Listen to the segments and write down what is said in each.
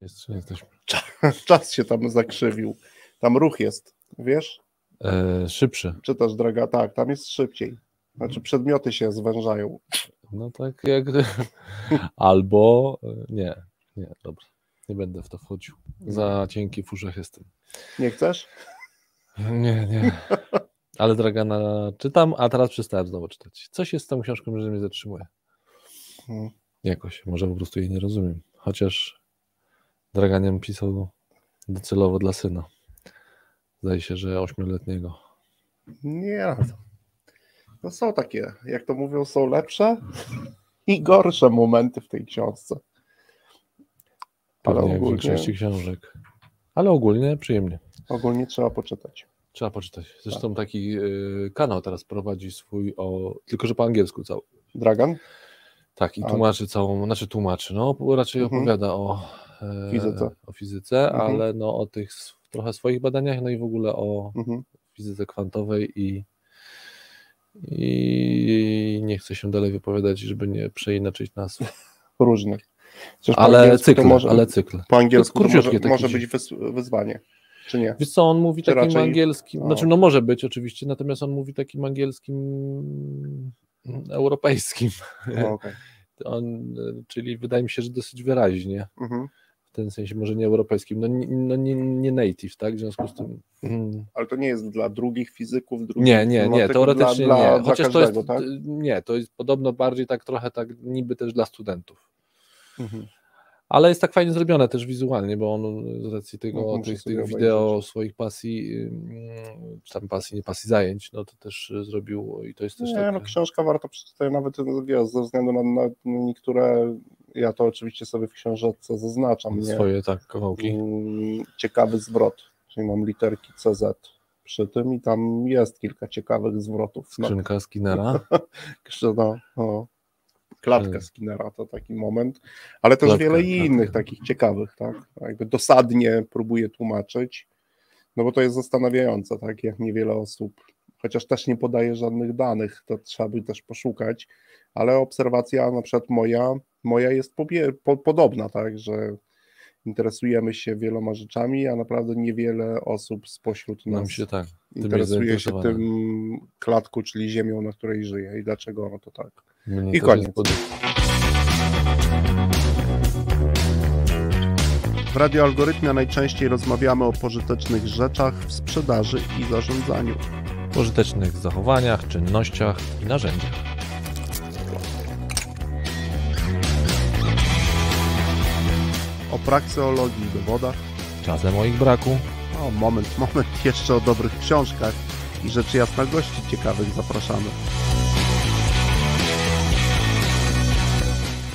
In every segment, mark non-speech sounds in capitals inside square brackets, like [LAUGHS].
Jesteśmy? [LAUGHS] Czas się tam zakrzywił. Tam ruch jest, wiesz? E, szybszy. Czytasz, droga, tak, tam jest szybciej. Znaczy przedmioty się zwężają. No tak jak. [LAUGHS] Albo. e, Nie, nie, dobra. Nie będę w to wchodził. Za cienki w uszach jestem. Nie chcesz? Nie, nie. Ale Dragana czytam, a teraz przestałem znowu czytać. Coś jest z tą książką, że mnie zatrzymuje. Hmm. Jakoś. Może po prostu jej nie rozumiem. Chociaż Draganian pisał docelowo dla syna. Zdaje się, że ośmioletniego. Nie. No są takie, jak to mówią, są lepsze i gorsze momenty w tej książce. Ale Pewnie jak w ogólnie, większości książek. Ale ogólnie przyjemnie. ogólnie trzeba poczytać. Trzeba poczytać. Zresztą taki y, kanał teraz prowadzi swój o. Tylko, że po angielsku cały. Dragan? Tak, i tłumaczy całą, znaczy tłumaczy, no raczej Mhm. opowiada o e, Fizyce. o fizyce, Mhm. ale no o tych trochę swoich badaniach, no i w ogóle o Mhm. fizyce kwantowej i i nie chcę się dalej wypowiadać, żeby nie przeinaczyć nazw. [LAUGHS] Różnych. Ale cykl, może, ale cykl. po angielsku to może, może być wyzwanie, czy nie? Wiesz co, on mówi Czy takim raczej- angielskim, no. znaczy no może być oczywiście, natomiast on mówi takim angielskim europejskim. No, okej. [LAUGHS] On, czyli wydaje mi się, że dosyć wyraźnie. mhm. w tym sensie może nie europejskim, no, nie, no nie, nie native, tak? W związku z tym. mm, Ale to nie jest dla drugich fizyków, drugich Nie, nie, nie, teoretycznie dla, nie. Dla Chociaż to jest. każdego, tak? Nie, to jest podobno bardziej tak trochę tak niby też dla studentów. Mhm. Ale jest tak fajnie zrobione też wizualnie, bo on z racji tego, No, tych, tych wideo swoich pasji, tam pasji, nie pasji zajęć, no to też y, zrobił i to jest też Nie, tak. no książka warto przeczytać, nawet wiesz, ze względu na, na niektóre, ja to oczywiście sobie w książce zaznaczam, nie? swoje tak kawałki. Mm, ciekawy zwrot, czyli mam literki CZ przy tym i tam jest kilka ciekawych zwrotów. No, Skrzynka [LAUGHS] Skinnera. no, no. Klatka Hmm. Skinnera to taki moment, ale też Klatka, wiele klatka. innych takich ciekawych, tak? Jakby dosadnie próbuję tłumaczyć, no bo to jest zastanawiające, tak? Jak niewiele osób, chociaż też nie podaje żadnych danych, to trzeba by też poszukać, ale obserwacja na przykład moja, moja jest pobie, po, podobna, tak? Że interesujemy się wieloma rzeczami, a naprawdę niewiele osób spośród Nam nas się tak. interesuje się tym klatku, czyli ziemią, na której żyje i dlaczego ono to tak. Mnie I też koniec. W radioalgorytmie najczęściej rozmawiamy o pożytecznych rzeczach w sprzedaży i zarządzaniu. pożytecznych zachowaniach, czynnościach i narzędziach. O prakseologii i dowodach. Czasem o ich braku, O, moment, moment, [LAUGHS] jeszcze o dobrych książkach i rzeczy jasna gości ciekawych zapraszamy.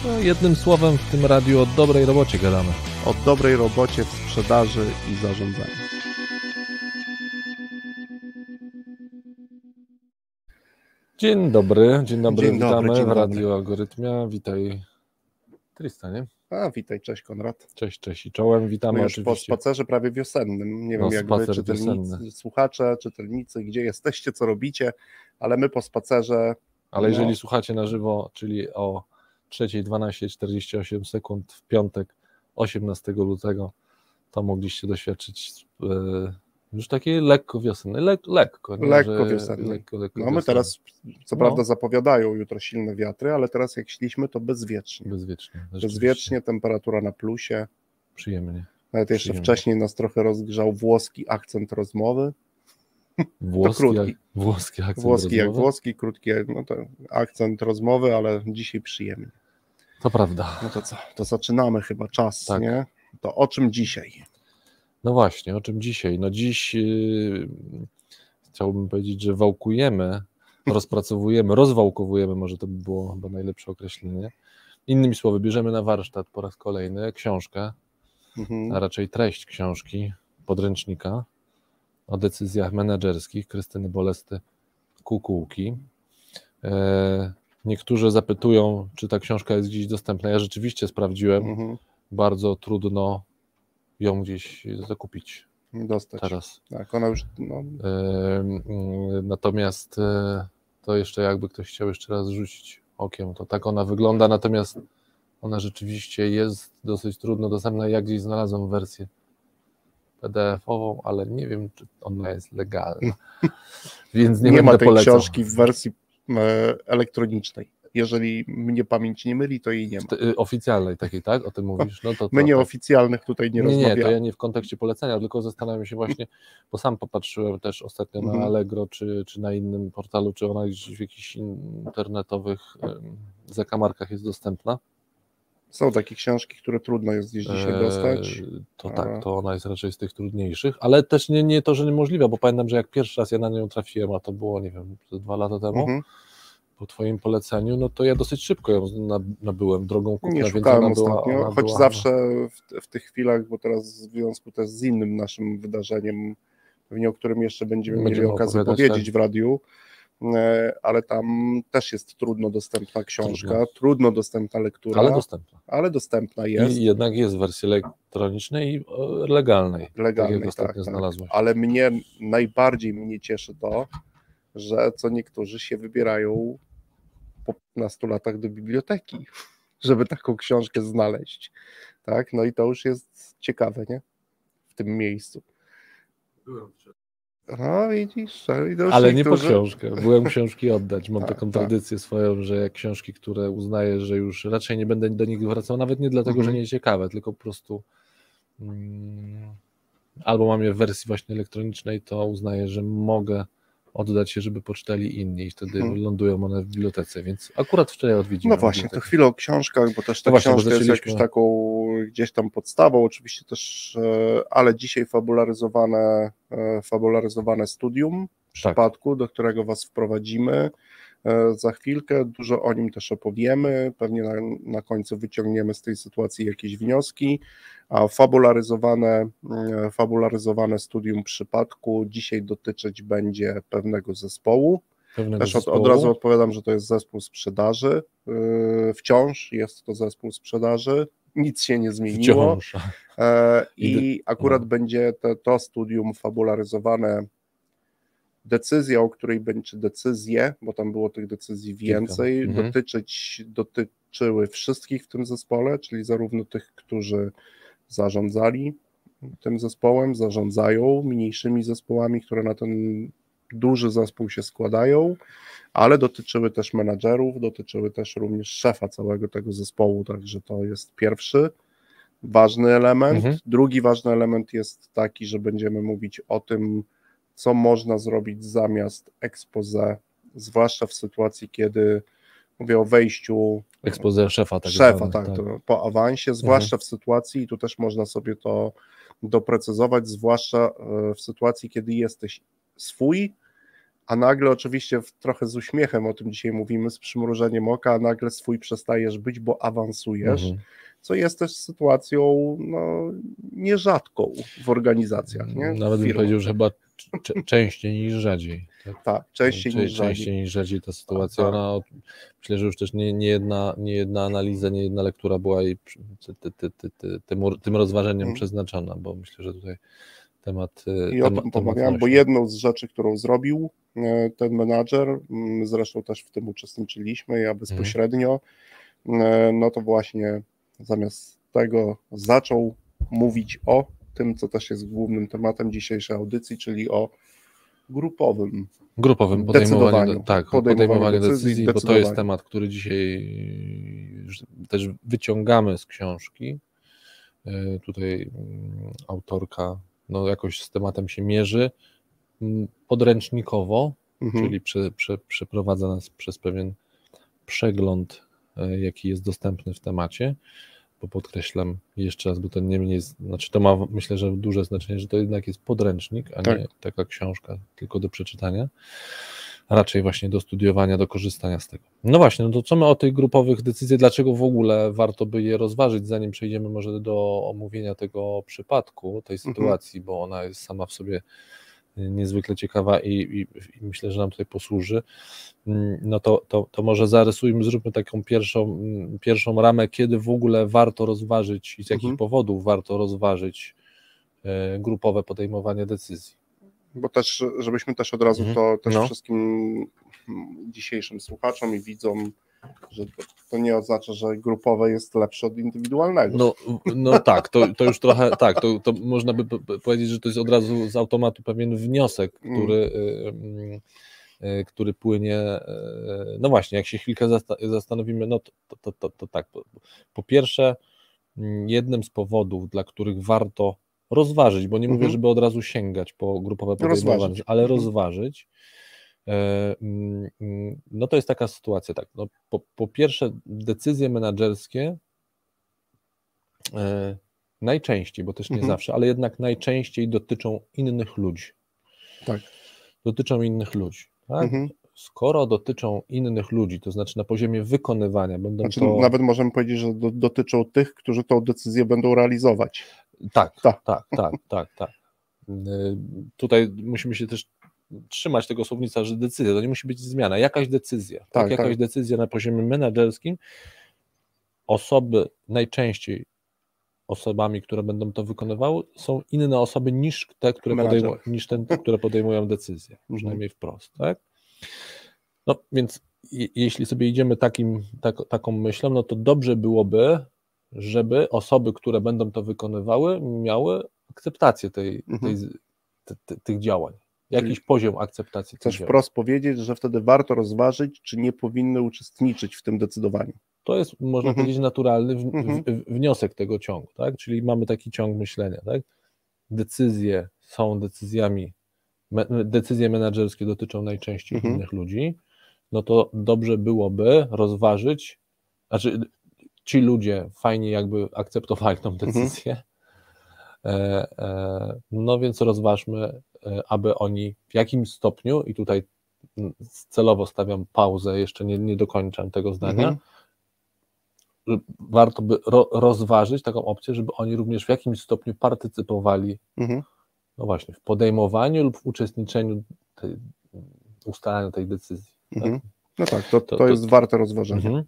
no, jednym słowem w tym radiu o dobrej robocie gadamy. O dobrej robocie w sprzedaży i zarządzaniu. Dzień dobry, dzień dobry, Dzień dobry, witamy dzień w. Radiu Algorytmia. Witaj Trista, nie? A, witaj, cześć Konrad. Cześć, cześć i czołem, witamy My już po oczywiście. spacerze prawie wiosennym. Nie No, wiem, jak wy, czytelnicy, słuchacze, czytelnicy, gdzie jesteście, co robicie, ale my po spacerze Ale jeżeli no. słuchacie na żywo, czyli o 3.12.48 sekund w piątek 18 lutego, to mogliście doświadczyć e, już takiej lekko wiosennej, lek, lekko. nie? Lekko wiosennej. Lekko, lekko No my wiosennej. teraz, co No. prawda zapowiadają jutro silne wiatry, ale teraz jak szliśmy, to bezwiecznie. Bezwiecznie. Bezwiecznie, temperatura na plusie. Przyjemnie. Nawet jeszcze Przyjemnie. wcześniej nas trochę rozgrzał włoski akcent rozmowy. [LAUGHS] Włoski, jak, włoski akcent Włoski jak rozmowy. włoski, krótki jak no to akcent rozmowy, ale dzisiaj przyjemnie. To prawda. No to co, to zaczynamy chyba czas, Tak. nie? To o czym dzisiaj? No właśnie, o czym dzisiaj? No dziś yy, chciałbym powiedzieć, że wałkujemy, rozpracowujemy, [LAUGHS] rozwałkowujemy, może to by było chyba najlepsze określenie. Innymi słowy, bierzemy na warsztat po raz kolejny książkę, Mhm. a raczej treść książki, podręcznika o decyzjach menedżerskich Krystyny Bolesty Kukułki. E, Niektórzy zapytują, czy ta książka jest gdzieś dostępna. Ja rzeczywiście sprawdziłem, Mhm. bardzo trudno ją gdzieś zakupić Dostać. teraz. Tak, ona już, no, Natomiast e, to jeszcze jakby ktoś chciał jeszcze raz rzucić okiem, to tak ona wygląda, natomiast Ona rzeczywiście jest dosyć trudno dostępna. Ja gdzieś znalazłem wersję PDF-ową, ale nie wiem, czy ona jest legalna. [LAUGHS] Więc nie, Nie, będę ma tej polecał. książki w wersji e, elektronicznej. Jeżeli mnie pamięć nie myli, to jej nie ma. Y, Oficjalnej takiej, tak? O tym mówisz? No to, [LAUGHS] to, My to, nieoficjalnych tutaj nie, nie, nie, to rozmawiamy. ja nie w kontekście polecenia, tylko zastanawiam się właśnie, bo sam popatrzyłem też ostatnio na Mhm. Allegro czy, czy na innym portalu, czy ona gdzieś w jakichś internetowych zakamarkach jest dostępna. Są takie książki, które trudno jest gdzieś dzisiaj dostać. Eee, To A- tak, to ona jest raczej z tych trudniejszych, ale też nie, nie to, że niemożliwe, bo pamiętam, że jak pierwszy raz ja na nią trafiłem, a to było, nie wiem, dwa lata temu, Mhm. Po twoim poleceniu, no to ja dosyć szybko ją na- nabyłem drogą kupna, Nie szukałem była, ostatnio, ona choć była, zawsze w, w tych chwilach, bo teraz w związku też z innym naszym wydarzeniem, pewnie o którym jeszcze będziemy, mieli Będziemy okazję opowiadać, powiedzieć w radiu, e, ale tam też jest trudno dostępna książka, Trudno. trudno, dostępna lektura, ale ale, dostępna. dostępna jest, I jednak jest w wersji elektronicznej i e, legalnej, tak legalnej, tak, tak. znalazłeś. ale mnie najbardziej mnie cieszy to, że co niektórzy się wybierają po 15 latach do biblioteki, [LAUGHS] żeby taką książkę znaleźć. Tak, no i to już jest ciekawe, nie? W tym miejscu. No widzisz, Ale nie po książkę. Byłem książki oddać. Mam [LAUGHS] Tak, taką tak. tradycję swoją, że jak książki, które uznaję, że już raczej nie będę do nich wracał, nawet nie dlatego, Mhm. że nie ciekawe, tylko po prostu mm, albo mam je w wersji właśnie elektronicznej, to uznaję, że mogę oddać się, żeby poczytali inni i wtedy Mhm. lądują one w bibliotece, więc akurat wczoraj odwiedziłem No właśnie, to chwilę o książkach, bo też ta No właśnie, książka jest zaczęliśmy- jakąś taką gdzieś tam podstawą, oczywiście też, e, ale dzisiaj fabularyzowane, e, fabularyzowane studium w Tak. przypadku, do którego Was wprowadzimy za chwilkę. Dużo o nim też opowiemy, pewnie na, na końcu wyciągniemy z tej sytuacji jakieś wnioski, a fabularyzowane, e, fabularyzowane studium przypadku dzisiaj dotyczyć będzie pewnego zespołu. Pewnego Też od, od razu odpowiadam, że to jest zespół sprzedaży. Yy, Wciąż jest to zespół sprzedaży. Nic się nie zmieniło. Wciąż. E, I akurat no. będzie te, to studium fabularyzowane. Decyzja, o której będzie decyzje, bo tam było tych decyzji więcej, Mhm. dotyczyć, dotyczyły wszystkich w tym zespole, czyli zarówno tych, którzy zarządzali tym zespołem, zarządzają mniejszymi zespołami, które na ten duży zespół się składają, ale dotyczyły też menadżerów, dotyczyły też również szefa całego tego zespołu, także to jest pierwszy ważny element. Mhm. Drugi ważny element jest taki, że będziemy mówić o tym, co można zrobić zamiast expose, zwłaszcza w sytuacji, kiedy mówię o wejściu Expose szefa. Tak szefa, zwane, tak, To po awansie, zwłaszcza w sytuacji, i tu też można sobie to doprecyzować, zwłaszcza e, w sytuacji, kiedy jesteś swój, a nagle oczywiście w, trochę z uśmiechem o tym dzisiaj mówimy, z przymrużeniem oka, a nagle swój przestajesz być, bo awansujesz, Mhm. co jest też sytuacją no, nierzadką w organizacjach. Nie? Nawet bym powiedział, że chyba częściej niż rzadziej. Tak? Tak, częściej niż rzadziej. częściej niż rzadziej ta sytuacja. Tak. Ona, myślę, że już też nie, nie, jedna, nie jedna analiza, nie jedna lektura była jej ty, ty, ty, ty, ty, tym, tym rozważeniem Mhm. przeznaczona, bo myślę, że tutaj temat. y, I o tym pomawiałem, bo jedną z rzeczy, którą zrobił e, ten menadżer, m, zresztą też w tym uczestniczyliśmy, ja bezpośrednio, e, no to właśnie zamiast tego zaczął mówić o tym, co też jest głównym tematem dzisiejszej audycji, czyli o grupowym. Grupowym podejmowaniu, tak, Podejmowaniu podejmowaniu decyzji, decyzji, bo to jest temat, który dzisiaj też wyciągamy z książki. Y, Tutaj mm, autorka no, jakoś z tematem się mierzy mm, podręcznikowo, Mhm. czyli prze, prze, przeprowadza nas przez pewien przegląd, e, jaki jest dostępny w temacie, bo podkreślam jeszcze raz, bo to nie mniej, znaczy to ma myślę, że duże znaczenie, że to jednak jest podręcznik, a Tak. nie taka książka tylko do przeczytania, a raczej właśnie do studiowania, do korzystania z tego. No właśnie, no to co my o tych grupowych decyzjach, dlaczego w ogóle warto by je rozważyć, zanim przejdziemy może do omówienia tego przypadku, tej Mhm. sytuacji, bo ona jest sama w sobie niezwykle ciekawa i, i, i myślę, że nam tutaj posłuży, Mm, no to, to, to może zarysujmy, zróbmy taką pierwszą, mm, pierwszą ramę, kiedy w ogóle warto rozważyć i z jakich Mhm. powodów warto rozważyć e, grupowe podejmowanie decyzji. Bo też, żebyśmy też od razu Mhm. to też No. wszystkim dzisiejszym słuchaczom i widzom że to, nie oznacza, że grupowe jest lepsze od indywidualnego. No, no tak, to, to już trochę, tak, to, to można by powiedzieć, że to jest od razu z automatu pewien wniosek, który, mm. który płynie, no właśnie, jak się chwilkę zastanowimy, no to, to, to, to tak, po, po pierwsze, mm, jednym z powodów, dla których warto rozważyć, bo nie mówię, mhm. żeby od razu sięgać po grupowe podejmowanie, ale mhm. rozważyć, mm, mm, no to jest taka sytuacja, tak. No, po, po pierwsze, decyzje menedżerskie e, najczęściej, bo też nie mhm. zawsze, ale jednak najczęściej dotyczą innych ludzi. Tak. Dotyczą innych ludzi. Tak? Mhm. Skoro dotyczą innych ludzi, to znaczy na poziomie wykonywania, będą znaczy, to... Nawet możemy powiedzieć, że do, dotyczą tych, którzy tą decyzję będą realizować. Tak, tak, tak, tak, tak. tak. Tutaj musimy się też trzymać tego słownica, że decyzja, to nie musi być zmiana, jakaś decyzja, tak, tak jakaś tak. decyzja na poziomie menedżerskim, osoby najczęściej osobami, które będą to wykonywały, są inne osoby niż te, które, podejmu, niż te, które podejmują decyzję, mhm. przynajmniej wprost, tak? No więc jeśli sobie idziemy takim, tak, taką myślą, no to dobrze byłoby, żeby osoby, które będą to wykonywały, miały akceptację tej, mhm. tej, te, te, tych działań jakiś poziom akceptacji. Chcesz wprost powiedzieć, że wtedy warto rozważyć, czy nie powinny uczestniczyć w tym decydowaniu. To jest, można mhm. powiedzieć, naturalny w, mhm. w, wniosek tego ciągu, tak? Czyli mamy taki ciąg myślenia, tak? Decyzje są decyzjami, me, decyzje menedżerskie dotyczą najczęściej mhm. innych ludzi, no to dobrze byłoby rozważyć, znaczy ci ludzie fajnie jakby akceptowali tą mhm. decyzję, e, e, no więc rozważmy, aby oni w jakimś stopniu, i tutaj celowo stawiam pauzę, jeszcze nie, nie dokończam tego zdania, mhm. warto by ro, rozważyć taką opcję, żeby oni również w jakimś stopniu partycypowali mhm. no właśnie, w podejmowaniu lub w uczestniczeniu tej, ustalaniu tej decyzji. Tak? Mhm. Tak? No tak, to, to, to jest to, warte rozważenia.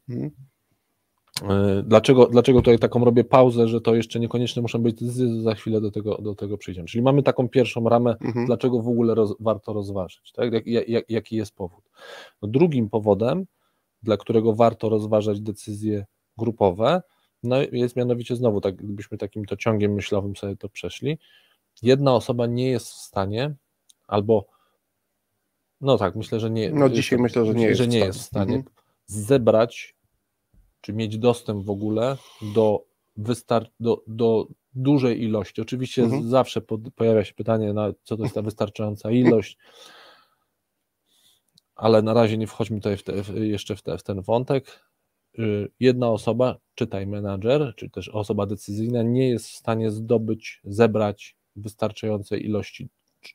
E, dlaczego, dlaczego tutaj taką robię pauzę, że to jeszcze niekoniecznie muszą być decyzje, za chwilę do tego, do tego przyjdziemy. Czyli mamy taką pierwszą ramę, mhm. dlaczego w ogóle roz, warto rozważyć, tak? Jak, jak, jaki jest powód. No drugim powodem, dla którego warto rozważać decyzje grupowe, no jest mianowicie znowu, tak, gdybyśmy takim to ciągiem myślowym sobie to przeszli, jedna osoba nie jest w stanie, albo no tak, myślę, że nie. No dzisiaj myślę, że nie, jest, że nie jest w stanie mhm. zebrać czy mieć dostęp w ogóle do, wystar- do, do dużej ilości. Oczywiście mhm. zawsze pod, pojawia się pytanie, na co to jest ta wystarczająca ilość, ale na razie nie wchodźmy tutaj w te, jeszcze w, te, w ten wątek. Y, jedna osoba, czytaj menadżer, czy też osoba decyzyjna, nie jest w stanie zdobyć, zebrać wystarczającej ilości,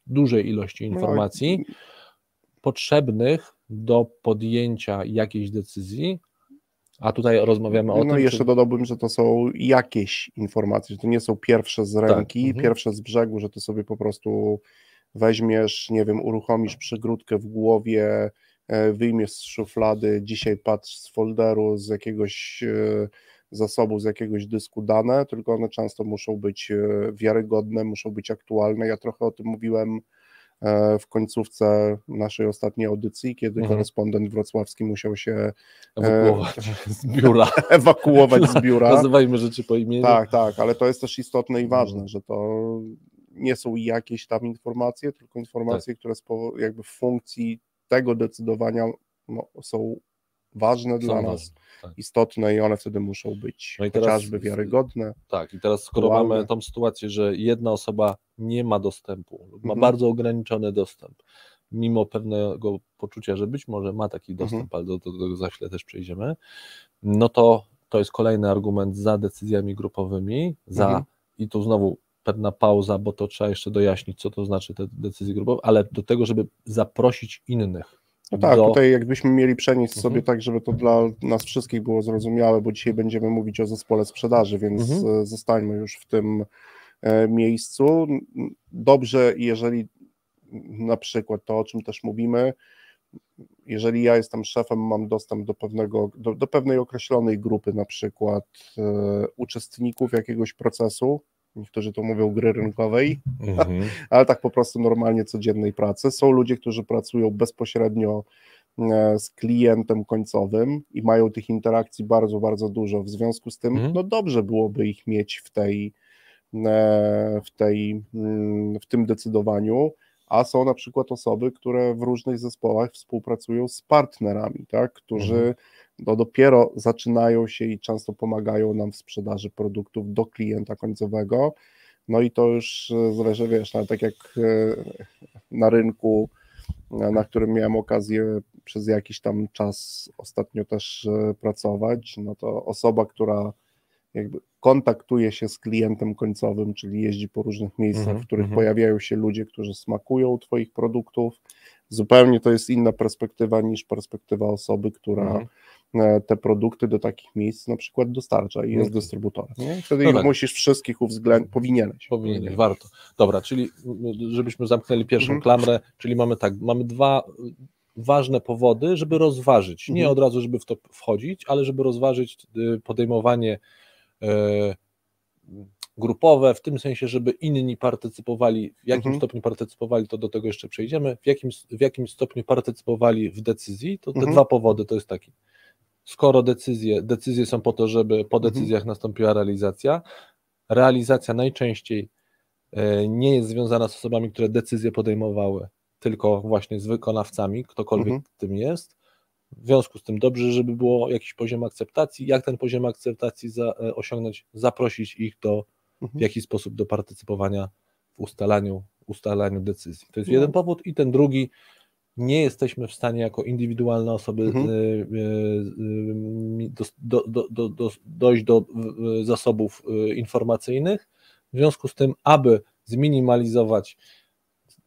dużej ilości no informacji no. potrzebnych do podjęcia jakiejś decyzji, a tutaj rozmawiamy o no tym. No i jeszcze czy... dodałbym, że to są jakieś informacje, że to nie są pierwsze z ręki, tak. Pierwsze z brzegu, że ty sobie po prostu weźmiesz, nie wiem, uruchomisz przygródkę w głowie, e, wyjmiesz z szuflady, dzisiaj patrz z folderu, z jakiegoś e, zasobu, z jakiegoś dysku dane, tylko one często muszą być e, wiarygodne, muszą być aktualne. Ja trochę o tym mówiłem w końcówce naszej ostatniej audycji, kiedy mhm. korespondent wrocławski musiał się e, ewakuować [LAUGHS] z biura. ewakuować z biura. [LAUGHS] Nazywajmy rzeczy po imieniu. Tak, tak, ale to jest też istotne i ważne, mhm. że to nie są jakieś tam informacje, tylko informacje, tak. które jakby w funkcji tego decydowania no, są ważne dla ważne. nas tak. istotne i one wtedy muszą być no i teraz, chociażby wiarygodne. Tak, i teraz skoro mamy tą sytuację, że jedna osoba nie ma dostępu, ma mhm. bardzo ograniczony dostęp, mimo pewnego poczucia, że być może ma taki dostęp, mhm. ale do tego za chwilę też przejdziemy, no to to jest kolejny argument za decyzjami grupowymi, za mhm. i tu znowu pewna pauza, bo to trzeba jeszcze dojaśnić, co to znaczy te decyzje grupowe, ale do tego, żeby zaprosić innych no tak, do... tutaj jakbyśmy mieli przenieść mhm. sobie tak, żeby to dla nas wszystkich było zrozumiałe, bo dzisiaj będziemy mówić o zespole sprzedaży, więc mhm. zostańmy już w tym e, miejscu. Dobrze, jeżeli na przykład to, o czym też mówimy, jeżeli ja jestem szefem, mam dostęp do, pewnego, do, do pewnej określonej grupy, na przykład e, uczestników jakiegoś procesu, niektórzy to mówią gry rynkowej, mm-hmm. [LAUGHS] ale tak po prostu normalnie codziennej pracy. Są ludzie, którzy pracują bezpośrednio e, z klientem końcowym i mają tych interakcji bardzo, bardzo dużo. W związku z tym, mhm. no dobrze byłoby ich mieć w tej, e, w tej, mm, w tym decydowaniu, a są na przykład osoby, które w różnych zespołach współpracują z partnerami, tak, którzy mhm. no, dopiero zaczynają się i często pomagają nam w sprzedaży produktów do klienta końcowego. No i to już e, zależy, wiesz, no, tak jak na rynku na którym miałem okazję przez jakiś tam czas ostatnio też e, pracować, no to osoba, która jakby kontaktuje się z klientem końcowym, czyli jeździ po różnych miejscach, mm -hmm, w których -hmm. pojawiają się ludzie, którzy smakują Twoich produktów. Zupełnie to jest inna perspektywa niż perspektywa osoby, która mm -hmm. te produkty do takich miejsc na przykład dostarcza i jest dystrybutorem. Nie? Wtedy no tak. musisz wszystkich uwzględnić, powinieneś. Powinieneś, warto. Dobra, czyli żebyśmy zamknęli pierwszą mhm. klamrę, czyli mamy tak, mamy dwa ważne powody, żeby rozważyć, nie mhm. od razu, żeby w to wchodzić, ale żeby rozważyć y, podejmowanie E, grupowe, w tym sensie, żeby inni partycypowali, w jakim mhm. stopniu partycypowali, to do tego jeszcze przejdziemy, w jakim, w jakim stopniu partycypowali w decyzji, to te mhm. dwa powody to jest taki. Skoro decyzje, decyzje są po to, żeby po mhm. decyzjach mhm. nastąpiła realizacja, realizacja najczęściej e, nie jest związana z osobami, które decyzje podejmowały, tylko właśnie z wykonawcami, ktokolwiek mhm. tym jest, w związku z tym dobrze, żeby było jakiś poziom akceptacji. Jak ten poziom akceptacji za, e, osiągnąć? Zaprosić ich do, mhm. w jakiś sposób do partycypowania w ustalaniu, ustalaniu decyzji. To jest no. jeden powód. I ten drugi, nie jesteśmy w stanie jako indywidualne osoby mhm. E, e, do, do, do, do, dojść do zasobów informacyjnych. W związku z tym, aby zminimalizować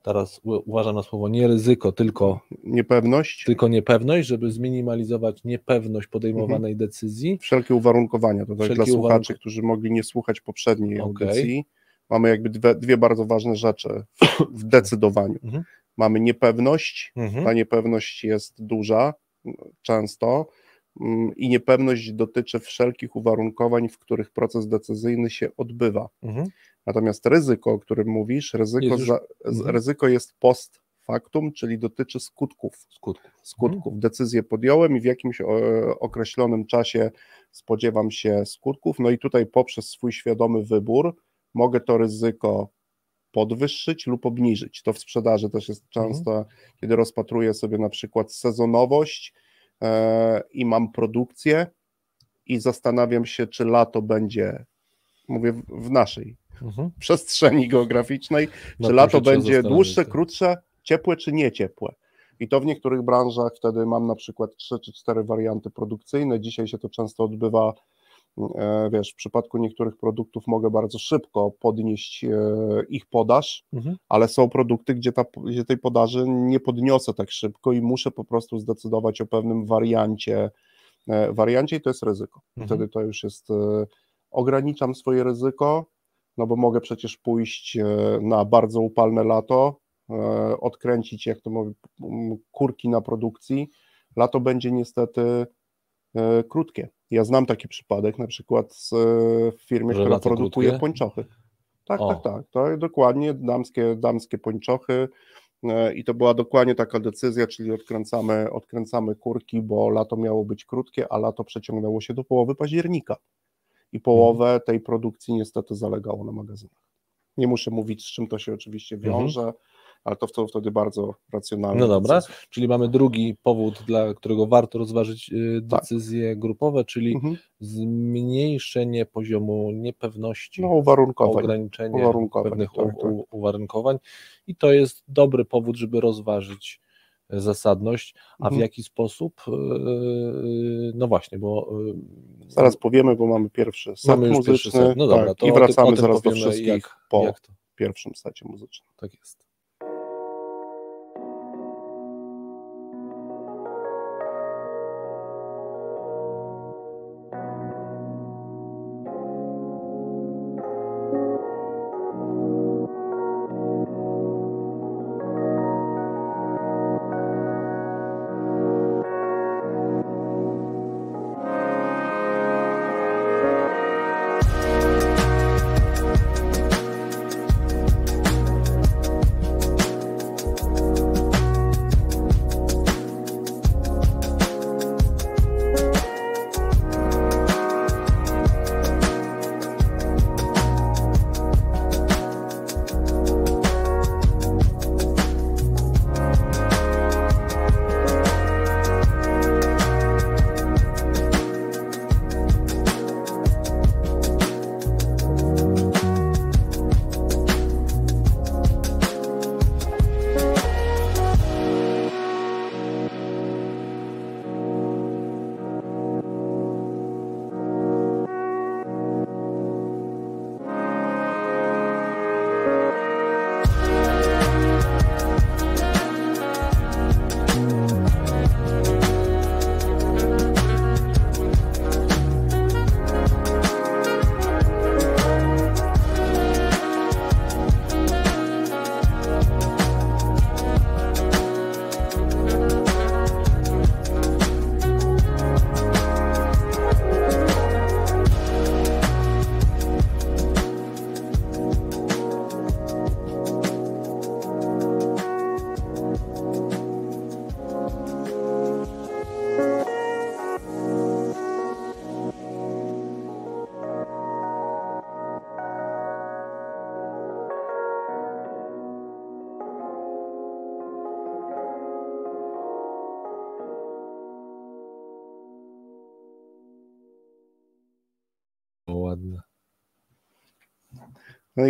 teraz uważam na słowo nie ryzyko, tylko niepewność. Tylko niepewność, żeby zminimalizować niepewność podejmowanej mhm. decyzji. Wszelkie uwarunkowania, to tak dla słuchaczy, którzy mogli nie słuchać poprzedniej okay. audycji. Mamy jakby dwie, dwie bardzo ważne rzeczy w, w decydowaniu. Mhm. Mamy niepewność, mhm. ta niepewność jest duża często mm, i niepewność dotyczy wszelkich uwarunkowań, w których proces decyzyjny się odbywa. Mhm. Natomiast ryzyko, o którym mówisz, ryzyko, jest, za, mhm. ryzyko jest post factum, czyli dotyczy skutków. Skutków. skutków. Mhm. Decyzję podjąłem i w jakimś określonym czasie spodziewam się skutków. No i tutaj poprzez swój świadomy wybór mogę to ryzyko podwyższyć lub obniżyć. To w sprzedaży też jest mhm. często, mhm. kiedy rozpatruję sobie na przykład sezonowość e, i mam produkcję i zastanawiam się, czy lato będzie, mówię w naszej mhm. przestrzeni geograficznej, no czy lato będzie dłuższe, krótsze, ciepłe czy nie ciepłe. I to w niektórych branżach wtedy mam na przykład trzy czy cztery warianty produkcyjne. Dzisiaj się to często odbywa, e, wiesz, w przypadku niektórych produktów mogę bardzo szybko podnieść e, ich podaż, mhm. ale są produkty, gdzie, ta, gdzie tej podaży nie podniosę tak szybko i muszę po prostu zdecydować o pewnym wariancie, e, wariancie i to jest ryzyko. Mhm. Wtedy to już jest, ograniczam swoje ryzyko, no bo mogę przecież pójść e, na bardzo upalne lato, e, odkręcić, jak to mówię, kurki na produkcji. Lato będzie niestety e, krótkie. Ja znam taki przypadek, na przykład w firmie, Że która produkuje krótkie? pończochy. Tak, o. tak, tak. To dokładnie damskie, damskie pończochy. I to była dokładnie taka decyzja, czyli odkręcamy, odkręcamy kurki, bo lato miało być krótkie, a lato przeciągnęło się do połowy października i połowę tej produkcji niestety zalegało na magazynach. Nie muszę mówić, z czym to się oczywiście mhm. wiąże, mhm. ale to, to wtedy bardzo racjonalne. No dobra, czyli mamy drugi powód, dla którego warto rozważyć y, tak. decyzje tak. grupowe, czyli mhm. zmniejszenie poziomu niepewności, no, uwarunkowań. ograniczenie uwarunkowań, pewnych tak, tak. uwarunkowań i to jest dobry powód, żeby rozważyć zasadność, a mhm. w jaki sposób? E, no właśnie, bo. E, zaraz powiemy, bo mamy pierwszy set mamy muzyczny. Pierwszy set. No dobra, tak, I wracamy zaraz do wszystkich jak, po jak pierwszym secie muzycznym. Tak jest.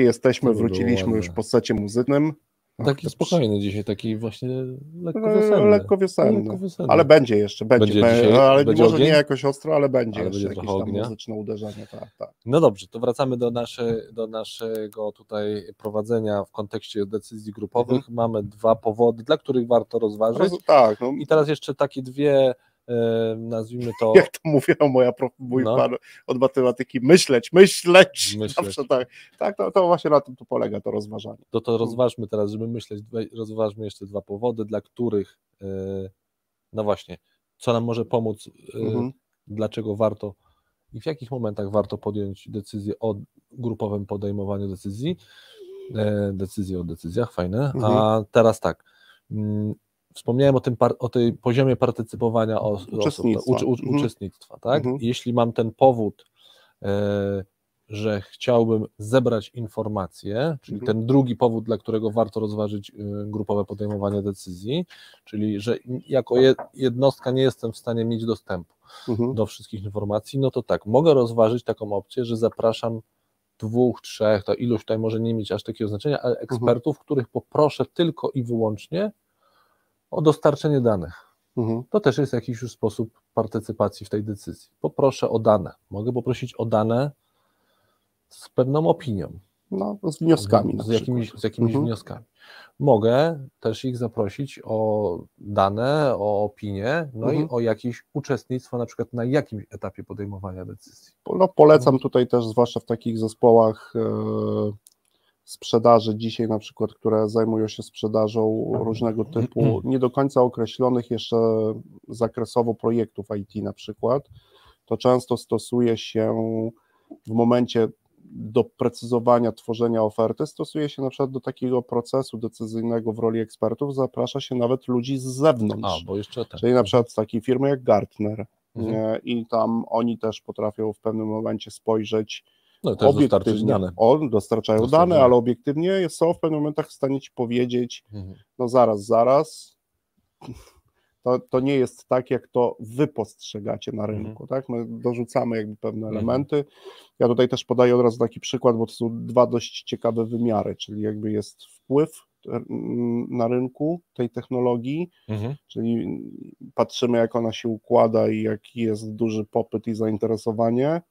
Jesteśmy, by było wróciliśmy już ładne. po secie muzycznym. Taki spokojny dzisiaj, taki właśnie lekko No, wiosenny. lekko wiosenny. Lekko wiosenny. Ale będzie jeszcze, będzie. Będzie dzisiaj- ale będzie może ogień? nie jakoś ostro, ale będzie Ale jeszcze będzie jakieś trochę tam ognia? muzyczne uderzenie. Tak, tak. No dobrze, to wracamy do, nasze, do naszego tutaj prowadzenia w kontekście decyzji grupowych. Mhm. Mamy dwa powody, dla których warto rozważyć. Roz- tak, no, I teraz jeszcze takie dwie, nazwijmy to, jak to mówiła moja prof, mój No. pan od matematyki, myśleć, myśleć. Myśleć. Zawsze tak, tak to, to właśnie na tym tu polega to rozważanie. to, to rozważmy teraz, żeby myśleć, rozważmy jeszcze dwa powody, dla których, e, no właśnie, co nam może pomóc, e, Mhm. dlaczego warto i w jakich momentach warto podjąć decyzję o grupowym podejmowaniu decyzji, e, decyzje o decyzjach, fajne, a Mhm. teraz tak, mm, wspomniałem o tym, o tej poziomie partycypowania osób, Uczestnictwa. u, Mhm. uczestnictwa, tak? Mhm. Jeśli mam ten powód, e, że chciałbym zebrać informacje, czyli Mhm. ten drugi powód, dla którego warto rozważyć y, grupowe podejmowanie decyzji, czyli że jako je- jednostka nie jestem w stanie mieć dostępu Mhm. do wszystkich informacji, no to tak, mogę rozważyć taką opcję, że zapraszam dwóch, trzech, ta ilość tutaj może nie mieć aż takiego znaczenia, ale ekspertów, których poproszę tylko i wyłącznie o dostarczenie danych. Mhm. To też jest jakiś już sposób partycypacji w tej decyzji. Poproszę o dane. Mogę poprosić o dane z pewną opinią, No, z wnioskami. na z jakimiś, przykład. z jakimiś Mhm. wnioskami. Mogę też ich zaprosić o dane, o opinię, no Mhm. i o jakieś uczestnictwo na przykład na jakimś etapie podejmowania decyzji. No, polecam tutaj też, zwłaszcza w takich zespołach e, sprzedaży dzisiaj na przykład, które zajmują się sprzedażą różnego typu, nie do końca określonych jeszcze zakresowo projektów IT na przykład, to często stosuje się w momencie doprecyzowania tworzenia oferty, stosuje się na przykład do takiego procesu decyzyjnego w roli ekspertów, zaprasza się nawet ludzi z zewnątrz. A, bo jeszcze ten. Czyli na przykład z takiej firmy jak Gartner. Mhm. I tam oni też potrafią w pewnym momencie spojrzeć No też dostarczyć dane. O, dostarczają Dostarczają. dane, ale obiektywnie są w pewnym momentach w stanie ci powiedzieć, Mhm. no zaraz, zaraz. To, to nie jest tak, jak to wy postrzegacie na rynku, tak? My dorzucamy jakby pewne Mhm. elementy. Ja tutaj też podaję od razu taki przykład, bo to są dwa dość ciekawe wymiary, czyli jakby jest wpływ mm, na rynku tej technologii, Mhm. czyli patrzymy, jak ona się układa i jaki jest duży popyt i zainteresowanie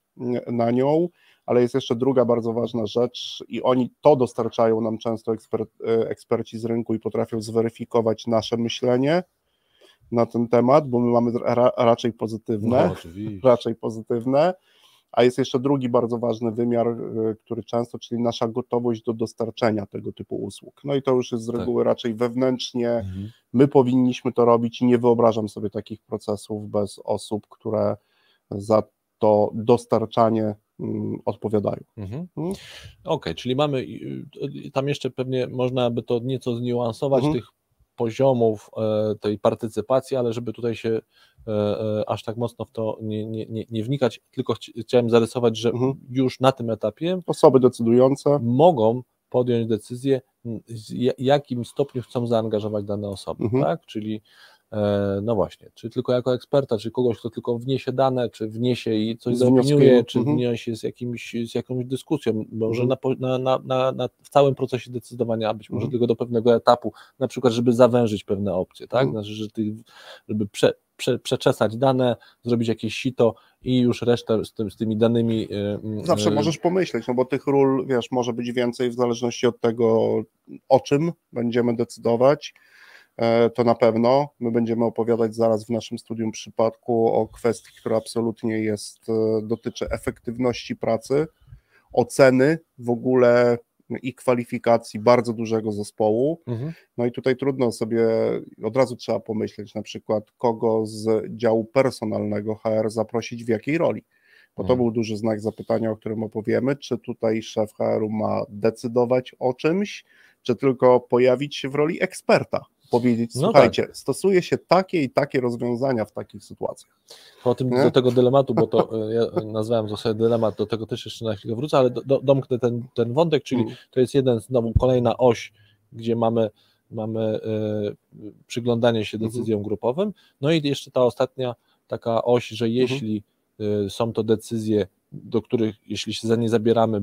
na nią, ale jest jeszcze druga bardzo ważna rzecz i oni to dostarczają nam często eksper, e, eksperci z rynku i potrafią zweryfikować nasze myślenie na ten temat, bo my mamy ra, raczej pozytywne, No, [LAUGHS] raczej pozytywne, a jest jeszcze drugi bardzo ważny wymiar, e, który często, czyli nasza gotowość do dostarczenia tego typu usług. No i to już jest z Tak. reguły raczej wewnętrznie, Mhm. my powinniśmy to robić i nie wyobrażam sobie takich procesów bez osób, które za to dostarczanie odpowiadają. Mhm. Mhm. Okej, czyli mamy, y, tam jeszcze pewnie można by to nieco zniuansować Mhm. tych poziomów e, tej partycypacji, ale żeby tutaj się e, e, aż tak mocno w to nie, nie, nie, nie wnikać, tylko chci- chciałem zarysować, że Mhm. już na tym etapie Osoby decydujące, mogą podjąć decyzję, ja- jakim stopniu chcą zaangażować dane osoby, Mhm. tak? Czyli no właśnie, czy tylko jako eksperta, czy kogoś, kto tylko wniesie dane, czy wniesie i coś zaopiniuje, czy mhm. wniesie z, jakimś, z jakąś dyskusją, może Mhm. na, na, na, na, w całym procesie decydowania, być może Mhm. tylko do pewnego etapu, na przykład, żeby zawężyć pewne opcje, tak? Mhm. Znaczy, że ty, żeby prze, prze, przeczesać dane, zrobić jakieś sito i już resztę z, tym, z tymi danymi. e, m, zawsze e, możesz pomyśleć, no bo tych ról, wiesz, może być więcej w zależności od tego, o czym będziemy decydować. E, To na pewno. My będziemy opowiadać zaraz w naszym studium przypadku o kwestii, która absolutnie jest, e, dotyczy efektywności pracy, oceny w ogóle i kwalifikacji bardzo dużego zespołu. Mhm. No i tutaj trudno sobie, od razu trzeba pomyśleć, na przykład kogo z działu personalnego HR zaprosić w jakiej roli. Bo to Mhm. był duży znak zapytania, o którym opowiemy, czy tutaj szef HR-u ma decydować o czymś, czy tylko pojawić się w roli eksperta, powiedzieć, No słuchajcie, stosuje się takie i takie rozwiązania w takich sytuacjach. Po tym Nie? do tego dylematu, bo to e, ja nazwałem to sobie dylemat, do tego też jeszcze na chwilę wrócę, ale do, do, domknę ten, ten wątek, czyli Mm. to jest jeden, znowu kolejna oś, gdzie mamy, mamy e, przyglądanie się Mhm. decyzjom grupowym. No i jeszcze ta ostatnia taka oś, że jeśli e, są to decyzje do których, jeśli się za nie zabieramy,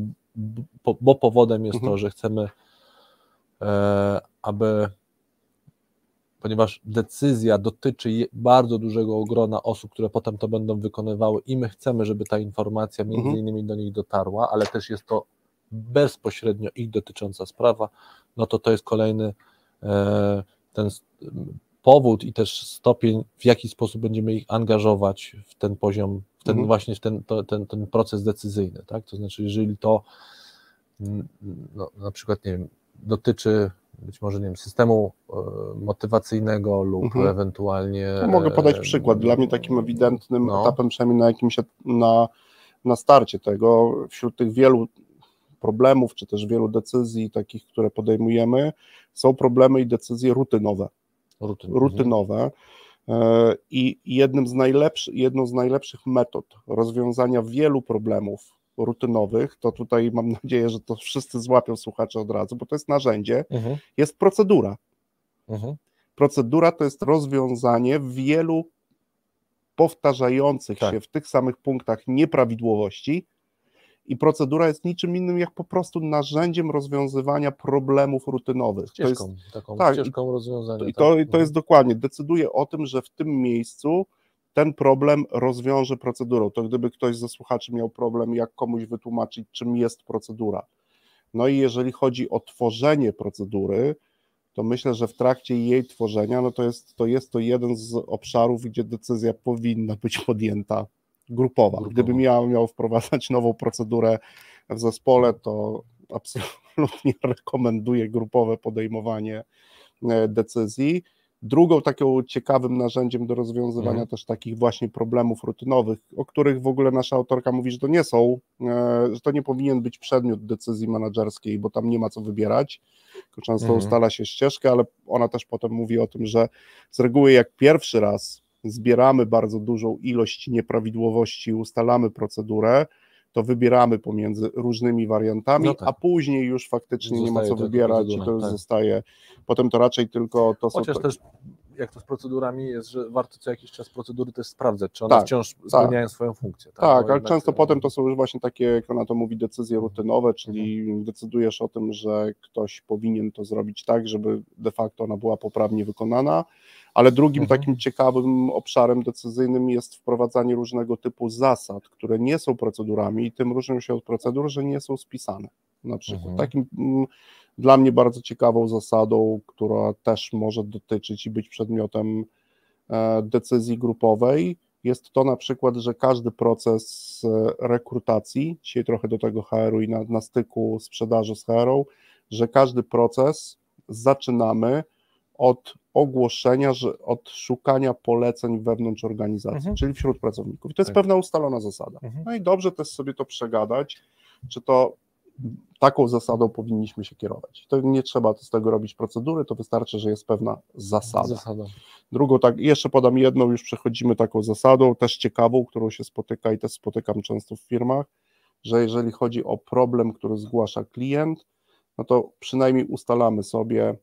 bo powodem jest mhm. to, że chcemy, aby, ponieważ decyzja dotyczy bardzo dużego grona osób, które potem to będą wykonywały i my chcemy, żeby ta informacja między mhm. innymi do nich dotarła, ale też jest to bezpośrednio ich dotycząca sprawa, no to to jest kolejny e, ten powód i też stopień, w jaki sposób będziemy ich angażować w ten poziom, w ten mhm. właśnie w ten, to, ten, ten proces decyzyjny, tak? To znaczy, jeżeli to mm, no, na przykład, nie wiem, dotyczy być może, nie wiem, systemu e, motywacyjnego lub mhm. ewentualnie... No, mogę podać e, przykład. Dla mnie takim ewidentnym no. etapem, przynajmniej na jakimś, na, na starcie tego, wśród tych wielu problemów, czy też wielu decyzji takich, które podejmujemy, są problemy i decyzje rutynowe. Rutyn. Rutynowe. E, I jednym z najlepszych, jedną z najlepszych metod rozwiązania wielu problemów rutynowych, to tutaj mam [LAUGHS] nadzieję, że to wszyscy złapią słuchacze od razu, bo to jest narzędzie, mhm. jest procedura. Mhm. Procedura to jest rozwiązanie wielu powtarzających tak. się w tych samych punktach nieprawidłowości, i procedura jest niczym innym jak po prostu narzędziem rozwiązywania problemów rutynowych. Ścieżką, to jest, taką tak, ścieżką rozwiązania. I to, tak. to jest dokładnie, decyduje o tym, że w tym miejscu ten problem rozwiąże procedurą. To gdyby ktoś ze słuchaczy miał problem, jak komuś wytłumaczyć, czym jest procedura. No i jeżeli chodzi o tworzenie procedury, to myślę, że w trakcie jej tworzenia, no to jest to, jest to jeden z obszarów, gdzie decyzja powinna być podjęta grupowa. grupowa. Gdybym miał, miał wprowadzać nową procedurę w zespole, to absolutnie rekomenduję grupowe podejmowanie e, decyzji. Drugą taką ciekawym narzędziem do rozwiązywania mhm. też takich właśnie problemów rutynowych, o których w ogóle nasza autorka mówi, że to nie są, e, że to nie powinien być przedmiot decyzji menedżerskiej, bo tam nie ma co wybierać, tylko często mhm. ustala się ścieżkę, ale ona też potem mówi o tym, że z reguły jak pierwszy raz zbieramy bardzo dużą ilość nieprawidłowości, ustalamy procedurę, to wybieramy pomiędzy różnymi wariantami, no tak. a później już faktycznie zostaje nie ma co wybierać i to już tak. zostaje. Potem to raczej tylko to Chociaż są. też jak to z procedurami jest, że warto co jakiś czas procedury też sprawdzać, czy one tak, wciąż tak. spełniają swoją funkcję. Tak, tak ale często potem to są już właśnie takie, jak ona to mówi, decyzje rutynowe, czyli mhm. decydujesz o tym, że ktoś powinien to zrobić tak, żeby de facto ona była poprawnie wykonana ale drugim mhm. takim ciekawym obszarem decyzyjnym jest wprowadzanie różnego typu zasad, które nie są procedurami i tym różnią się od procedur, że nie są spisane. Na przykład mhm. takim mm, dla mnie bardzo ciekawą zasadą, która też może dotyczyć i być przedmiotem e, decyzji grupowej, jest to na przykład, że każdy proces e, rekrutacji, dzisiaj trochę do tego HR-u i na, na styku sprzedaży z HR-ą, że każdy proces zaczynamy od ogłoszenia, że od szukania poleceń wewnątrz organizacji, mhm. czyli wśród pracowników. I to jest tak. pewna ustalona zasada. Mhm. No i dobrze też sobie to przegadać, czy to taką zasadą powinniśmy się kierować. To nie trzeba z tego robić procedury, to wystarczy, że jest pewna zasada. zasada. Drugą, tak, jeszcze podam jedną, już przechodzimy taką zasadą, też ciekawą, którą się spotyka i też spotykam często w firmach, że jeżeli chodzi o problem, który zgłasza klient, no to przynajmniej ustalamy sobie,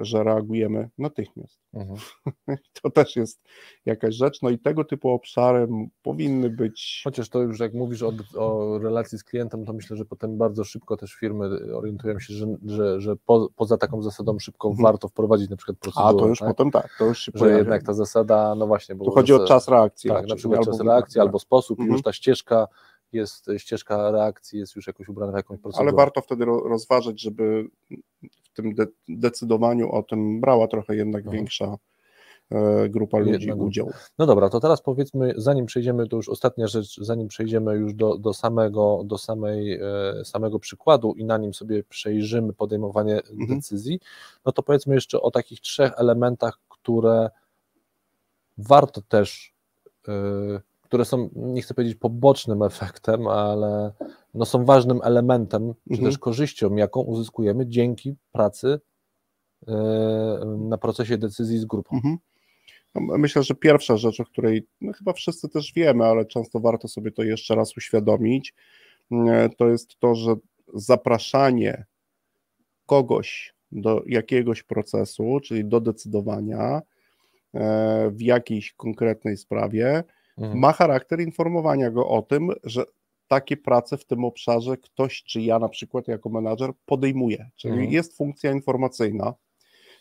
że reagujemy natychmiast. Mhm. [LAUGHS] To też jest jakaś rzecz, no i tego typu obszary powinny być. Chociaż to już jak mówisz o, o relacji z klientem, to myślę, że potem bardzo szybko też firmy orientują się, że, że, że po, poza taką zasadą szybko mhm. warto wprowadzić na przykład procedurę. A to już tak? potem tak, to już się Że pojawia. jednak ta zasada, no właśnie. Bo tu chodzi o czas reakcji. Tak, na przykład czas reakcji albo sposób mhm. już ta ścieżka jest ścieżka reakcji, jest już jakoś ubrana w jakąś procedurę. Ale warto wtedy rozważyć, żeby w tym de decydowaniu o tym brała trochę jednak no. większa e, grupa ludzi udział. No dobra, to teraz powiedzmy, zanim przejdziemy, to już ostatnia rzecz, zanim przejdziemy już do, do, samego, do samej, e, samego przykładu i na nim sobie przejrzymy podejmowanie mhm. decyzji, no to powiedzmy jeszcze o takich trzech elementach, które warto też e, które są, nie chcę powiedzieć pobocznym efektem, ale no są ważnym elementem, mhm. czy też korzyścią, jaką uzyskujemy dzięki pracy yy, na procesie decyzji z grupą. Mhm. No, myślę, że pierwsza rzecz, o której no chyba wszyscy też wiemy, ale często warto sobie to jeszcze raz uświadomić, yy, to jest to, że zapraszanie kogoś do jakiegoś procesu, czyli do decydowania yy, w jakiejś konkretnej sprawie, mhm. ma charakter informowania go o tym, że takie prace w tym obszarze ktoś, czy ja na przykład jako menadżer podejmuje, czyli Mhm. jest funkcja informacyjna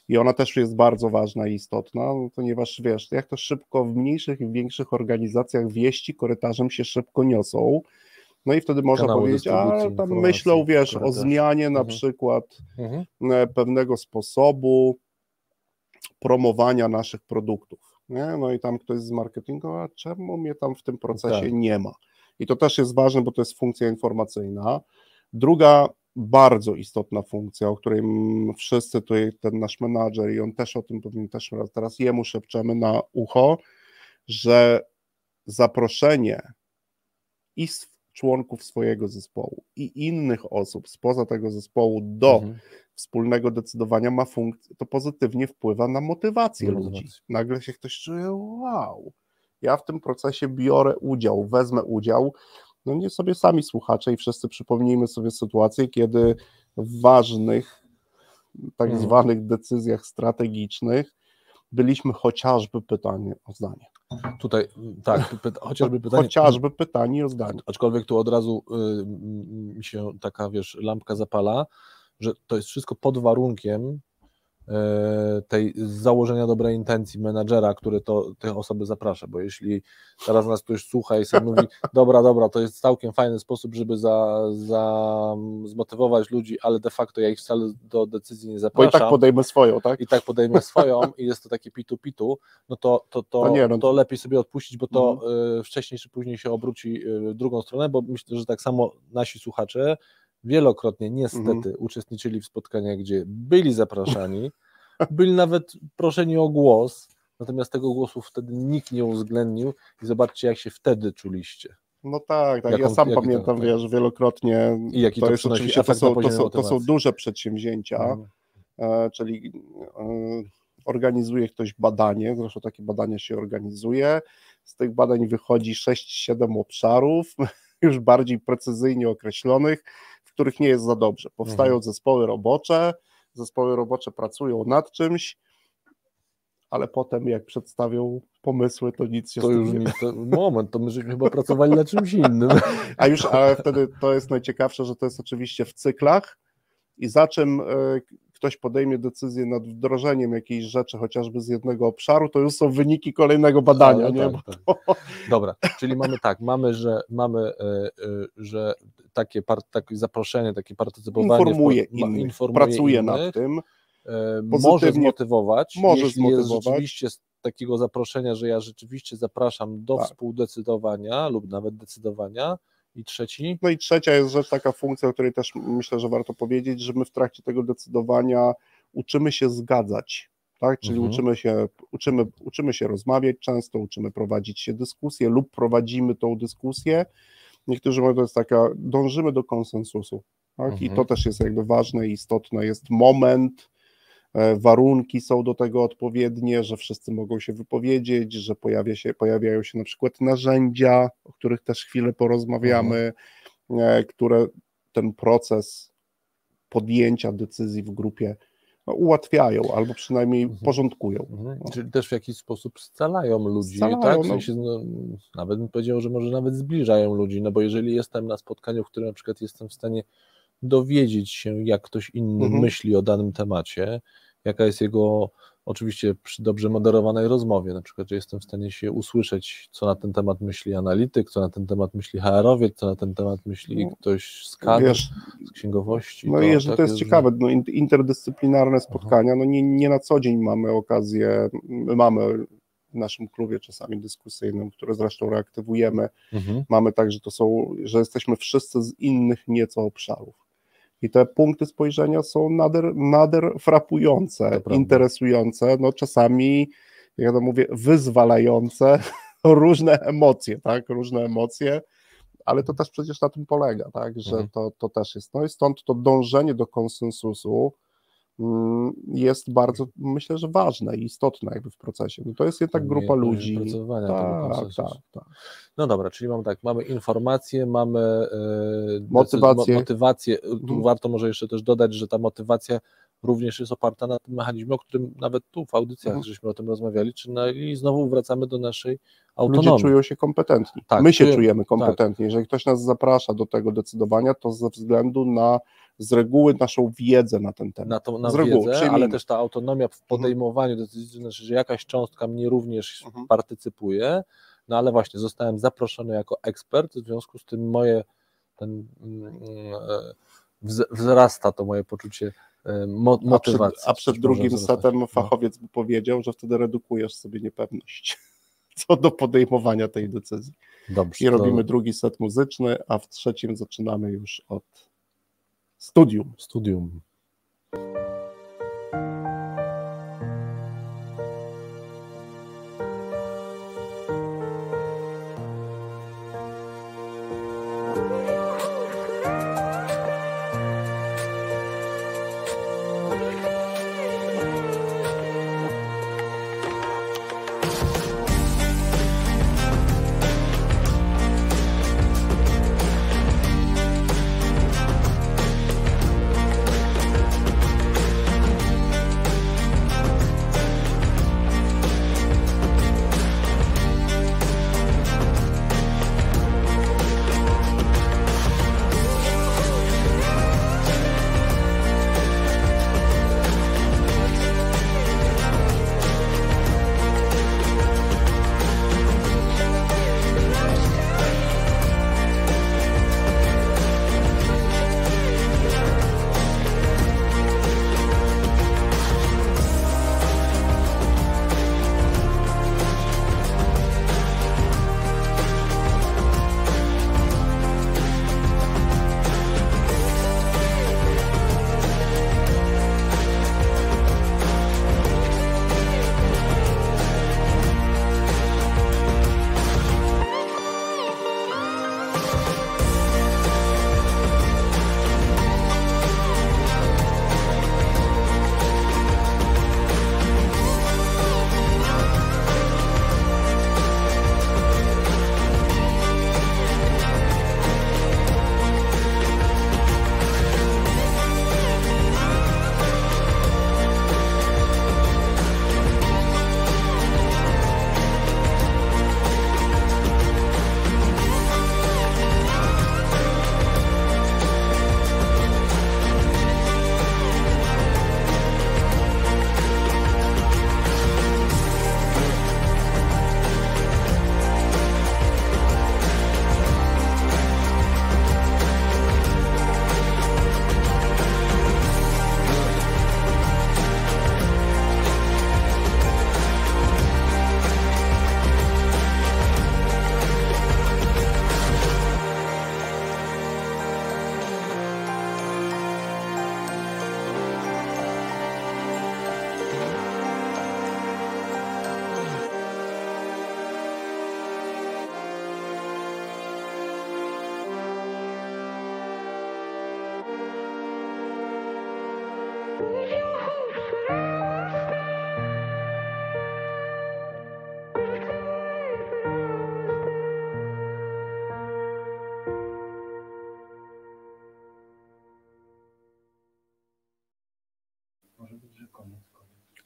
i ona też jest bardzo ważna i istotna, no, ponieważ wiesz, jak to szybko w mniejszych i większych organizacjach wieści korytarzem się szybko niosą, no i wtedy można powiedzieć, a tam myślą, wiesz, o korytarz. zmianie na Mhm. przykład Mhm. e, pewnego sposobu promowania naszych produktów. Nie? No i tam ktoś z marketingu, a czemu mnie tam w tym procesie Tak. nie ma? I to też jest ważne, bo to jest funkcja informacyjna. Druga bardzo istotna funkcja, o której wszyscy tutaj, ten nasz menadżer i on też o tym powinien też raz, teraz jemu szepczemy na ucho, że zaproszenie i członków swojego zespołu i innych osób spoza tego zespołu do Mhm. Wspólnego decydowania ma funkcję, to pozytywnie wpływa na motywację ludzi. Nagle się ktoś czuje, wow, ja w tym procesie biorę udział, wezmę udział. No nie sobie sami słuchacze i wszyscy przypomnijmy sobie sytuację, kiedy w ważnych, tak Mhm. zwanych decyzjach strategicznych byliśmy chociażby pytanie o zdanie. Tutaj, tak, pyta, chociażby pytanie. Chociażby pytanie o zdanie. Aczkolwiek tu od razu y, mi się taka, wiesz, lampka zapala, że to jest wszystko pod warunkiem y, tej założenia dobrej intencji menadżera, który to te osoby zaprasza, bo jeśli teraz nas ktoś słucha i sobie mówi, [LAUGHS] dobra, dobra, to jest całkiem fajny sposób, żeby za, za zmotywować ludzi, ale de facto ja ich wcale do decyzji nie Bo i zapraszam, tak podejmę swoją, tak? i tak podejmie [LAUGHS] swoją i jest to takie pitu-pitu, no to, to, to, To nie, no. to lepiej sobie odpuścić, bo to y, wcześniej czy później się obróci y, w drugą stronę, bo myślę, że tak samo nasi słuchacze wielokrotnie niestety Mhm. uczestniczyli w spotkaniach, gdzie byli zapraszani, byli nawet proszeni o głos, natomiast tego głosu wtedy nikt nie uwzględnił i zobaczcie, jak się wtedy czuliście. No tak, tak. Jaką- ja sam jaki to- pamiętam, tak. wiesz, wielokrotnie. I jaki to jest przynosi oczywiście, to na są, to, są, to są duże przedsięwzięcia, Mhm. e, czyli e, organizuje ktoś badanie, zresztą takie badania się organizuje, z tych badań wychodzi 6-7 obszarów, [LAUGHS] już bardziej precyzyjnie określonych, których nie jest za dobrze. Powstają Mhm. zespoły robocze, zespoły robocze pracują nad czymś, ale potem jak przedstawią pomysły, to nic się To już nie to, moment, to my żeśmy chyba pracowali nad czymś innym. [LAUGHS] A już, ale wtedy to jest najciekawsze, że to jest oczywiście w cyklach i za czym e, ktoś podejmie decyzję nad wdrożeniem jakiejś rzeczy, chociażby z jednego obszaru, to już są wyniki kolejnego badania, Ale nie? tak, tak. Dobra, czyli mamy tak, mamy, że mamy, e, e, że takie, par, takie zaproszenie, takie partycypowanie informuje innych, informuje pracuje innych, nad tym. e, może zmotywować, może jeśli jest zmotywować. rzeczywiście z takiego zaproszenia, że ja rzeczywiście zapraszam do Tak. współdecydowania lub nawet decydowania i trzeci, No i trzecia jest rzecz, taka funkcja, o której też myślę, że warto powiedzieć, że my w trakcie tego decydowania uczymy się zgadzać. Tak? Czyli Mhm. uczymy, się, uczymy, uczymy się rozmawiać często, uczymy prowadzić się dyskusję lub prowadzimy tą dyskusję. Niektórzy mówią, to jest taka, dążymy do konsensusu. Tak? I Mhm. to też jest jakby ważne i istotne. Jest moment, warunki są do tego odpowiednie, że wszyscy mogą się wypowiedzieć, że pojawia się, pojawiają się na przykład narzędzia, o których też chwilę porozmawiamy, e, które ten proces podjęcia decyzji w grupie no, ułatwiają albo przynajmniej Mhm. porządkują. mhm. No. czyli też w jakiś sposób scalają ludzi, Scalają, tak? W no. sensie, no, nawet bym powiedział, że może nawet zbliżają ludzi, no bo jeżeli jestem na spotkaniu, w którym na przykład jestem w stanie dowiedzieć się, jak ktoś inny Mhm. myśli o danym temacie, jaka jest jego, oczywiście przy dobrze moderowanej rozmowie, na przykład, że jestem w stanie się usłyszeć, co na ten temat myśli analityk, co na ten temat myśli HR-owiec, co na ten temat myśli No, ktoś z kadr, Wiesz, z księgowości. no i jeżeli tak to jest że- ciekawe, no, in- interdyscyplinarne spotkania, no nie, nie na co dzień mamy okazję, my mamy w naszym klubie czasami dyskusyjnym, które zresztą reaktywujemy, Mhm. mamy tak, że to są, że jesteśmy wszyscy z innych nieco obszarów. I te punkty spojrzenia są nader, nader frapujące, interesujące, no czasami, jak ja to mówię, wyzwalające [LAUGHS] różne emocje, tak, różne emocje, ale to też przecież na tym polega, tak, że Mhm. to, to też jest, no i stąd to dążenie do konsensusu jest bardzo, myślę, że ważne i istotne jakby w procesie. No to jest jednak grupa ludzi. Tak, tak, tak. No dobra, czyli mamy tak, mamy informacje, mamy e, decy- Motywację. mo- motywację. Tu Mhm. warto może jeszcze też dodać, że ta motywacja również jest oparta na tym mechanizmie, o którym nawet tu w audycjach Mhm. żeśmy o tym rozmawiali, czyli no i znowu wracamy do naszej Ludzie autonomii. czują się kompetentni. Tak, My się czujemy kompetentni. Jeżeli ktoś nas zaprasza do tego decydowania, to ze względu na z reguły naszą wiedzę na ten temat. na, tą, na Z reguły, wiedzę, ale też ta autonomia w podejmowaniu decyzji, to znaczy, że jakaś cząstka mnie również Mhm. partycypuje, no ale właśnie zostałem zaproszony jako ekspert, w związku z tym moje ten, mm, e, wz- wzrasta to moje poczucie e, mo, A przed, motywacji. a przed drugim wzrastać. setem No. fachowiec by powiedział, że wtedy redukujesz sobie niepewność [LAUGHS] co do podejmowania tej decyzji. Dobrze, I to robimy drugi set muzyczny, a w trzecim zaczynamy już od studium. studium.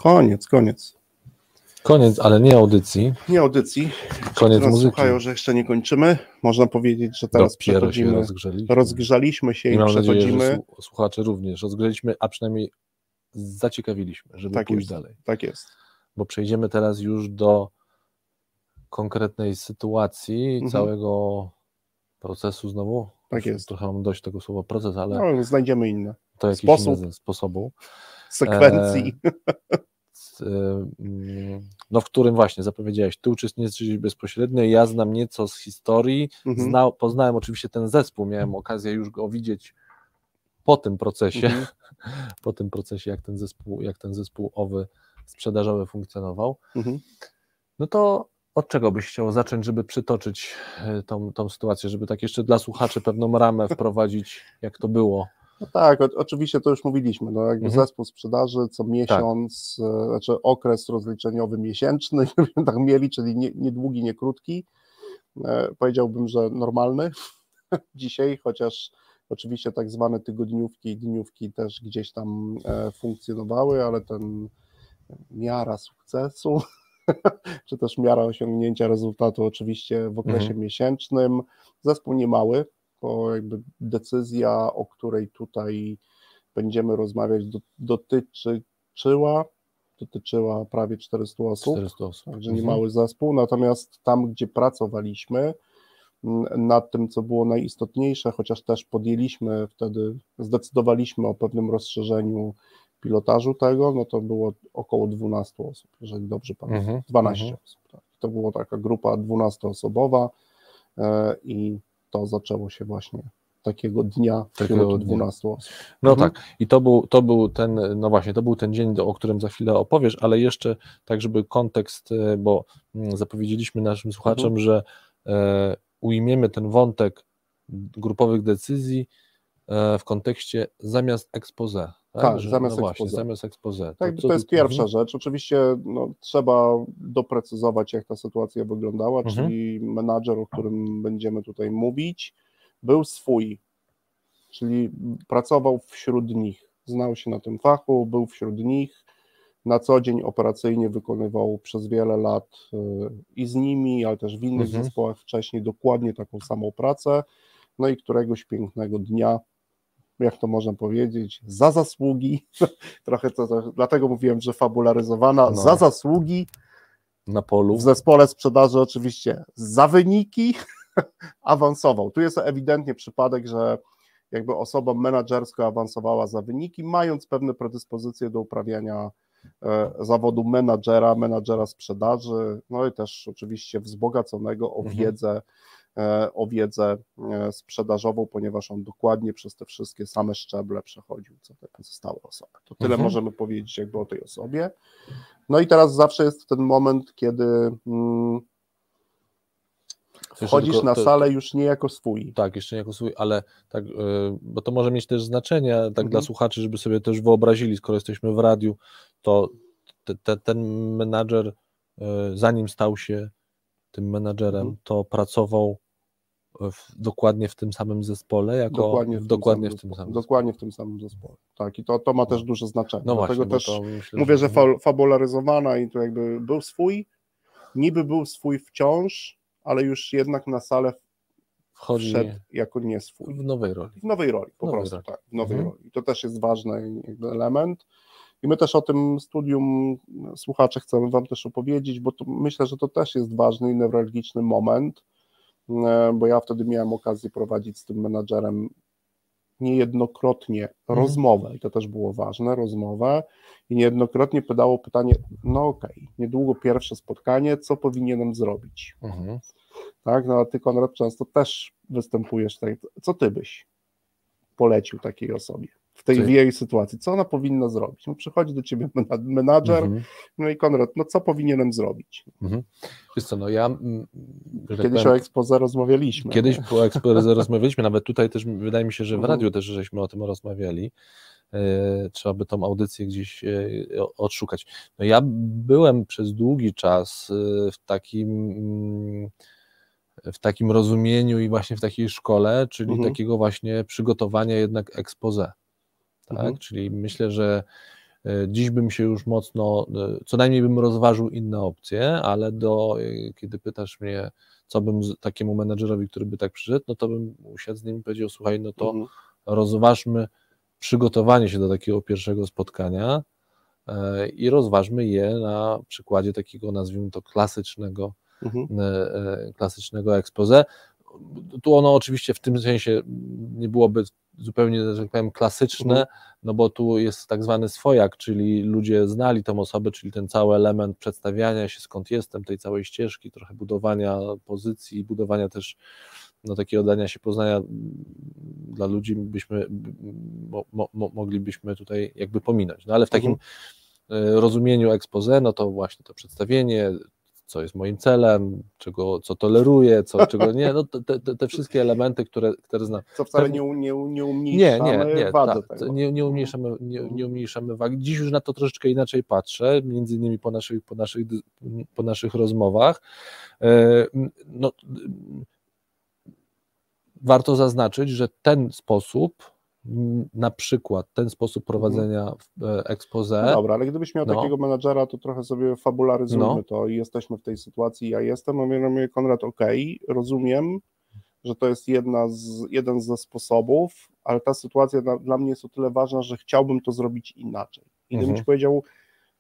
Koniec, koniec. Koniec, ale nie audycji, Nie audycji. koniec Teraz muzyki. słuchają, że jeszcze nie kończymy. Można powiedzieć, że teraz Dopiero się przechodzimy, rozgrzeliśmy. rozgrzaliśmy się I i mam nadzieję, że przechodzimy. słu- słuchacze również rozgrzeliśmy, a przynajmniej zaciekawiliśmy, żeby Tak pójść jest. dalej. Tak jest. Bo przejdziemy teraz już do konkretnej sytuacji Mhm. całego procesu znowu. Tak jest. Trochę mam dość tego słowa proces, ale No, znajdziemy inne to jakiś sposób. sposobu. Sekwencji. z, y, mm, no w którym właśnie zapowiedziałeś, ty uczestniczysz bezpośrednio, ja znam nieco z historii, Mhm. Znał, poznałem oczywiście ten zespół, miałem okazję już go widzieć po tym procesie, Mhm. [LAUGHS] po tym procesie, jak ten zespół, jak ten zespół owy sprzedażowy funkcjonował. Mhm. No to od czego byś chciał zacząć, żeby przytoczyć e, tą, tą sytuację, żeby tak jeszcze dla słuchaczy pewną ramę wprowadzić, jak to było? No tak, o, oczywiście to już mówiliśmy. No jakby Mhm. zespół sprzedaży co miesiąc, e, znaczy okres rozliczeniowy miesięczny, [LAUGHS] tak mieli, czyli nie, nie długi, nie krótki. E, powiedziałbym, że normalny [LAUGHS] dzisiaj, chociaż Oczywiście tak zwane tygodniówki i dniówki też gdzieś tam e, funkcjonowały, ale ten miara sukcesu, [LAUGHS] czy też miara osiągnięcia rezultatu oczywiście w okresie mhm. miesięcznym. Zespół niemały, jakby decyzja, o której tutaj będziemy rozmawiać, dotyczyła dotyczyła prawie 400 osób, 400 osób. także nie mały zespół, natomiast tam, gdzie pracowaliśmy nad tym, co było najistotniejsze, chociaż też podjęliśmy wtedy, zdecydowaliśmy o pewnym rozszerzeniu pilotażu tego, no to było około 12 osób, jeżeli dobrze pamiętam, 12 mhm. osób. Tak. To była taka grupa 12-osobowa e, i to zaczęło się właśnie takiego dnia takiego 12 osób. No mhm. tak, i to był, to był ten, no właśnie, to był ten dzień, o którym za chwilę opowiesz, ale jeszcze tak, żeby kontekst, e, bo mm, zapowiedzieliśmy naszym słuchaczom, mhm. że e, ujmiemy ten wątek grupowych decyzji e, w kontekście zamiast expose. Tak, tak że, zamiast, no właśnie, zamiast expose. Tak, to, to, jest pierwsza mhm. rzecz. Oczywiście no, trzeba doprecyzować, jak ta sytuacja wyglądała, mhm. czyli menadżer, o którym będziemy tutaj mówić, był swój, czyli pracował wśród nich, znał się na tym fachu, był wśród nich, na co dzień operacyjnie wykonywał przez wiele lat y, i z nimi, ale też w innych mhm. zespołach wcześniej dokładnie taką samą pracę. No i któregoś pięknego dnia, jak to można powiedzieć, za zasługi, [LAUGHS] trochę to, to, dlatego mówiłem, że fabularyzowana, no. za zasługi na polu. W zespole sprzedaży oczywiście za wyniki [LAUGHS] awansował. Tu jest ewidentnie przypadek, że jakby osoba menadżerska awansowała za wyniki, mając pewne predyspozycje do uprawiania e, zawodu menadżera, menadżera sprzedaży, no i też oczywiście wzbogaconego o mhm. wiedzę, mhm. O wiedzę e, sprzedażową, ponieważ on dokładnie przez te wszystkie same szczeble przechodził, co te pozostałe osoby. To tyle mhm. możemy powiedzieć jakby o tej osobie. No i teraz zawsze jest ten moment, kiedy mm, Wchodzisz tylko, na salę już nie jako swój. Tak, jeszcze nie jako swój, ale tak, e, bo to może mieć też znaczenie tak mhm. dla słuchaczy, żeby sobie też wyobrazili, skoro jesteśmy w radiu, to te, te, ten menadżer, e, zanim stał się tym menadżerem, mhm. to pracował w, dokładnie w tym samym zespole, jako dokładnie w, dokładnie tym, w tym samym Dokładnie w tym samym zespole. Tak, i to, to ma też no. duże znaczenie. No Dlatego właśnie, też myślę, mówię, że, że fabularyzowana i to jakby był swój, niby był swój wciąż, ale już jednak na salę wchodzi wszedł jako nie swój. W nowej roli. W nowej roli, po nowej prostu, roli. tak, w nowej mhm. roli. To też jest ważny element. I my też o tym studium słuchacze chcemy Wam też opowiedzieć, bo myślę, że to też jest ważny i newralgiczny moment, bo ja wtedy miałem okazję prowadzić z tym menadżerem niejednokrotnie mhm. rozmowę, i to też było ważne, rozmowę, i niejednokrotnie padało pytanie, no okej, okay, niedługo pierwsze spotkanie, co powinienem zrobić? Mhm. Tak, no a ty Konrad często też występujesz tutaj, co ty byś polecił takiej osobie? W tej w jej sytuacji, co ona powinna zrobić? No, przychodzi do ciebie menadżer, mhm. no i Konrad, no co powinienem zrobić? Mhm. Wiesz co, no ja... Tak kiedyś powiem, o expose rozmawialiśmy. Kiedyś nie? o expose rozmawialiśmy, nawet tutaj też wydaje mi się, że w mhm. radiu też żeśmy o tym rozmawiali. E, trzeba by tą audycję gdzieś e, odszukać. No ja byłem przez długi czas e, w takim w takim rozumieniu i właśnie w takiej szkole, czyli mhm. takiego właśnie przygotowania jednak expose. Tak? Mhm. Czyli myślę, że e, dziś bym się już mocno, e, co najmniej bym rozważył inne opcje, ale do, e, kiedy pytasz mnie, co bym takiemu menedżerowi, który by tak przyszedł, no to bym usiadł z nim i powiedział, słuchaj, no to mhm. rozważmy przygotowanie się do takiego pierwszego spotkania i rozważmy je na przykładzie takiego, nazwijmy to, klasycznego, mhm. klasycznego expose. Tu ono oczywiście w tym sensie nie byłoby zupełnie, że tak powiem, klasyczne, mhm. no bo tu jest tak zwany swojak, czyli ludzie znali tą osobę, czyli ten cały element przedstawiania się, skąd jestem, tej całej ścieżki, trochę budowania pozycji, budowania też no, takiego dania się poznania dla ludzi byśmy, mo, mo, moglibyśmy tutaj jakby pominąć. No ale w takim mhm. E, rozumieniu expose, no to właśnie to przedstawienie, co jest moim celem, czego, co toleruję, co, czego nie, no te, te, te wszystkie elementy, które, które znam. Co wcale nie, nie, nie umniejszamy nie, nie, nie, wadze ta, tego. Nie, nie, umniejszamy, nie, nie umniejszamy wagi. Dziś już na to troszeczkę inaczej patrzę, między innymi po naszych, po naszych, po naszych rozmowach. E, no, warto zaznaczyć, że ten sposób, na przykład ten sposób prowadzenia mhm. expose. No dobra, ale gdybyś miał no. takiego menadżera, to trochę sobie fabularyzujmy no. to i jesteśmy w tej sytuacji, ja jestem, a mówię Konrad, ok, rozumiem, że to jest jedna z, jeden ze sposobów, ale ta sytuacja dla, dla mnie jest o tyle ważna, że chciałbym to zrobić inaczej. I gdybym mhm. ci powiedział,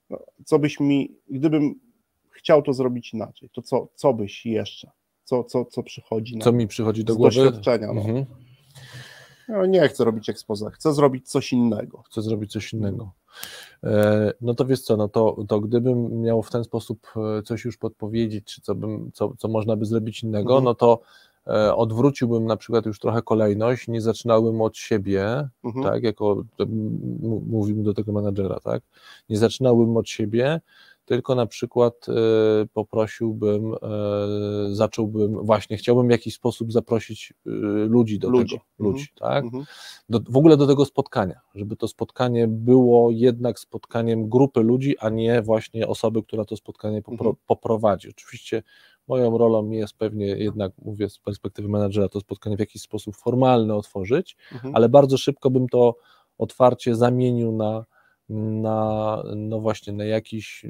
no, co byś mi, gdybym chciał to zrobić inaczej, to co, co byś jeszcze? Co, co, co przychodzi na, Co mi przychodzi do głowy? doświadczenia. No. Mhm. No, nie chcę robić expose, chcę zrobić coś innego. Chcę zrobić coś innego. E, no to wiesz co, no to, to gdybym miał w ten sposób e, coś już podpowiedzieć, czy co, bym, co, co można by zrobić innego, mhm. no to E, odwróciłbym na przykład już trochę kolejność, nie zaczynałbym od siebie, mhm. tak, jako mówimy do tego menadżera, tak, nie zaczynałbym od siebie, tylko na przykład e, poprosiłbym, e, zacząłbym, właśnie chciałbym w jakiś sposób zaprosić ludzi do ludzi. tego, ludzi, mhm. tak, mhm. Do, w ogóle do tego spotkania, żeby to spotkanie było jednak spotkaniem grupy ludzi, a nie właśnie osoby, która to spotkanie popro, poprowadzi. Oczywiście Moją rolą jest pewnie jednak, mówię z perspektywy menadżera, to spotkanie w jakiś sposób formalny otworzyć, mhm. ale bardzo szybko bym to otwarcie zamienił na, na no właśnie, na jakiś,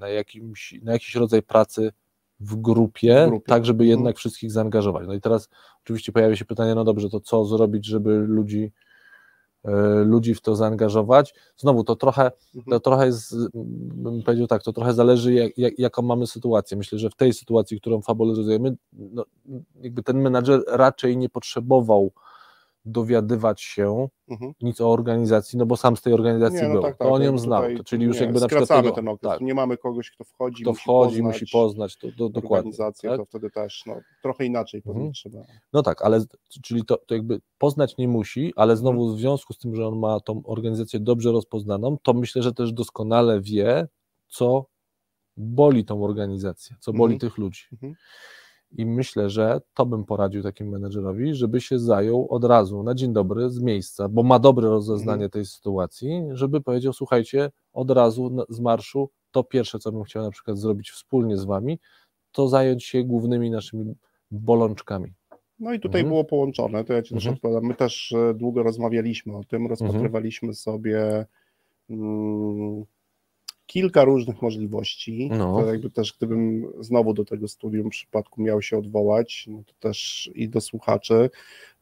na jakimś, na jakiś rodzaj pracy w grupie, w grupie. tak żeby mhm. jednak wszystkich zaangażować. No i teraz oczywiście pojawia się pytanie, no dobrze, to co zrobić, żeby ludzi E, ludzi w to zaangażować. Znowu to trochę, mhm. to trochę jest, bym powiedział tak, to trochę zależy jak, jak, jaką mamy sytuację. Myślę, że w tej sytuacji, którą fabularyzujemy, no, jakby ten menadżer raczej nie potrzebował dowiadywać się mhm. nic o organizacji, no bo sam z tej organizacji nie, no był, tak, tak, to on ją znał, to, czyli już nie, jakby na przykład tego, ten okres, tak. nie mamy kogoś, kto wchodzi, kto musi wchodzi, poznać musi poznać, to, to dokładnie. Organizację, tak? to wtedy też no, trochę inaczej mhm. trzeba. No tak, ale czyli to, to jakby poznać nie musi, ale znowu mhm. w związku z tym, że on ma tą organizację dobrze rozpoznaną, to myślę, że też doskonale wie, co boli tą organizację, co boli mhm. tych ludzi. Mhm. I myślę, że to bym poradził takim menedżerowi, żeby się zajął od razu na dzień dobry z miejsca, bo ma dobre rozeznanie mhm. tej sytuacji, żeby powiedział: Słuchajcie, od razu z marszu to pierwsze, co bym chciał na przykład zrobić wspólnie z wami, to zająć się głównymi naszymi bolączkami. No i tutaj mhm. było połączone, to ja Ci też mhm. odpowiadam. My też e, długo rozmawialiśmy o tym, rozpatrywaliśmy mhm. sobie. Mm, kilka różnych możliwości. No. To jakby też, gdybym znowu do tego studium w przypadku miał się odwołać, no to też i do słuchaczy,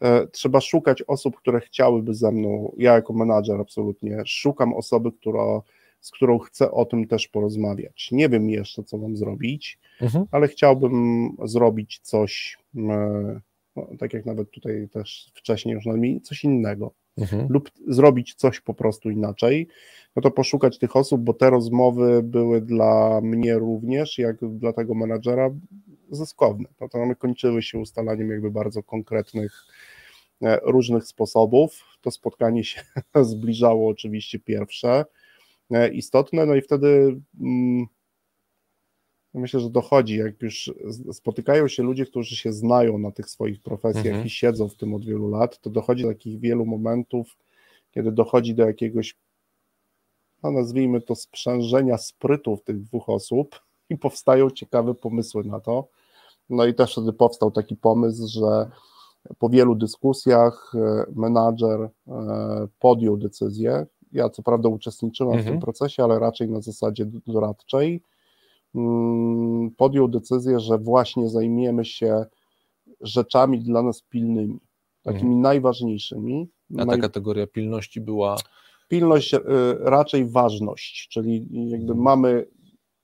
e, trzeba szukać osób, które chciałyby ze mną, ja jako menadżer absolutnie, szukam osoby, która, z którą chcę o tym też porozmawiać. Nie wiem jeszcze, co mam zrobić, mhm. ale chciałbym zrobić coś, e, no, tak jak nawet tutaj też wcześniej już coś innego mhm. lub zrobić coś po prostu inaczej, no to poszukać tych osób, bo te rozmowy były dla mnie również, jak dla tego menadżera, zyskowne. No to one kończyły się ustalaniem jakby bardzo konkretnych e, różnych sposobów. To spotkanie się [LAUGHS] zbliżało oczywiście pierwsze, e, istotne, no i wtedy mm, myślę, że dochodzi, jak już spotykają się ludzie, którzy się znają na tych swoich profesjach mhm. i siedzą w tym od wielu lat, to dochodzi do takich wielu momentów, kiedy dochodzi do jakiegoś, no nazwijmy to, sprzężenia sprytów tych dwóch osób i powstają ciekawe pomysły na to. No i też wtedy powstał taki pomysł, że po wielu dyskusjach e, menadżer e, podjął decyzję. Ja co prawda uczestniczyłem mhm. w tym mhm. procesie, ale raczej na zasadzie doradczej podjął decyzję, że właśnie zajmiemy się rzeczami dla nas pilnymi, takimi mhm. najważniejszymi. A ta kategoria pilności była? Pilność, y, raczej ważność, czyli jakby mhm. mamy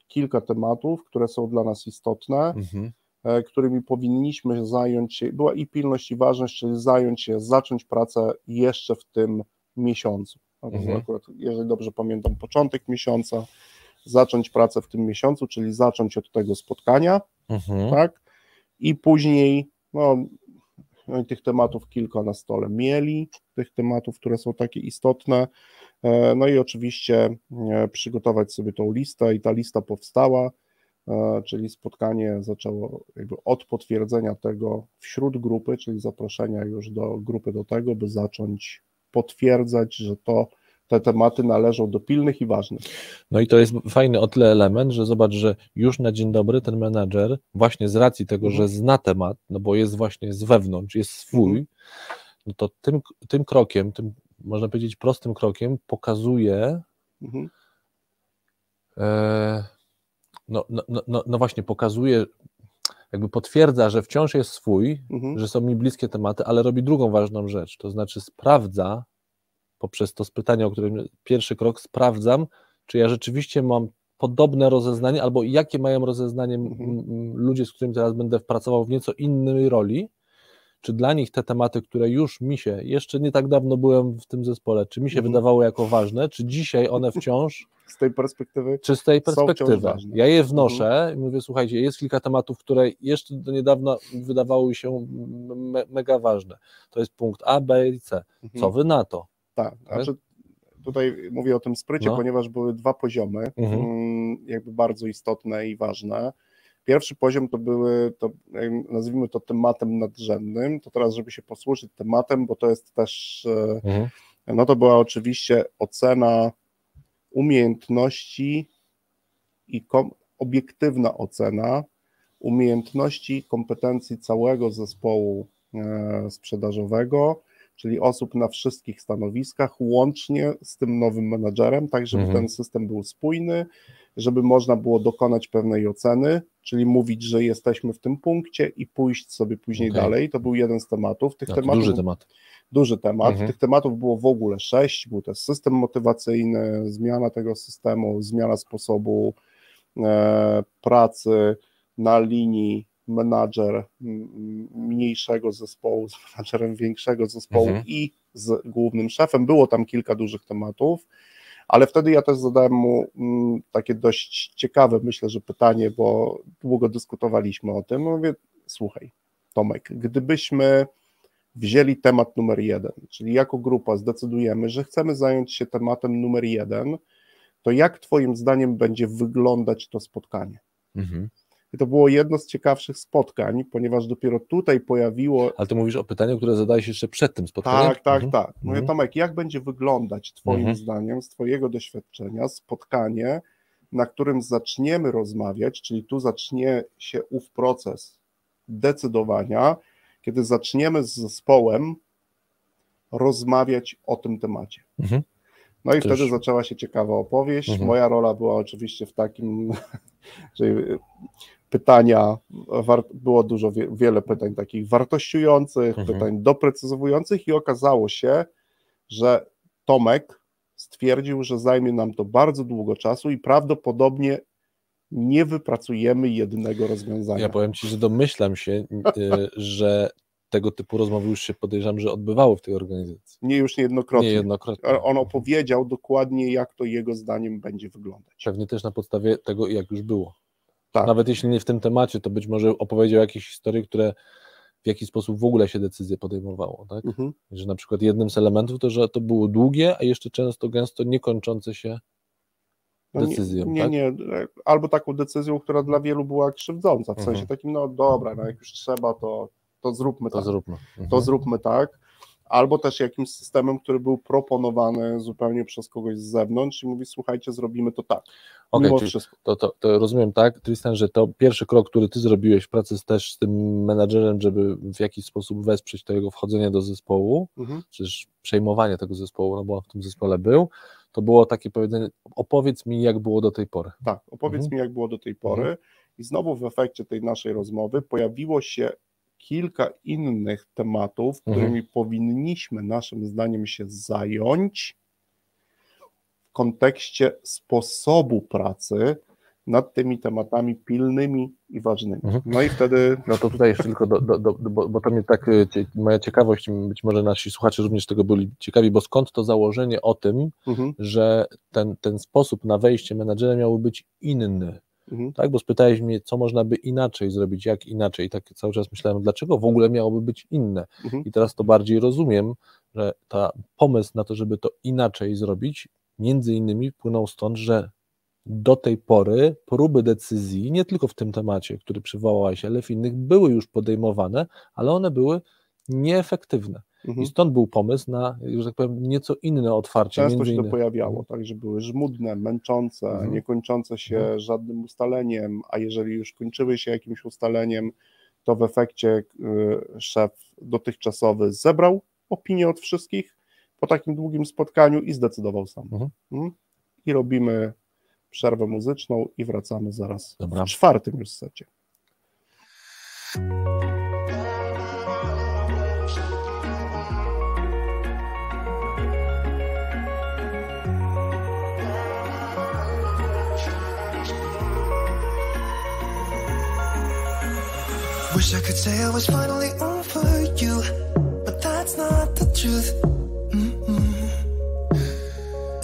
kilka tematów, które są dla nas istotne, mhm. E, którymi powinniśmy zająć się, była i pilność, i ważność, czyli zająć się, zacząć pracę jeszcze w tym miesiącu. Mhm. Akurat, jeżeli dobrze pamiętam, początek miesiąca, zacząć pracę w tym miesiącu, czyli zacząć od tego spotkania, mhm. tak? I później, no, no tych tematów kilka na stole mieli, tych tematów, które są takie istotne. E, no i oczywiście e, przygotować sobie tą listę, i ta lista powstała, e, czyli spotkanie zaczęło jakby od potwierdzenia tego wśród grupy, czyli zaproszenia już do grupy do tego, by zacząć potwierdzać, że to te tematy należą do pilnych i ważnych. No i to jest fajny o tyle element, że zobacz, że już na dzień dobry ten menadżer właśnie z racji tego, mhm. że zna temat, no bo jest właśnie z wewnątrz, jest swój, mhm. no to tym, tym krokiem, tym można powiedzieć prostym krokiem pokazuje mhm. e, no, no, no, no właśnie pokazuje jakby potwierdza, że wciąż jest swój, mhm. że są mi bliskie tematy, ale robi drugą ważną rzecz, to znaczy sprawdza poprzez to pytanie, o którym pierwszy krok sprawdzam, czy ja rzeczywiście mam podobne rozeznanie, albo jakie mają rozeznanie mhm. ludzie, z którymi teraz będę pracował w nieco innej roli, czy dla nich te tematy, które już mi się, jeszcze nie tak dawno byłem w tym zespole, czy mi się mhm. wydawały jako ważne, czy dzisiaj one wciąż. [LAUGHS] Z tej perspektywy. Czy z tej perspektywy. Ja je wnoszę mhm. i mówię, słuchajcie, jest kilka tematów, które jeszcze do niedawna wydawały się me mega ważne. To jest punkt A, B i C. Mhm. Co wy na to? Tak, znaczy tutaj mówię o tym sprycie, no. ponieważ były dwa poziomy, mhm. Mm, jakby bardzo istotne i ważne. Pierwszy poziom to były, to nazwijmy to tematem nadrzędnym, to teraz, żeby się posłużyć tematem, bo to jest też, e, mhm. no to była oczywiście ocena umiejętności i kom, obiektywna ocena umiejętności, kompetencji całego zespołu e, sprzedażowego, czyli osób na wszystkich stanowiskach, łącznie z tym nowym menadżerem, tak żeby mhm. ten system był spójny, żeby można było dokonać pewnej oceny, czyli mówić, że jesteśmy w tym punkcie i pójść sobie później okay. dalej. To był jeden z tematów. Tych tematów duży temat. Duży temat. Mhm. Tych tematów było w ogóle sześć. Był też system motywacyjny, zmiana tego systemu, zmiana sposobu e, pracy na linii menadżer mniejszego zespołu z menadżerem większego zespołu mhm. i z głównym szefem. Było tam kilka dużych tematów, ale wtedy ja też zadałem mu mm, takie dość ciekawe, myślę, że pytanie, bo długo dyskutowaliśmy o tym. Mówię, słuchaj, Tomek, gdybyśmy wzięli temat numer jeden, czyli jako grupa zdecydujemy, że chcemy zająć się tematem numer jeden, to jak Twoim zdaniem będzie wyglądać to spotkanie? Mhm. I to było jedno z ciekawszych spotkań, ponieważ dopiero tutaj pojawiło. Ale ty mówisz o pytaniu, które zadałeś jeszcze przed tym spotkaniem? Tak, tak, mhm. tak. Mówię, mhm. Tomek, jak będzie wyglądać Twoim mhm. zdaniem, z Twojego doświadczenia, spotkanie, na którym zaczniemy rozmawiać, czyli tu zacznie się ów proces decydowania, kiedy zaczniemy z zespołem rozmawiać o tym temacie. Mhm. No i Też. wtedy zaczęła się ciekawa opowieść. Mhm. Moja rola była oczywiście w takim, [LAUGHS] że pytania, było dużo, wiele pytań takich wartościujących, mhm. pytań doprecyzowujących i okazało się, że Tomek stwierdził, że zajmie nam to bardzo długo czasu i prawdopodobnie nie wypracujemy jednego rozwiązania. Ja powiem Ci, że domyślam się, y, [LAUGHS] że tego typu rozmowy już się podejrzewam, że odbywało w tej organizacji. Nie już niejednokrotnie. niejednokrotnie. On opowiedział dokładnie, jak to jego zdaniem będzie wyglądać. Pewnie też na podstawie tego, jak już było. Tak. Nawet jeśli nie w tym temacie, to być może opowiedział jakieś historie, które w jaki sposób w ogóle się decyzje podejmowało, tak? Mhm. Że na przykład jednym z elementów to, że to było długie, a jeszcze często gęsto niekończące się no decyzją. Nie, tak? nie, nie, albo taką decyzją, która dla wielu była krzywdząca, w sensie mhm. takim, no dobra, no jak już trzeba, to, to zróbmy to tak. Zróbmy. Mhm. To zróbmy tak albo też jakimś systemem, który był proponowany zupełnie przez kogoś z zewnątrz i mówi, słuchajcie, zrobimy to tak. Okay, to, to, to, rozumiem tak, Tristan, że to pierwszy krok, który ty zrobiłeś w pracy też z tym menadżerem, żeby w jakiś sposób wesprzeć to jego wchodzenie do zespołu, mhm. czy też przejmowanie tego zespołu, no bo on w tym zespole był, to było takie powiedzenie, opowiedz mi, jak było do tej pory. Tak, opowiedz mhm. mi, jak było do tej pory. Mhm. I znowu w efekcie tej naszej rozmowy pojawiło się kilka innych tematów, mhm. którymi mhm. powinniśmy naszym zdaniem się zająć w kontekście sposobu pracy nad tymi tematami pilnymi i ważnymi. Mhm. No i wtedy. No to tutaj jeszcze tylko, do, do, do, bo, bo to mnie tak, y, moja ciekawość, być może nasi słuchacze również tego byli ciekawi, bo skąd to założenie o tym, mhm. że ten, ten sposób na wejście menadżera miałby być inny Mhm. Tak, bo spytałeś mnie, co można by inaczej zrobić, jak inaczej. I tak cały czas myślałem, dlaczego w ogóle miałoby być inne. Mhm. I teraz to bardziej rozumiem, że ta pomysł na to, żeby to inaczej zrobić, między innymi płynął stąd, że do tej pory próby decyzji, nie tylko w tym temacie, który przywołałeś, ale w innych, były już podejmowane, ale one były nieefektywne. Mhm. I stąd był pomysł na, że tak powiem, nieco inne otwarcie. Często się to pojawiało, tak, że były żmudne, męczące, mhm. niekończące się mhm. żadnym ustaleniem, a jeżeli już kończyły się jakimś ustaleniem, to w efekcie y, szef dotychczasowy zebrał opinię od wszystkich po takim długim spotkaniu i zdecydował sam. Mhm. mhm. I robimy przerwę muzyczną i wracamy zaraz Dobra. w czwartym już secie. Wish I could say I was finally over you, but that's not the truth. Mm-mm.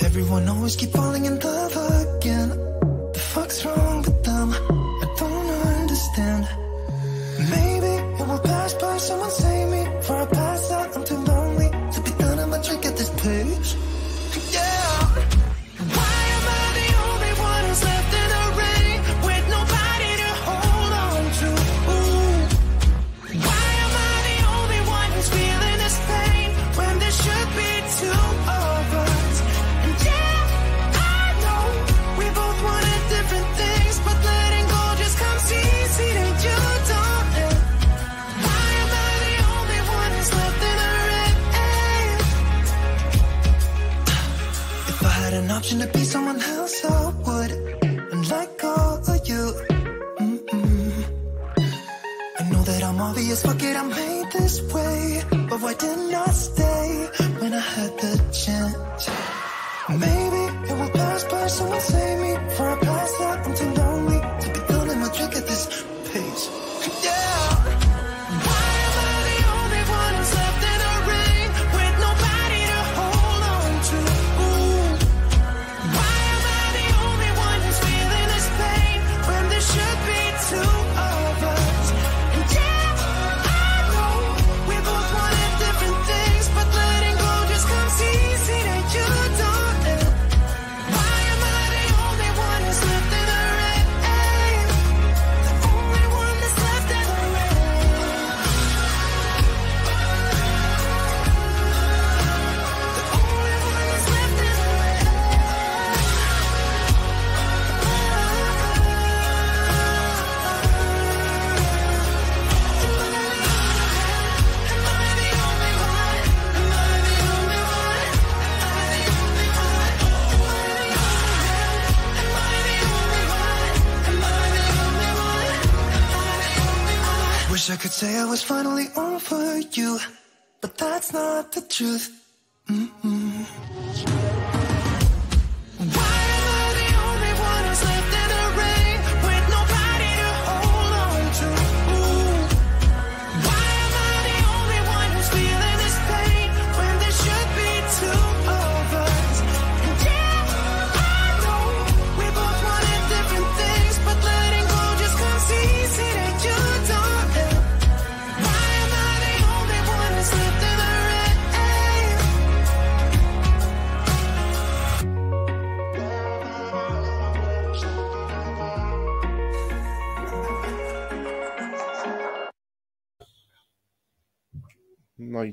Everyone always keep falling in love again. The fuck's wrong with them? I don't understand. Maybe it will pass by. Someone save Fuck it, I'm made this way. But why didn't I stay when I had the chance? Maybe it will pass by, someone save me not the truth.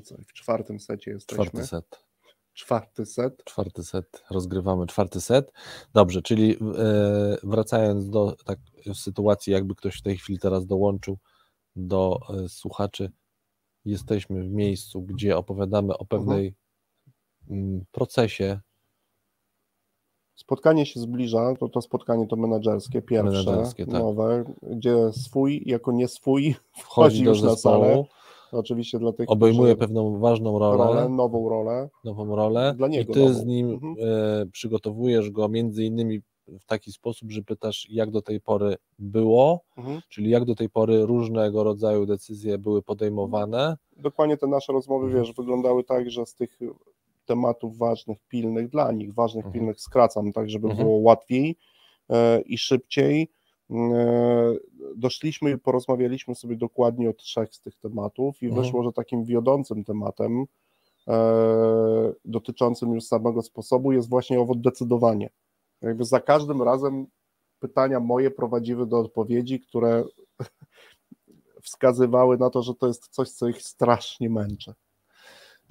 I co? W czwartym secie jesteśmy. Czwarty set. Czwarty set. Czwarty set. Rozgrywamy czwarty set. Dobrze, czyli e, wracając do tak, sytuacji, jakby ktoś w tej chwili teraz dołączył do e, słuchaczy, jesteśmy w miejscu, gdzie opowiadamy o pewnej mhm. procesie. Spotkanie się zbliża, to to spotkanie to menedżerskie, pierwsze, menedżerskie, tak. nowe, gdzie swój jako nie swój wchodzi, wchodzi już na salę Oczywiście dla tych, Obejmuje pewną ważną rolę, rolę, nową rolę. Nową rolę. Dla niego. I ty nową. z nim mhm. e, przygotowujesz go między innymi w taki sposób, że pytasz, jak do tej pory było, mhm. czyli jak do tej pory różnego rodzaju decyzje były podejmowane. Dokładnie te nasze rozmowy, mhm. wiesz, wyglądały tak, że z tych tematów ważnych, pilnych dla nich, ważnych, mhm. pilnych skracam, tak, żeby mhm. było łatwiej e, i szybciej doszliśmy i porozmawialiśmy sobie dokładnie o trzech z tych tematów i mhm. wyszło, że takim wiodącym tematem e, dotyczącym już samego sposobu jest właśnie owo decydowanie. Jakby za każdym razem pytania moje prowadziły do odpowiedzi, które [LAUGHS] wskazywały na to, że to jest coś, co ich strasznie męczy.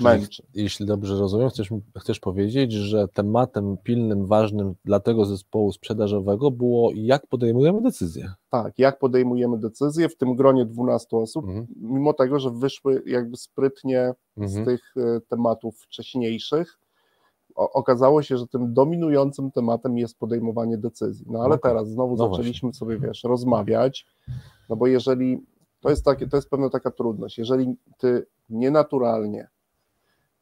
Męczy. Jeśli dobrze rozumiem, chcesz, chcesz powiedzieć, że tematem pilnym, ważnym dla tego zespołu sprzedażowego było jak podejmujemy decyzje. Tak, jak podejmujemy decyzje w tym gronie 12 osób, mhm. mimo tego, że wyszły jakby sprytnie mhm. z tych e, tematów wcześniejszych, o, okazało się, że tym dominującym tematem jest podejmowanie decyzji. No ale okay. teraz znowu no zaczęliśmy właśnie. sobie, wiesz, rozmawiać, no bo jeżeli, to jest, takie, to jest pewna taka trudność, jeżeli ty nienaturalnie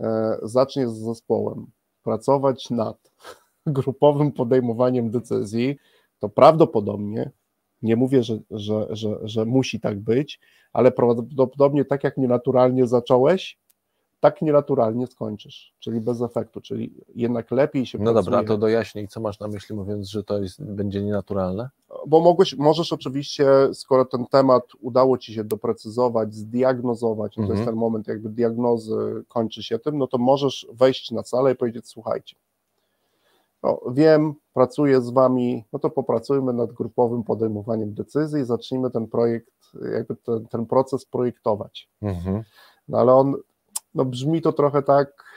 e, zaczniesz z zespołem. Pracować nad [LAUGHS] grupowym podejmowaniem decyzji, to prawdopodobnie, nie mówię, że, że, że, że musi tak być, ale prawdopodobnie tak jak nienaturalnie zacząłeś, tak nienaturalnie skończysz, czyli bez efektu, czyli jednak lepiej się No pracuje. dobra, to dojaśnij, co masz na myśli mówiąc, że to jest, będzie nienaturalne? Bo mogłeś, możesz oczywiście, skoro ten temat udało Ci się doprecyzować, zdiagnozować, no to jest mhm. ten moment jakby diagnozy kończy się tym, no to możesz wejść na salę i powiedzieć, słuchajcie, no, wiem, pracuję z Wami, no to popracujmy nad grupowym podejmowaniem decyzji i zacznijmy ten projekt, jakby ten, ten proces projektować. Mhm. No ale on brzmi to trochę tak,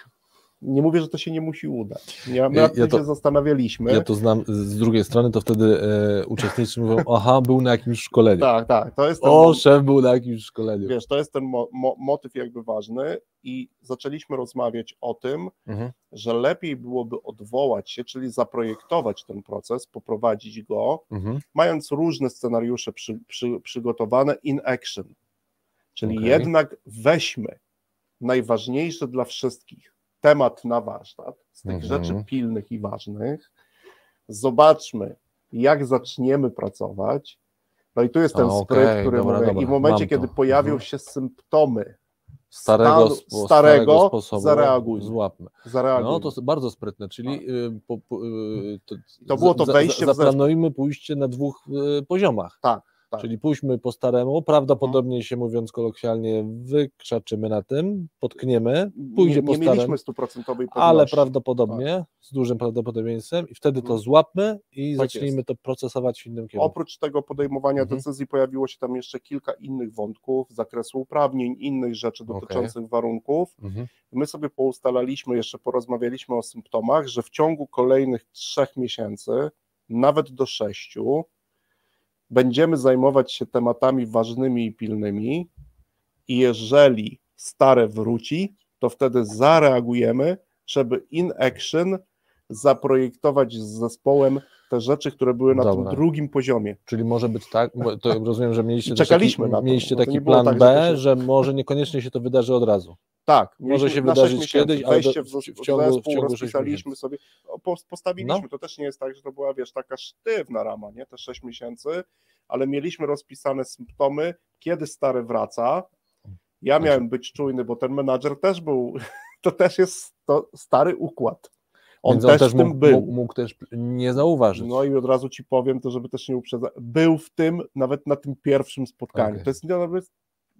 nie mówię, że to się nie musi udać. Ja, my ja, ja to, się zastanawialiśmy. Ja to znam z drugiej strony, to wtedy e, uczestnicy mówią, [LAUGHS] aha, był na jakimś szkoleniu. Tak, tak. To jest ten, o, szef był na jakimś szkoleniu. Wiesz, to jest ten mo, mo, motyw jakby ważny i zaczęliśmy rozmawiać o tym, mhm. że lepiej byłoby odwołać się, czyli zaprojektować ten proces, poprowadzić go, mhm. mając różne scenariusze przy, przy, przygotowane in action. Czyli okay. jednak weźmy najważniejszy dla wszystkich temat na warsztat z tych mhm. rzeczy pilnych i ważnych. Zobaczmy, jak zaczniemy pracować. No i tu jest ten A, spryt, okay, który dobra, mówię, dobra, i w momencie, kiedy pojawią mhm. się symptomy starego, stanu, starego, sposobu zareaguj. Złapmy. Zareaguj. No to bardzo sprytne, czyli tak. y, po, po, y, to, to, było to wejście za, Zaplanujmy pójście na dwóch y, poziomach. Tak. Tak. Czyli pójdźmy po staremu, prawdopodobnie mhm. się mówiąc kolokwialnie, wykrzaczymy na tym, potkniemy, pójdzie nie, po staremu. Nie mieliśmy stuprocentowej pewności. Ale prawdopodobnie, tak. z dużym prawdopodobieństwem i wtedy to mhm. złapmy i tak zacznijmy jest. to procesować w innym kierunku. Oprócz tego podejmowania mhm. decyzji pojawiło się tam jeszcze kilka innych wątków z zakresu uprawnień, innych rzeczy dotyczących okay. warunków. Mhm. My sobie poustalaliśmy, jeszcze porozmawialiśmy o symptomach, że w ciągu kolejnych trzech miesięcy, nawet do sześciu, będziemy zajmować się tematami ważnymi i pilnymi i jeżeli stare wróci, to wtedy zareagujemy, żeby in action zaprojektować z zespołem te rzeczy, które były na Dobra. tym drugim poziomie. Czyli może być tak, to rozumiem, że mieliście, Czekaliśmy taki, na to, mieliście taki plan tak, B, że, się... że może niekoniecznie się to wydarzy od razu. Tak, może się wydarzyć kiedyś, ale do, w, w, ciągu, w ciągu rozpisaliśmy sobie, postawiliśmy, no. to też nie jest tak, że to była, wiesz, taka sztywna rama, nie, te 6 miesięcy, ale mieliśmy rozpisane symptomy, kiedy stary wraca. Ja miałem być czujny, bo ten menadżer też był, [LAUGHS] to też jest to stary układ. On, Więc on też, też mógł, był. Mógł, też nie zauważyć. No i od razu ci powiem to, żeby też nie uprzedzać. Był w tym, nawet na tym pierwszym spotkaniu. Okay. To jest,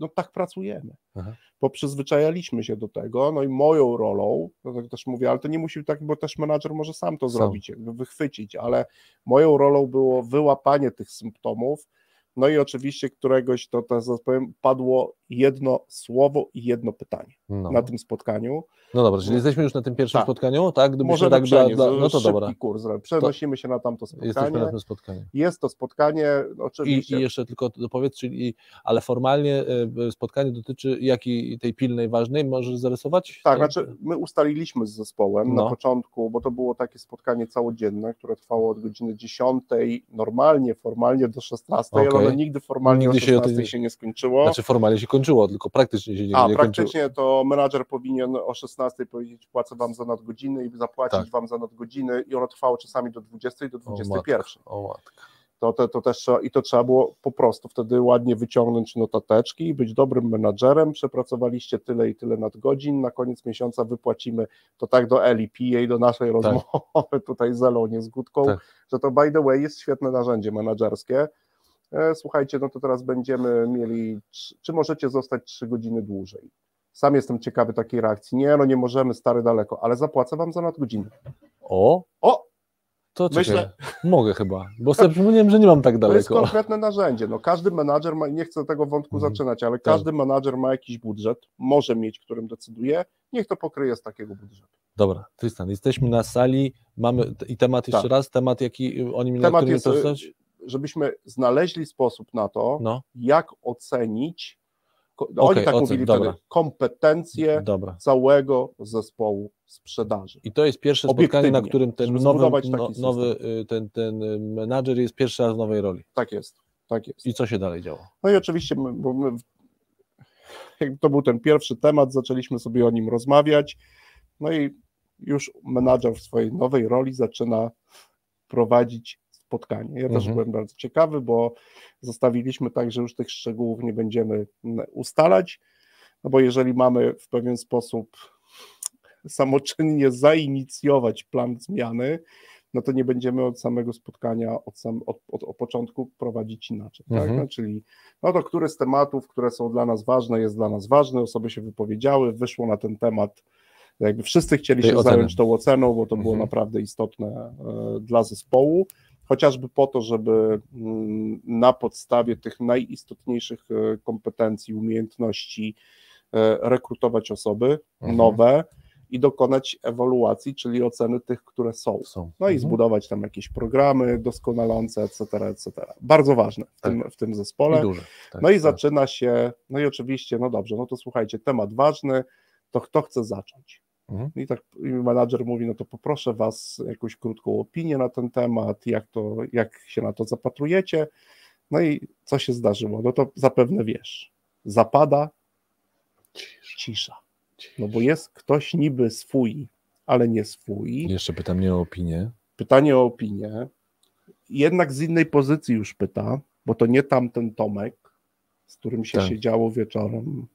no tak pracujemy. Aha. Bo przyzwyczajaliśmy się do tego, no i moją rolą, no tak też mówię, ale to nie musi tak, bo też menadżer może sam to sam. zrobić, jakby wychwycić, ale moją rolą było wyłapanie tych symptomów, no i oczywiście któregoś, to teraz powiem, padło jedno słowo i jedno pytanie no. na tym spotkaniu. No dobra, czyli jesteśmy już na tym pierwszym tak. spotkaniu, tak? Gdybyśmy Może tak dla, dla, no to dobra. kurs, przenosimy to się na tamto spotkanie. Jesteśmy na tym spotkaniu. Jest to spotkanie, oczywiście. I, i jeszcze tylko dopowiedz, czyli, ale formalnie e, spotkanie dotyczy jakiej tej pilnej, ważnej, możesz zarysować? Tak, znaczy my ustaliliśmy z zespołem no. na początku, bo to było takie spotkanie całodzienne, które trwało od godziny 10, normalnie, formalnie do 16, okay. ale nigdy formalnie nigdy o 16 się, się nie skończyło. Znaczy formalnie się kończyło, tylko praktycznie się nie, A, nie praktycznie kończyło. to menadżer powinien o 16 powiedzieć, płacę wam za nadgodziny i zapłacić tak. wam za nadgodziny i ono trwało czasami do 20 do 21. O matka. To, to, to też i to trzeba było po prostu wtedy ładnie wyciągnąć notateczki i być dobrym menadżerem. Przepracowaliście tyle i tyle nadgodzin, na koniec miesiąca wypłacimy to tak do Eli, PA, do naszej tak. rozmowy [LAUGHS] tutaj z Elą Niezgódką, tak. że to by the way jest świetne narzędzie menadżerskie słuchajcie, no to teraz będziemy mieli, czy możecie zostać trzy godziny dłużej? Sam jestem ciekawy takiej reakcji. Nie, no nie możemy, stary daleko, ale zapłacę wam za nadgodziny. O! O! To czekaj, Myślę- mogę chyba, bo sobie przypomniałem, że nie mam tak To jest daleko. konkretne narzędzie. No, każdy menadżer ma, nie chcę tego wątku Mhm. zaczynać, ale Tak. każdy menadżer ma jakiś budżet, może mieć, którym decyduje, niech to pokryje z takiego budżetu. Dobra, Tristan, jesteśmy na sali, mamy i temat jeszcze Tak. raz, temat jaki oni mi na Temat którym jest, pracować? Żebyśmy znaleźli sposób na to, No, jak ocenić, Okej, oni tak ocen, mówili dobra. wtedy, kompetencje dobra. całego zespołu sprzedaży. I to jest pierwsze spotkanie, na którym ten nowy, no, nowy y, ten, ten y, menadżer jest pierwszy raz w nowej roli. Tak jest, tak jest. I co się dalej działo? No i oczywiście, my, bo my, to był ten pierwszy temat, zaczęliśmy sobie o nim rozmawiać, no i już menadżer w swojej nowej roli zaczyna prowadzić spotkanie. Ja też Mhm. byłem bardzo ciekawy, bo zostawiliśmy tak, że już tych szczegółów nie będziemy ustalać, no bo jeżeli mamy w pewien sposób samoczynnie zainicjować plan zmiany, no to nie będziemy od samego spotkania, od, sam, od, od, od początku prowadzić inaczej. Tak? Mhm. No, czyli no to który z tematów, które są dla nas ważne, jest dla nas ważny, osoby się wypowiedziały, wyszło na ten temat, jakby wszyscy chcieli Tej się oceny. zająć tą oceną, bo to było Mhm. naprawdę istotne e, dla zespołu, chociażby po to, żeby mm, na podstawie tych najistotniejszych e, kompetencji, umiejętności e, rekrutować osoby Mhm. nowe i dokonać ewaluacji, czyli oceny tych, które są. Są. No i Mhm. zbudować tam jakieś programy doskonalące, etc., etc. Bardzo ważne w, Tak. tym, w tym I zespole. duże. Tak, No i tak. zaczyna się, no i oczywiście, no dobrze, no to słuchajcie, temat ważny, to kto chce zacząć? Mhm. I tak i menadżer mówi, no to poproszę was jakąś krótką opinię na ten temat, jak to, jak się na to zapatrujecie. No i co się zdarzyło? No to zapewne wiesz, zapada cisza. No bo jest ktoś niby swój, ale nie swój. Jeszcze pytam nie o opinię. Pytanie o opinię. Jednak z innej pozycji już pyta, bo to nie tamten Tomek, z którym się Tak. siedziało wieczorem